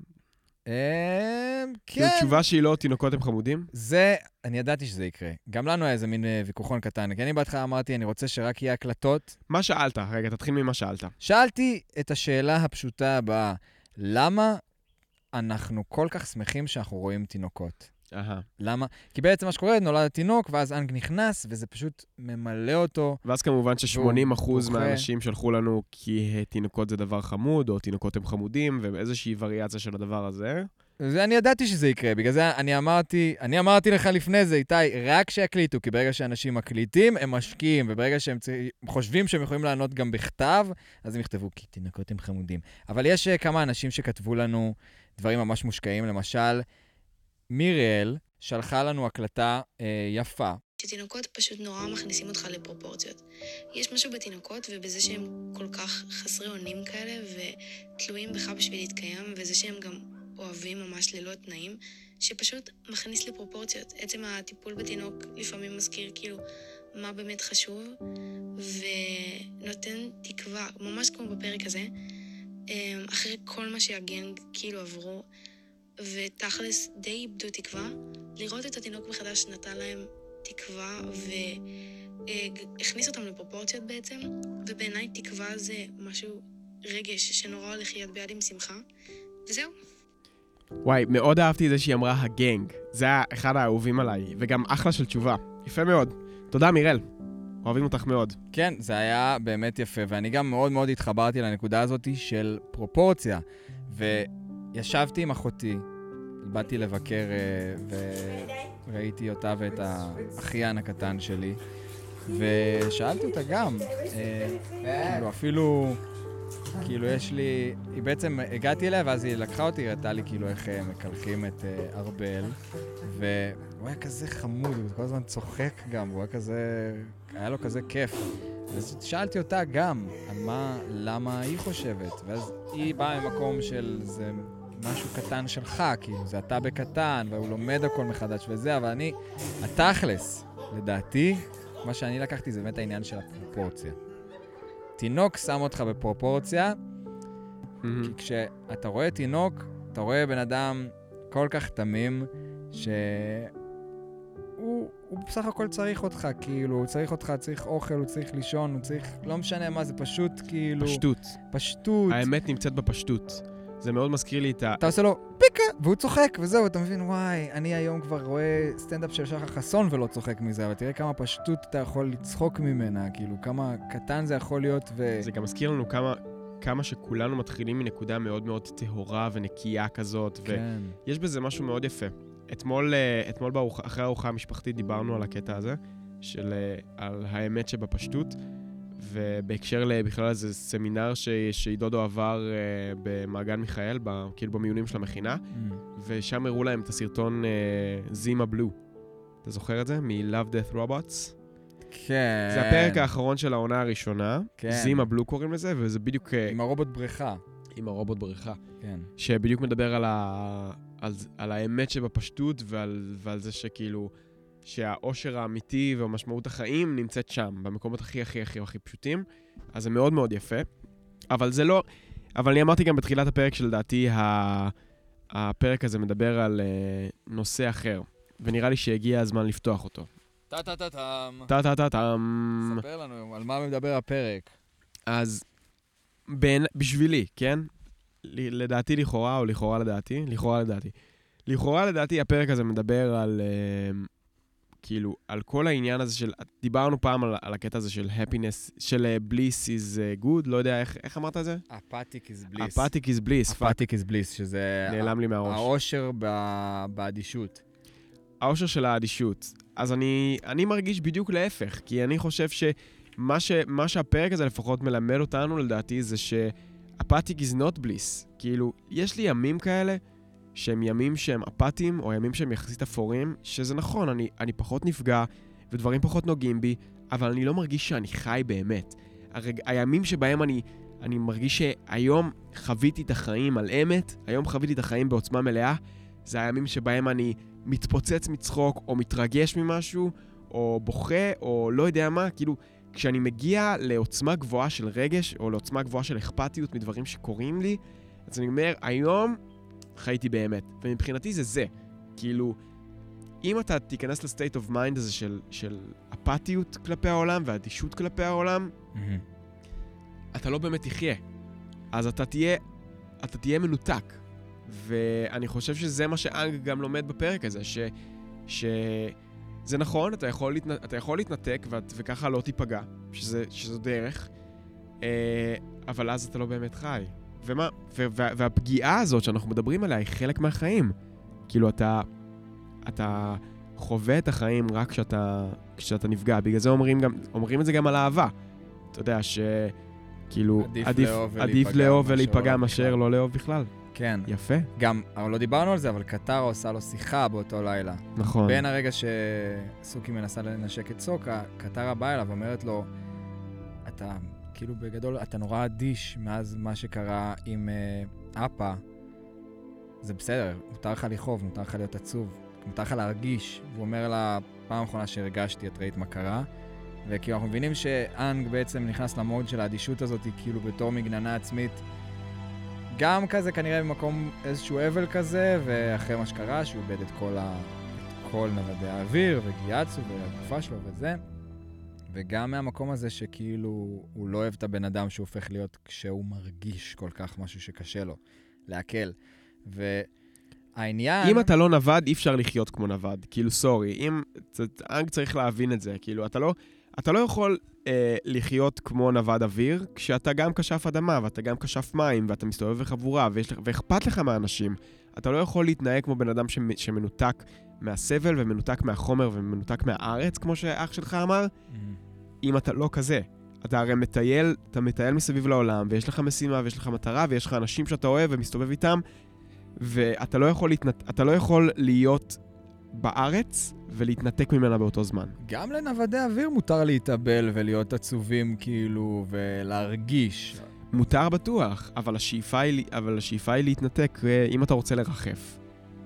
כאילו כן, תשובה שהיא לא תינוקות הם חמודים? זה, אני ידעתי שזה יקרה. גם לנו היה איזה מין אה, ויכוחון קטן, כי אני בהתחלה אמרתי, אני רוצה שרק יהיה הקלטות. מה שאלת? רגע, תתחיל ממה שאלת. שאלתי את השאלה הפשוטה הבאה, למה אנחנו כל כך שמחים שאנחנו רואים תינוקות? אהה. למה? כי בעצם מה שקורה, נולד התינוק, ואז אנג נכנס, וזה פשוט ממלא אותו. ואז כמובן ש-80% בוכה. מהאנשים שלחו לנו כי אה, תינוקות זה דבר חמוד, או תינוקות הם חמודים, ואיזושהי וריאציה של הדבר הזה. זה, אני ידעתי שזה יקרה, בגלל זה אני אמרתי, אני אמרתי לך לפני זה, איתי, רק שיקליטו, כי ברגע שאנשים מקליטים, הם משקיעים, וברגע שהם צר... חושבים שהם יכולים לענות גם בכתב, אז הם יכתבו, כי תינוקות הם חמודים. אבל יש uh, כמה אנשים שכתבו לנו דברים ממש מושקעים, למשל, מיריאל שלחה לנו הקלטה uh, יפה, שתינוקות פשוט נורא מכניסים אותך לפרופורציות. יש משהו בתינוקות ובזה שהם כל כך חסרי אונים כאלה ותלויים בך בשביל להתקיים, וזה שהם גם אוהבים ממש ללא תנאים, שפשוט מכניס לפרופורציות. עצם הטיפול בתינוק לפעמים מזכיר כאילו מה באמת חשוב, ונותן תקווה, ממש כמו בפרק הזה, אמ, אחרי כל מה שהגנג כאילו עברו, ותכלס די איבדו תקווה, לראות את התינוק מחדש נתן להם תקווה והכניס אותם לפרופורציות בעצם, ובעיניי תקווה זה משהו, רגש שנורא הולך יד ביד עם שמחה, וזהו. וואי, מאוד אהבתי את זה שהיא אמרה הגנג. זה היה אחד האהובים עליי, וגם אחלה של תשובה. יפה מאוד. תודה, מיראל. אוהבים אותך מאוד. כן, זה היה באמת יפה, ואני גם מאוד מאוד התחברתי לנקודה הזאת של פרופורציה. וישבתי עם אחותי, באתי לבקר אה, וראיתי אותה ואת האחיין הקטן שלי, ושאלתי אותה גם, אה, כאילו אפילו, כאילו יש לי, היא בעצם, הגעתי אליה ואז היא לקחה אותי, הראתה לי כאילו איך אה, מקלחים את ארבל, והוא היה כזה חמוד, הוא כל הזמן צוחק גם, הוא היה כזה, היה לו כזה כיף. אז שאלתי אותה גם, על מה, למה היא חושבת, ואז היא באה ממקום של זה משהו קטן שלך, כאילו, זה אתה בקטן, והוא לומד הכל מחדש וזה, אבל אני, התכלס, לדעתי, מה שאני לקחתי זה באמת העניין של הפרופורציה. תינוק שם אותך בפרופורציה, מהמם. כי כשאתה רואה תינוק, אתה רואה בן אדם כל כך תמים, שהוא הוא בסך הכל צריך אותך, כאילו, הוא צריך אותך, צריך אוכל, הוא צריך לישון, הוא צריך, לא משנה מה, זה פשוט כאילו... פשטות. פשטות. האמת נמצאת בפשטות. זה מאוד מזכיר לי את ה... אתה עושה לו פיקה, והוא צוחק, וזהו, אתה מבין, וואי, אני היום כבר רואה סטנדאפ של שחר חסון ולא צוחק מזה, אבל תראה כמה פשטות אתה יכול לצחוק ממנה, כאילו, כמה קטן זה יכול להיות, ו... זה גם מזכיר לנו כמה, כמה שכולנו מתחילים מנקודה מאוד מאוד טהורה ונקייה כזאת, כן. ויש בזה משהו מאוד יפה. אתמול, אה, אתמול בארוח, אחרי הארוחה המשפחתית דיברנו על הקטע הזה, של אה, על האמת שבפשטות, ובהקשר לבכלל איזה סמינר ש, שעידודו עבר אה, במעגן מיכאל, ב, כאילו במיונים של המכינה, Mm. ושם הראו להם את הסרטון אה, זימה בלו. אתה זוכר את זה? מ-Love Death Robots? כן. זה הפרק האחרון של העונה הראשונה, כן. זימה בלו קוראים לזה, וזה בדיוק אה, עם הרובוט בריכה. עם הרובוט בריכה. כן. שבדיוק מדבר על, ה... על... על האמת שבפשטות ועל... ועל זה שכאילו, שהאושר האמיתי ומשמעות החיים נמצאת שם, במקומות הכי הכי הכי הכי פשוטים. אז זה מאוד מאוד יפה. אבל זה לא... אבל אני אמרתי גם בתחילת הפרק שלדעתי ה... הפרק הזה מדבר על uh, נושא אחר, ונראה לי שהגיע הזמן לפתוח אותו. טה-טה-טה-טם. טה-טה-טה-טם. ספר לנו על מה מדבר הפרק. אז בין, בשבילי, כן? לדעתי לכאורה, או לכאורה לדעתי, לכאורה לדעתי. לכאורה לדעתי הפרק הזה מדבר על, uh, כאילו, על כל העניין הזה של, דיברנו פעם על, על הקטע הזה של happiness, של uh, bliss is uh, good, לא יודע איך, איך אמרת את זה? אפתיק איז בליס. apathic is bliss, אפתיק איז בליס, שזה... נעלם לי מהראש. האושר באדישות. האושר של האדישות. אז אני, אני מרגיש בדיוק להפך, כי אני חושב שמה ש, מה שהפרק הזה לפחות מלמד אותנו, לדעתי, זה ש-apathic is not bliss. כאילו, יש לי ימים כאלה שהם ימים שהם אפאתיים, או ימים שהם יחסית אפורים, שזה נכון, אני, אני פחות נפגע, ודברים פחות נוגעים בי, אבל אני לא מרגיש שאני חי באמת. הרג... הימים שבהם אני, אני מרגיש שהיום חוויתי את החיים על אמת, היום חוויתי את החיים בעוצמה מלאה, זה הימים שבהם אני מתפוצץ מצחוק, או מתרגש ממשהו, או בוכה, או לא יודע מה, כאילו, כשאני מגיע לעוצמה גבוהה של רגש, או לעוצמה גבוהה של אכפתיות מדברים שקורים לי, אז אני אומר, היום חייתי באמת. ומבחינתי זה זה. כאילו, אם אתה תיכנס ל state of mind הזה של, של אפתיות כלפי העולם ואדישות כלפי העולם, אתה לא באמת תחיה. אז אתה תהיה, אתה תהיה מנותק. ואני חושב שזה מה שאנג גם לומד בפרק הזה, ש... ש... זה נכון, אתה יכול, להתנ... אתה יכול להתנתק ואת... וככה לא תיפגע, שזה... שזו דרך, אה, אבל אז אתה לא באמת חי. ומה? ו... וה... והפגיעה הזאת שאנחנו מדברים עליה היא חלק מהחיים. כאילו, אתה... אתה חווה את החיים רק כשאתה, כשאתה נפגע. בגלל זה אומרים, גם... אומרים את זה גם על אהבה. אתה יודע ש... כאילו, עדיף לאהוב עדיף לאהוב ולהיפגע לאהוב מאשר. לא לאהוב בכלל. כן. יפה. גם, אבל לא דיברנו על זה, אבל קטרה עושה לו שיחה באותו לילה. נכון. בין הרגע שסוכי מנסה לנשק את סוקה, קטרה באה אליו ואומרת לו, אתה, כאילו בגדול, אתה נורא אדיש מאז מה שקרה עם אה, אפה. זה בסדר, מותר לך לכאוב, מותר לך להיות עצוב, מותר לך להרגיש. והוא אומר לה, פעם אחרונה שהרגשתי, את ראית מה קרה. וכאילו אנחנו מבינים שאנג בעצם נכנס למוד של האדישות הזאת, כאילו בתור מגננה עצמית. גם כזה כנראה במקום איזשהו אבל כזה, ואחרי מה שקרה, שהוא איבד את כל, ה... את כל נוודי האוויר, וגיאצו, והגופה שלו וזה. וגם מהמקום הזה שכאילו הוא לא אוהב את הבן אדם שהוא הופך להיות כשהוא מרגיש כל כך משהו שקשה לו, לעכל. והעניין... אם אתה לא נווד, אי אפשר לחיות כמו נווד. כאילו, סורי. אם... אנג צריך להבין את זה. כאילו, אתה לא... אתה לא יכול אה, לחיות כמו נווד אוויר, כשאתה גם כשף אדמה, ואתה גם כשף מים, ואתה מסתובב בחבורה, ויש, ואכפת לך מהאנשים. אתה לא יכול להתנהג כמו בן אדם שמ- שמנותק מהסבל, ומנותק מהחומר, ומנותק מהארץ, כמו שאח שלך אמר, אם אתה לא כזה. אתה הרי מטייל, אתה מטייל מסביב לעולם, ויש לך משימה, ויש לך מטרה, ויש לך אנשים שאתה אוהב ומסתובב איתם, ואתה לא יכול, להתנת... לא יכול להיות בארץ ולהתנתק ממנה באותו זמן. גם לנוודי אוויר מותר להתאבל ולהיות עצובים, כאילו, ולהרגיש. מותר בטוח, אבל השאיפה היא, אבל השאיפה היא להתנתק אם אתה רוצה לרחף.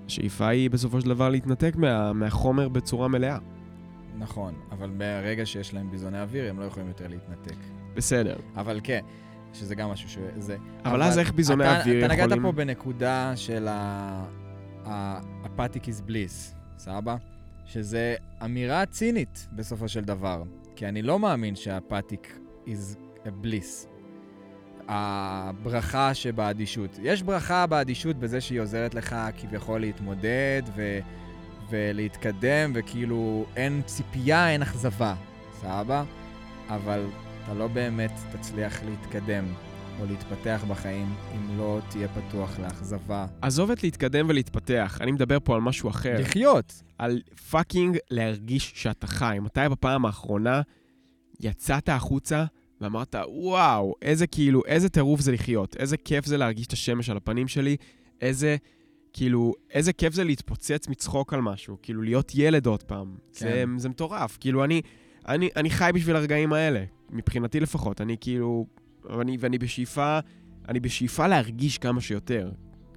השאיפה היא בסופו של דבר להתנתק מה, מהחומר בצורה מלאה. נכון, אבל ברגע שיש להם ביזוני אוויר, הם לא יכולים יותר להתנתק. בסדר. אבל כן, שזה גם משהו שזה... אבל אז איך ביזוני אתה, אוויר אתה יכולים... נגעת פה בנקודה של. ה-apathic is bliss, סבבה? שזה אמירה צינית בסופו של דבר. כי אני לא מאמין שה-apathic is a bliss. הברכה שבאדישות. יש ברכה באדישות בזה שהיא עוזרת לך כביכול להתמודד ו... ולהתקדם, וכאילו אין ציפייה, אין אכזבה, סבבה? אבל אתה לא באמת תצליח להתקדם או להתפתח בחיים אם לא תהיה פתוח לאכזבה. עזוב את להתקדם ולהתפתח, אני מדבר פה על משהו אחר. לחיות. על fucking להרגיש שאתה חי. מתי בפעם האחרונה יצאת החוצה ואמרת, וואו, איזה כאילו, איזה טירוף זה לחיות, איזה כיף זה להרגיש את השמש על הפנים שלי, איזה, כאילו, איזה כיף זה להתפוצץ מצחוק על משהו, כאילו, להיות ילד עוד פעם. כן. זה, זה מטורף. כאילו, אני, אני, אני חי בשביל הרגעים האלה, מבחינתי לפחות. אני כאילו, ואני, ואני בשאיפה, אני בשאיפה להרגיש כמה שיותר.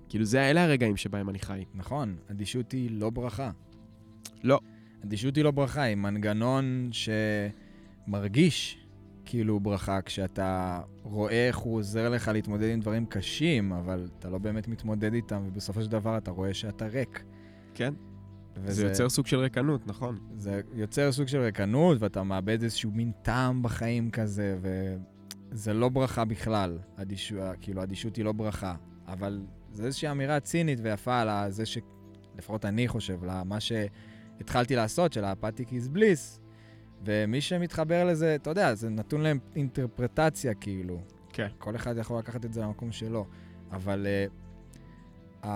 כאילו, זה, אלה הרגעים שבהם אני חי. נכון, אדישות היא לא ברכה. לא. אדישות היא לא ברכה, היא מנגנון שמרגיש כאילו ברכה כשאתה רואה איך הוא עוזר לך להתמודד עם דברים קשים, אבל אתה לא באמת מתמודד איתם, ובסופו של דבר אתה רואה שאתה ריק. כן? וזה, זה יוצר סוג של ריקנות, נכון. זה יוצר סוג של ריקנות, ואתה מאבד איזשהו מין טעם בחיים כזה, וזה לא ברכה בכלל. אדישות, כאילו, אדישות היא לא ברכה. אבל זה איזושהי אמירה צינית ויפה על זה ש... לפחות אני חושב, למה שהתחלתי לעשות, של ה-apathic is bliss, ומי שמתחבר לזה, אתה יודע, זה נתון להם אינטרפרטציה, כאילו. כן. כל אחד יכול לקחת את זה למקום שלו. אבל uh, uh,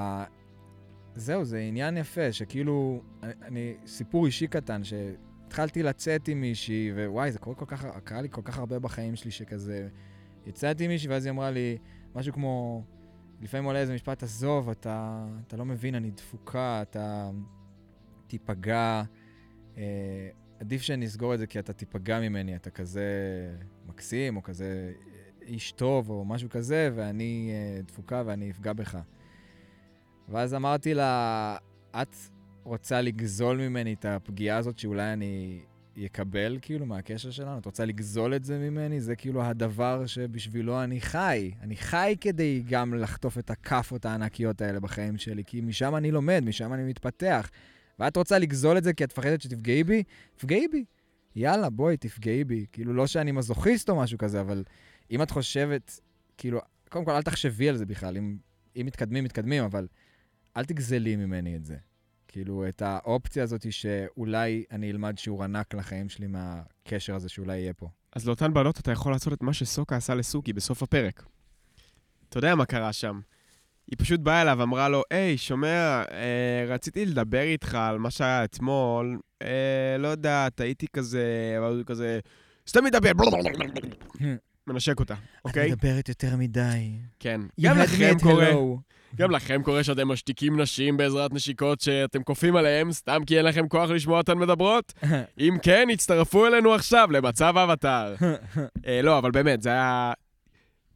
זהו, זה עניין יפה, שכאילו, אני, אני סיפור אישי קטן, שהתחלתי לצאת עם מישהי, ווואי, זה קורה כל כך, קרה לי כל כך הרבה בחיים שלי, שכזה, יצאתי עם מישהי, ואז היא אמרה לי, משהו כמו, לפעמים עולה איזה משפט, עזוב, אתה, אתה לא מבין, אני דפוקה, אתה תיפגע. אה, עדיף שנסגור את זה כי אתה תיפגע ממני, אתה כזה מקסים, או כזה איש טוב, או משהו כזה, ואני אה, דפוקה ואני אפגע בך. ואז אמרתי לה, את רוצה לגזול ממני את הפגיעה הזאת שאולי אני יקבל, כאילו, מהקשר שלנו? את רוצה לגזול את זה ממני? זה כאילו הדבר שבשבילו אני חי. אני חי כדי גם לחטוף את הכאפות הענקיות האלה בחיים שלי, כי משם אני לומד, משם אני מתפתח. ואת רוצה לגזול את זה כי את מפחדת שתפגעי בי? תפגעי בי. יאללה, בואי, תפגעי בי. כאילו, לא שאני מזוכיסט או משהו כזה, אבל אם את חושבת, כאילו, קודם כל, אל תחשבי על זה בכלל. אם, אם מתקדמים, מתקדמים, אבל אל תגזלי ממני את זה. כאילו, את האופציה הזאת שאולי אני אלמד שיעור ענק לחיים שלי מהקשר הזה שאולי יהיה פה. אז לאותן בנות אתה יכול לעשות את מה שסוקה עשה לסוקי בסוף הפרק. אתה יודע מה קרה שם. היא פשוט באה אליו ואמרה לו, היי, שומע, אה, רציתי לדבר איתך על מה שהיה אתמול, אה, לא יודעת, הייתי כזה, אבל הוא כזה, סתם מדבר, מנשק אותה, אוקיי? את מדברת יותר מדי. כן. גם לכם קורה. גם לכם קורה שאתם משתיקים נשים בעזרת נשיקות שאתם כופים עליהם, סתם כי אין לכם כוח לשמוע אותן מדברות? אם כן, הצטרפו אלינו עכשיו למצב האבטר. אה, לא, אבל באמת, זה היה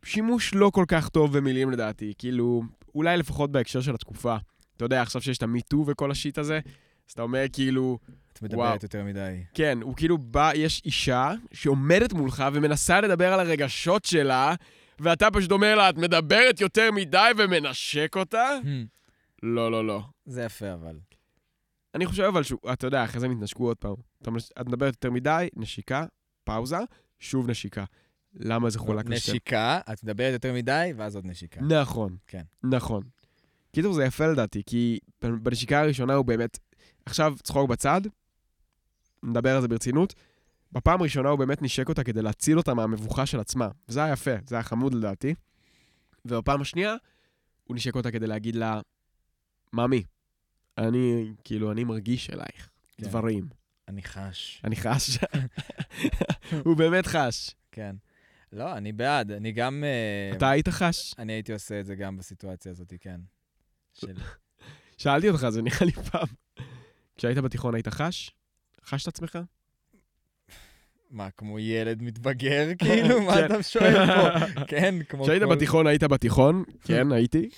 שימוש לא כל כך טוב במילים לדעתי. כאילו, אולי לפחות בהקשר של התקופה. אתה יודע, עכשיו שיש את המיטו וכל השיט הזה, אז אתה אומר כאילו, את מדברת וואו. יותר מדי. כן, הוא כאילו בא, יש אישה שעומדת מולך ומנסה לדבר על הרגשות שלה, ואתה פשוט אומר לה, את מדברת יותר מדי ומנשק אותה? לא, לא, לא. זה יפה, אבל. אני חושב אבל שהוא, אתה יודע, אחרי זה הם התנשקו עוד פעם. אתה את מדברת יותר מדי, נשיקה, פאוזה, שוב נשיקה. למה זה חולק לשתי? נשיקה, את מדברת יותר מדי, ואז עוד נשיקה. נכון. כן. נכון. קיצור, זה יפה לדעתי, כי בנשיקה הראשונה הוא באמת... עכשיו, צחוק בצד, נדבר על זה ברצינות. בפעם הראשונה הוא באמת נשק אותה כדי להציל אותה מהמבוכה של עצמה. וזה היה יפה, זה היה חמוד לדעתי. ובפעם השנייה, הוא נשק אותה כדי להגיד לה, ממי, אני, כאילו, אני מרגיש אלייך כן. דברים. אני חש. אני חש. הוא באמת חש. כן. לא, אני בעד. אני גם... אה, אתה היית חש? אני הייתי עושה את זה גם בסיטואציה הזאת, כן. של... שאלתי אותך, זה נראה לי פעם. כשהיית בתיכון היית חש? חש את עצמך? מה, כמו ילד מתבגר, כאילו? מה כן. אתה שואל פה? כן, כמו כשהיית בתיכון, היית בתיכון, כן, הייתי.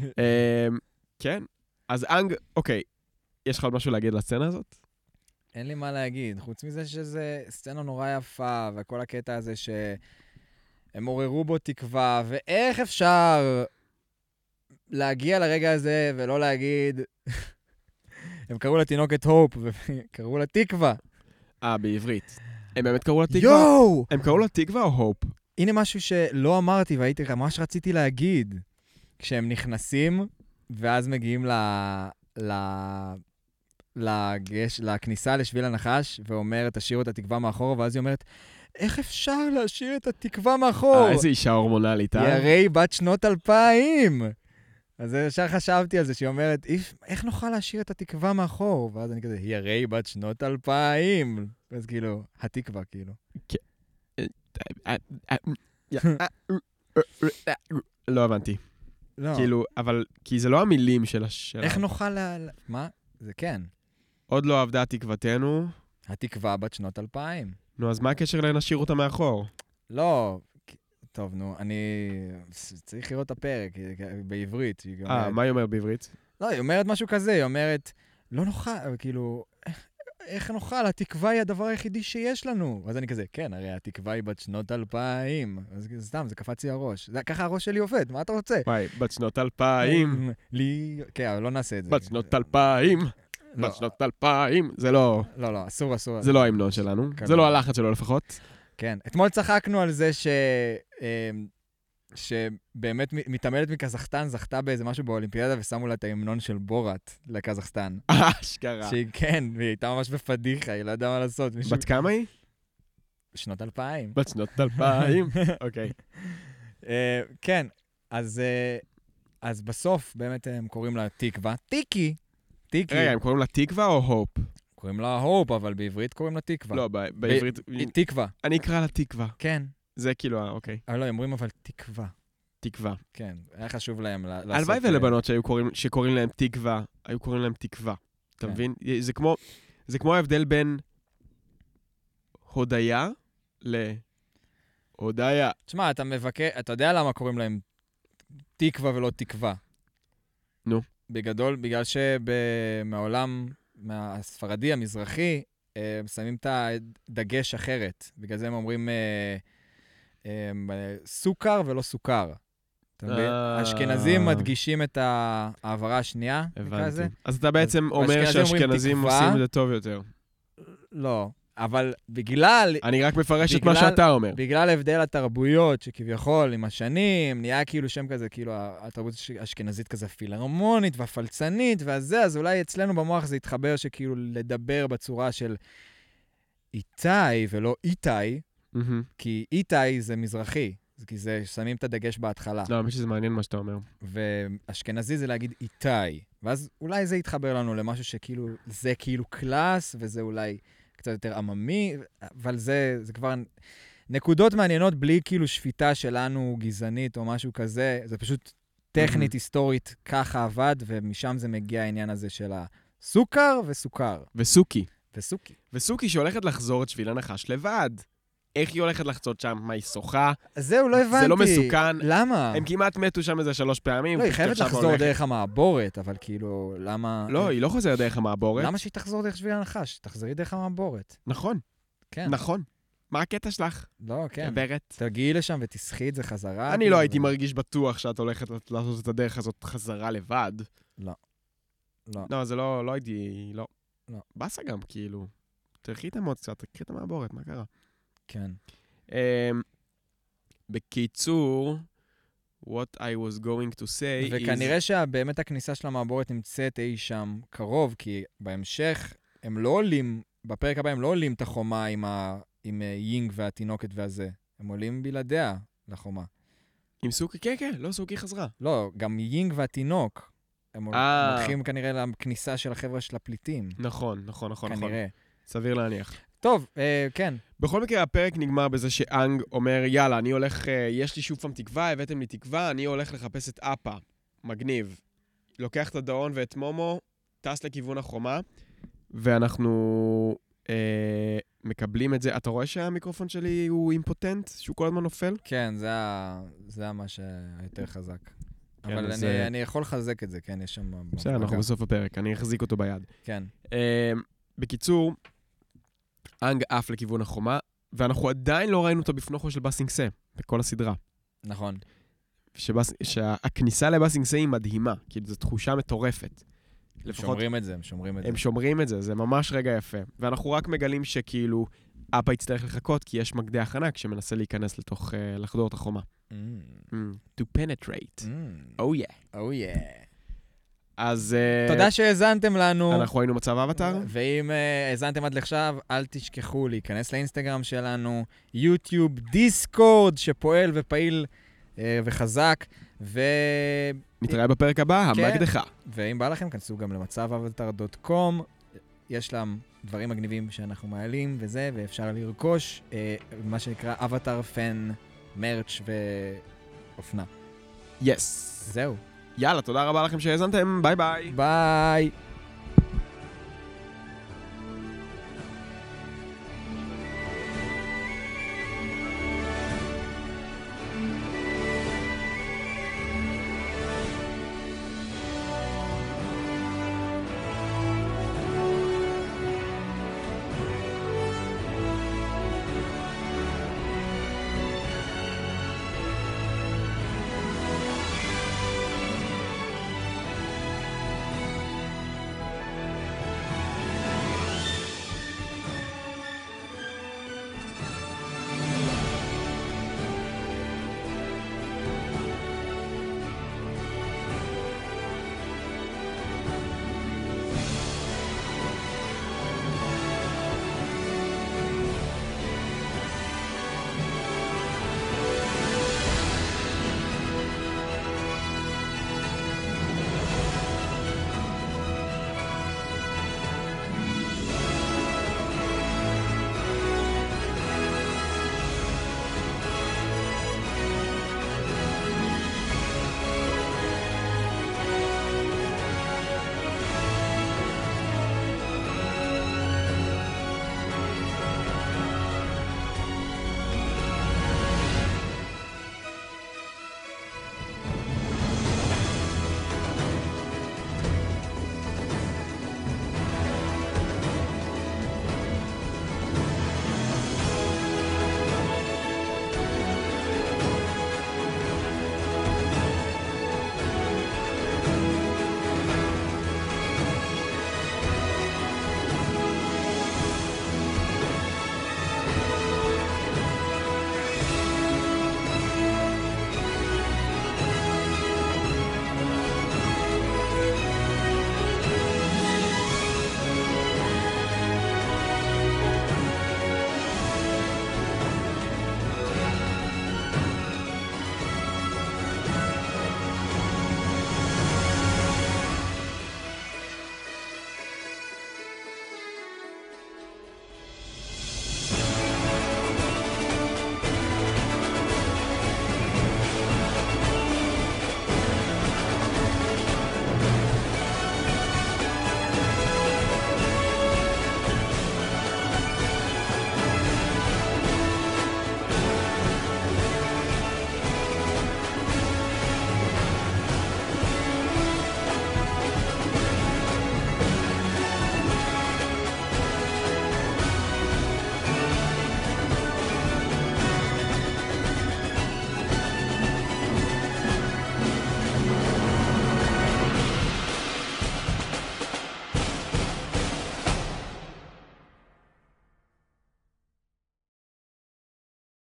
אמ, כן, אז אנג, אוקיי, יש לך עוד משהו להגיד לסצנה הזאת? אין לי מה להגיד, חוץ מזה שזה סצנה נורא יפה, וכל הקטע הזה שהם עוררו בו תקווה, ואיך אפשר להגיע לרגע הזה ולא להגיד... הם קראו לתינוקת הופ, וקראו לה תקווה. אה, בעברית. הם באמת קראו לה תקווה? יואו! הם קראו לה תקווה או הופ? הנה משהו שלא אמרתי והייתי, ממש רציתי להגיד. כשהם נכנסים, ואז מגיעים ל... ל... לגש... לכניסה לשביל הנחש, ואומרת, תשאירו את התקווה מאחור, ואז היא אומרת, איך אפשר להשאיר את התקווה מאחור? אה, איזה אישה הורמונלית, היא אה? הרי בת שנות אלפיים. אז ישר חשבתי על זה, שהיא אומרת, "איף, איך נוכל להשאיר את התקווה מאחור? ואז אני כזה, היא הרי בת שנות אלפיים. אז כאילו, התקווה, כאילו. לא הבנתי. לא. כאילו, אבל, כי זה לא המילים של השאלה. איך נוכל לה... מה? זה כן. עוד לא עבדה תקוותנו. התקווה בת שנות אלפיים. נו, אז מה הקשר לנשאיר אותה מאחור? לא, טוב, נו, אני צריך לראות את הפרק בעברית. היא אה, מה היא אומרת בעברית? לא, היא אומרת משהו כזה, היא אומרת, לא נוכל, כאילו, איך- נוכל? התקווה היא הדבר היחידי שיש לנו. אז אני כזה, כן, הרי התקווה היא בת שנות אלפיים. אז סתם, זה קפץ לי הראש. זה- ככה הראש שלי עובד, מה אתה רוצה? וואי, בת שנות אלפיים, לי... כן, אבל לא נעשה את זה. בת שנות אלפיים, לא, בת שנות אלפיים. זה לא, לא, לא, אסור, אסור. זה לא ההמנון שלנו. זה לא הלחץ שלו לפחות. כן. אתמול צחקנו על זה ש... אמ, שבאמת מתעמלת מקזחסטן זכתה באיזה משהו באולימפיאדה ושמו לה את ההמנון של בורת לקזחסטן. אשכרה. שהיא, כן, והיא הייתה ממש בפדיחה, היא לא ידעה מה לעשות. מישהו... בת כמה היא? שנות אלפיים. בת שנות אלפיים. אוקיי. אה, כן, אז, אה, אז בסוף באמת הם קוראים לה תקווה. טיקי. טיקי. רגע, הם קוראים לה תקווה או הופ? קוראים לה הופ, אבל בעברית קוראים לה תקווה. לא, בעברית... היא תקווה, אני אקרא לה תקווה. כן. זה כאילו, ה- אוקיי. אבל לא, הם אומרים אבל תקווה. תקווה. כן, היה חשוב להם לעשות... הלוואי אה, ולבנות שקוראים להם תקווה, היו קוראים להם תקווה. אתה כן. מבין? זה כמו, זה כמו ההבדל בין הודיה להודיה. תשמע, אתה מבקר... אתה יודע למה קוראים להם תקווה ולא תקווה. נו. בגדול, בגלל שבעולם הספרדי, המזרחי, אה, הם שמים את הדגש אחרת. בגלל זה הם אומרים אה, אה, סוכר ולא סוכר. אתה מבין? האשכנזים מדגישים את ההעברה השנייה, נקרא לזה. אז אתה בעצם אומר תקווה. עושים את זה טוב יותר. לא, אבל בגלל אני רק מפרש את מה בגלל- שאתה אומר. בגלל הבדל התרבויות, שכביכול עם השנים, נהיה כאילו שם כזה, כאילו התרבות האשכנזית כזה פילהרמונית והפלצנית והזה, אז אולי אצלנו במוח זה יתחבר שכאילו לדבר בצורה של איתי ולא איתי, מהמם. כי איתי זה מזרחי, כי זה, שמים את הדגש בהתחלה. לא, האמת שזה מעניין מה שאתה אומר. ואשכנזי זה להגיד איתי, ואז אולי זה יתחבר לנו למשהו שכאילו, זה כאילו קלאס, וזה אולי קצת יותר עממי, אבל זה, זה כבר נקודות מעניינות בלי כאילו שפיטה שלנו גזענית או משהו כזה, זה פשוט טכנית, Mhm. היסטורית, ככה עבד, ומשם זה מגיע העניין הזה של הסוכר וסוכר, וסוכי. וסוכי. וסוכי שהולכת לחזור את שביל הנחש לבד. איך היא הולכת לחצות שם? מה, היא שוחה? זהו, לא הבנתי. זה לא מסוכן. למה? הם כמעט מתו שם איזה שלוש פעמים. לא, היא חייבת לחזור הולכת- דרך המעבורת, אבל כאילו, למה... לא, היא לא חוזרת דרך המעבורת. למה שהיא תחזור דרך שביל הנחש? תחזרי דרך המעבורת. נכון, כן. נכון. מה הקטע שלך? לא, כן. גברת. תגיעי לשם ותסחי את זה חזרה. אני כאילו, לא הייתי ו- מרגיש בטוח שאת הולכת לעשות את הדרך הזאת חזרה לבד. לא. לא, זה לא, לא הייתי, לא. לא. באסה גם, כאילו. תלכי את המוץ קצת, תקחי את המעבורת, מה קרה? כן. Um, בקיצור, what I was going to say is... וכנראה שבאמת הכניסה של המעבורת נמצאת אי שם קרוב, כי בהמשך הם לא עולים, בפרק הבא הם לא עולים את החומה עם, ה, עם אה, יינג והתינוקת והזה. הם עולים בלעדיה לחומה. עם סוכי? כן, כן, לא, סוכי חזרה. לא, גם יינג והתינוק. הם אה. הולכים כנראה לכניסה של החבר'ה של הפליטים. נכון, נכון, נכון, נכון. כנראה. סביר להניח. טוב, אה, כן. בכל מקרה, הפרק נגמר בזה שאנג אומר, יאללה, אני הולך, אה, יש לי שוב פעם תקווה, הבאתם לי תקווה, אני הולך לחפש את אפה. מגניב. לוקח את הדאון ואת מומו, טס לכיוון החומה, ואנחנו אה, מקבלים את זה. אתה רואה שהמיקרופון שלי הוא אימפוטנט? שהוא כל הזמן נופל? כן, זה ה- זה מה שהיותר חזק. כן, אבל אז, אני- אה, אני יכול לחזק את זה, כן, יש שם... בסדר, אנחנו. בסוף הפרק, אני אחזיק אותו ביד. כן. אה, בקיצור, אנג עף לכיוון החומה, ואנחנו עדיין לא ראינו את הבפנוכו של באסינג סה בכל הסדרה. נכון. שבס... שהכניסה לבאסינג סה היא מדהימה, כאילו זו תחושה מטורפת. הם לפחות שומרים את זה, הם שומרים את זה. הם שומרים את זה, זה ממש רגע יפה. ואנחנו רק מגלים שכאילו, אבא יצטרך לחכות, כי יש מקדח ענק שמנסה להיכנס לתוך, uh, לחדור את החומה. Mm, Mm, to penetrate. mm, Oh yeah. Oh yeah. אז... uh, תודה שהאזנתם לנו. אנחנו היינו מצב אבטאר. ואם אה, האזנתם עד עכשיו, אל תשכחו להיכנס לאינסטגרם שלנו, יוטיוב, דיסקורד, שפועל ופעיל אה, וחזק, ו... נתראה בפרק הבא, כן. המקדחה. ואם בא לכם, כנסו גם למצב אבטר.com, יש להם דברים מגניבים שאנחנו מעלים וזה, ואפשר לרכוש אה, מה שנקרא אבטר fan, merch ואופנה. yes. זהו, יאללה, תודה רבה לכם שהאזנתם, ביי ביי. ביי.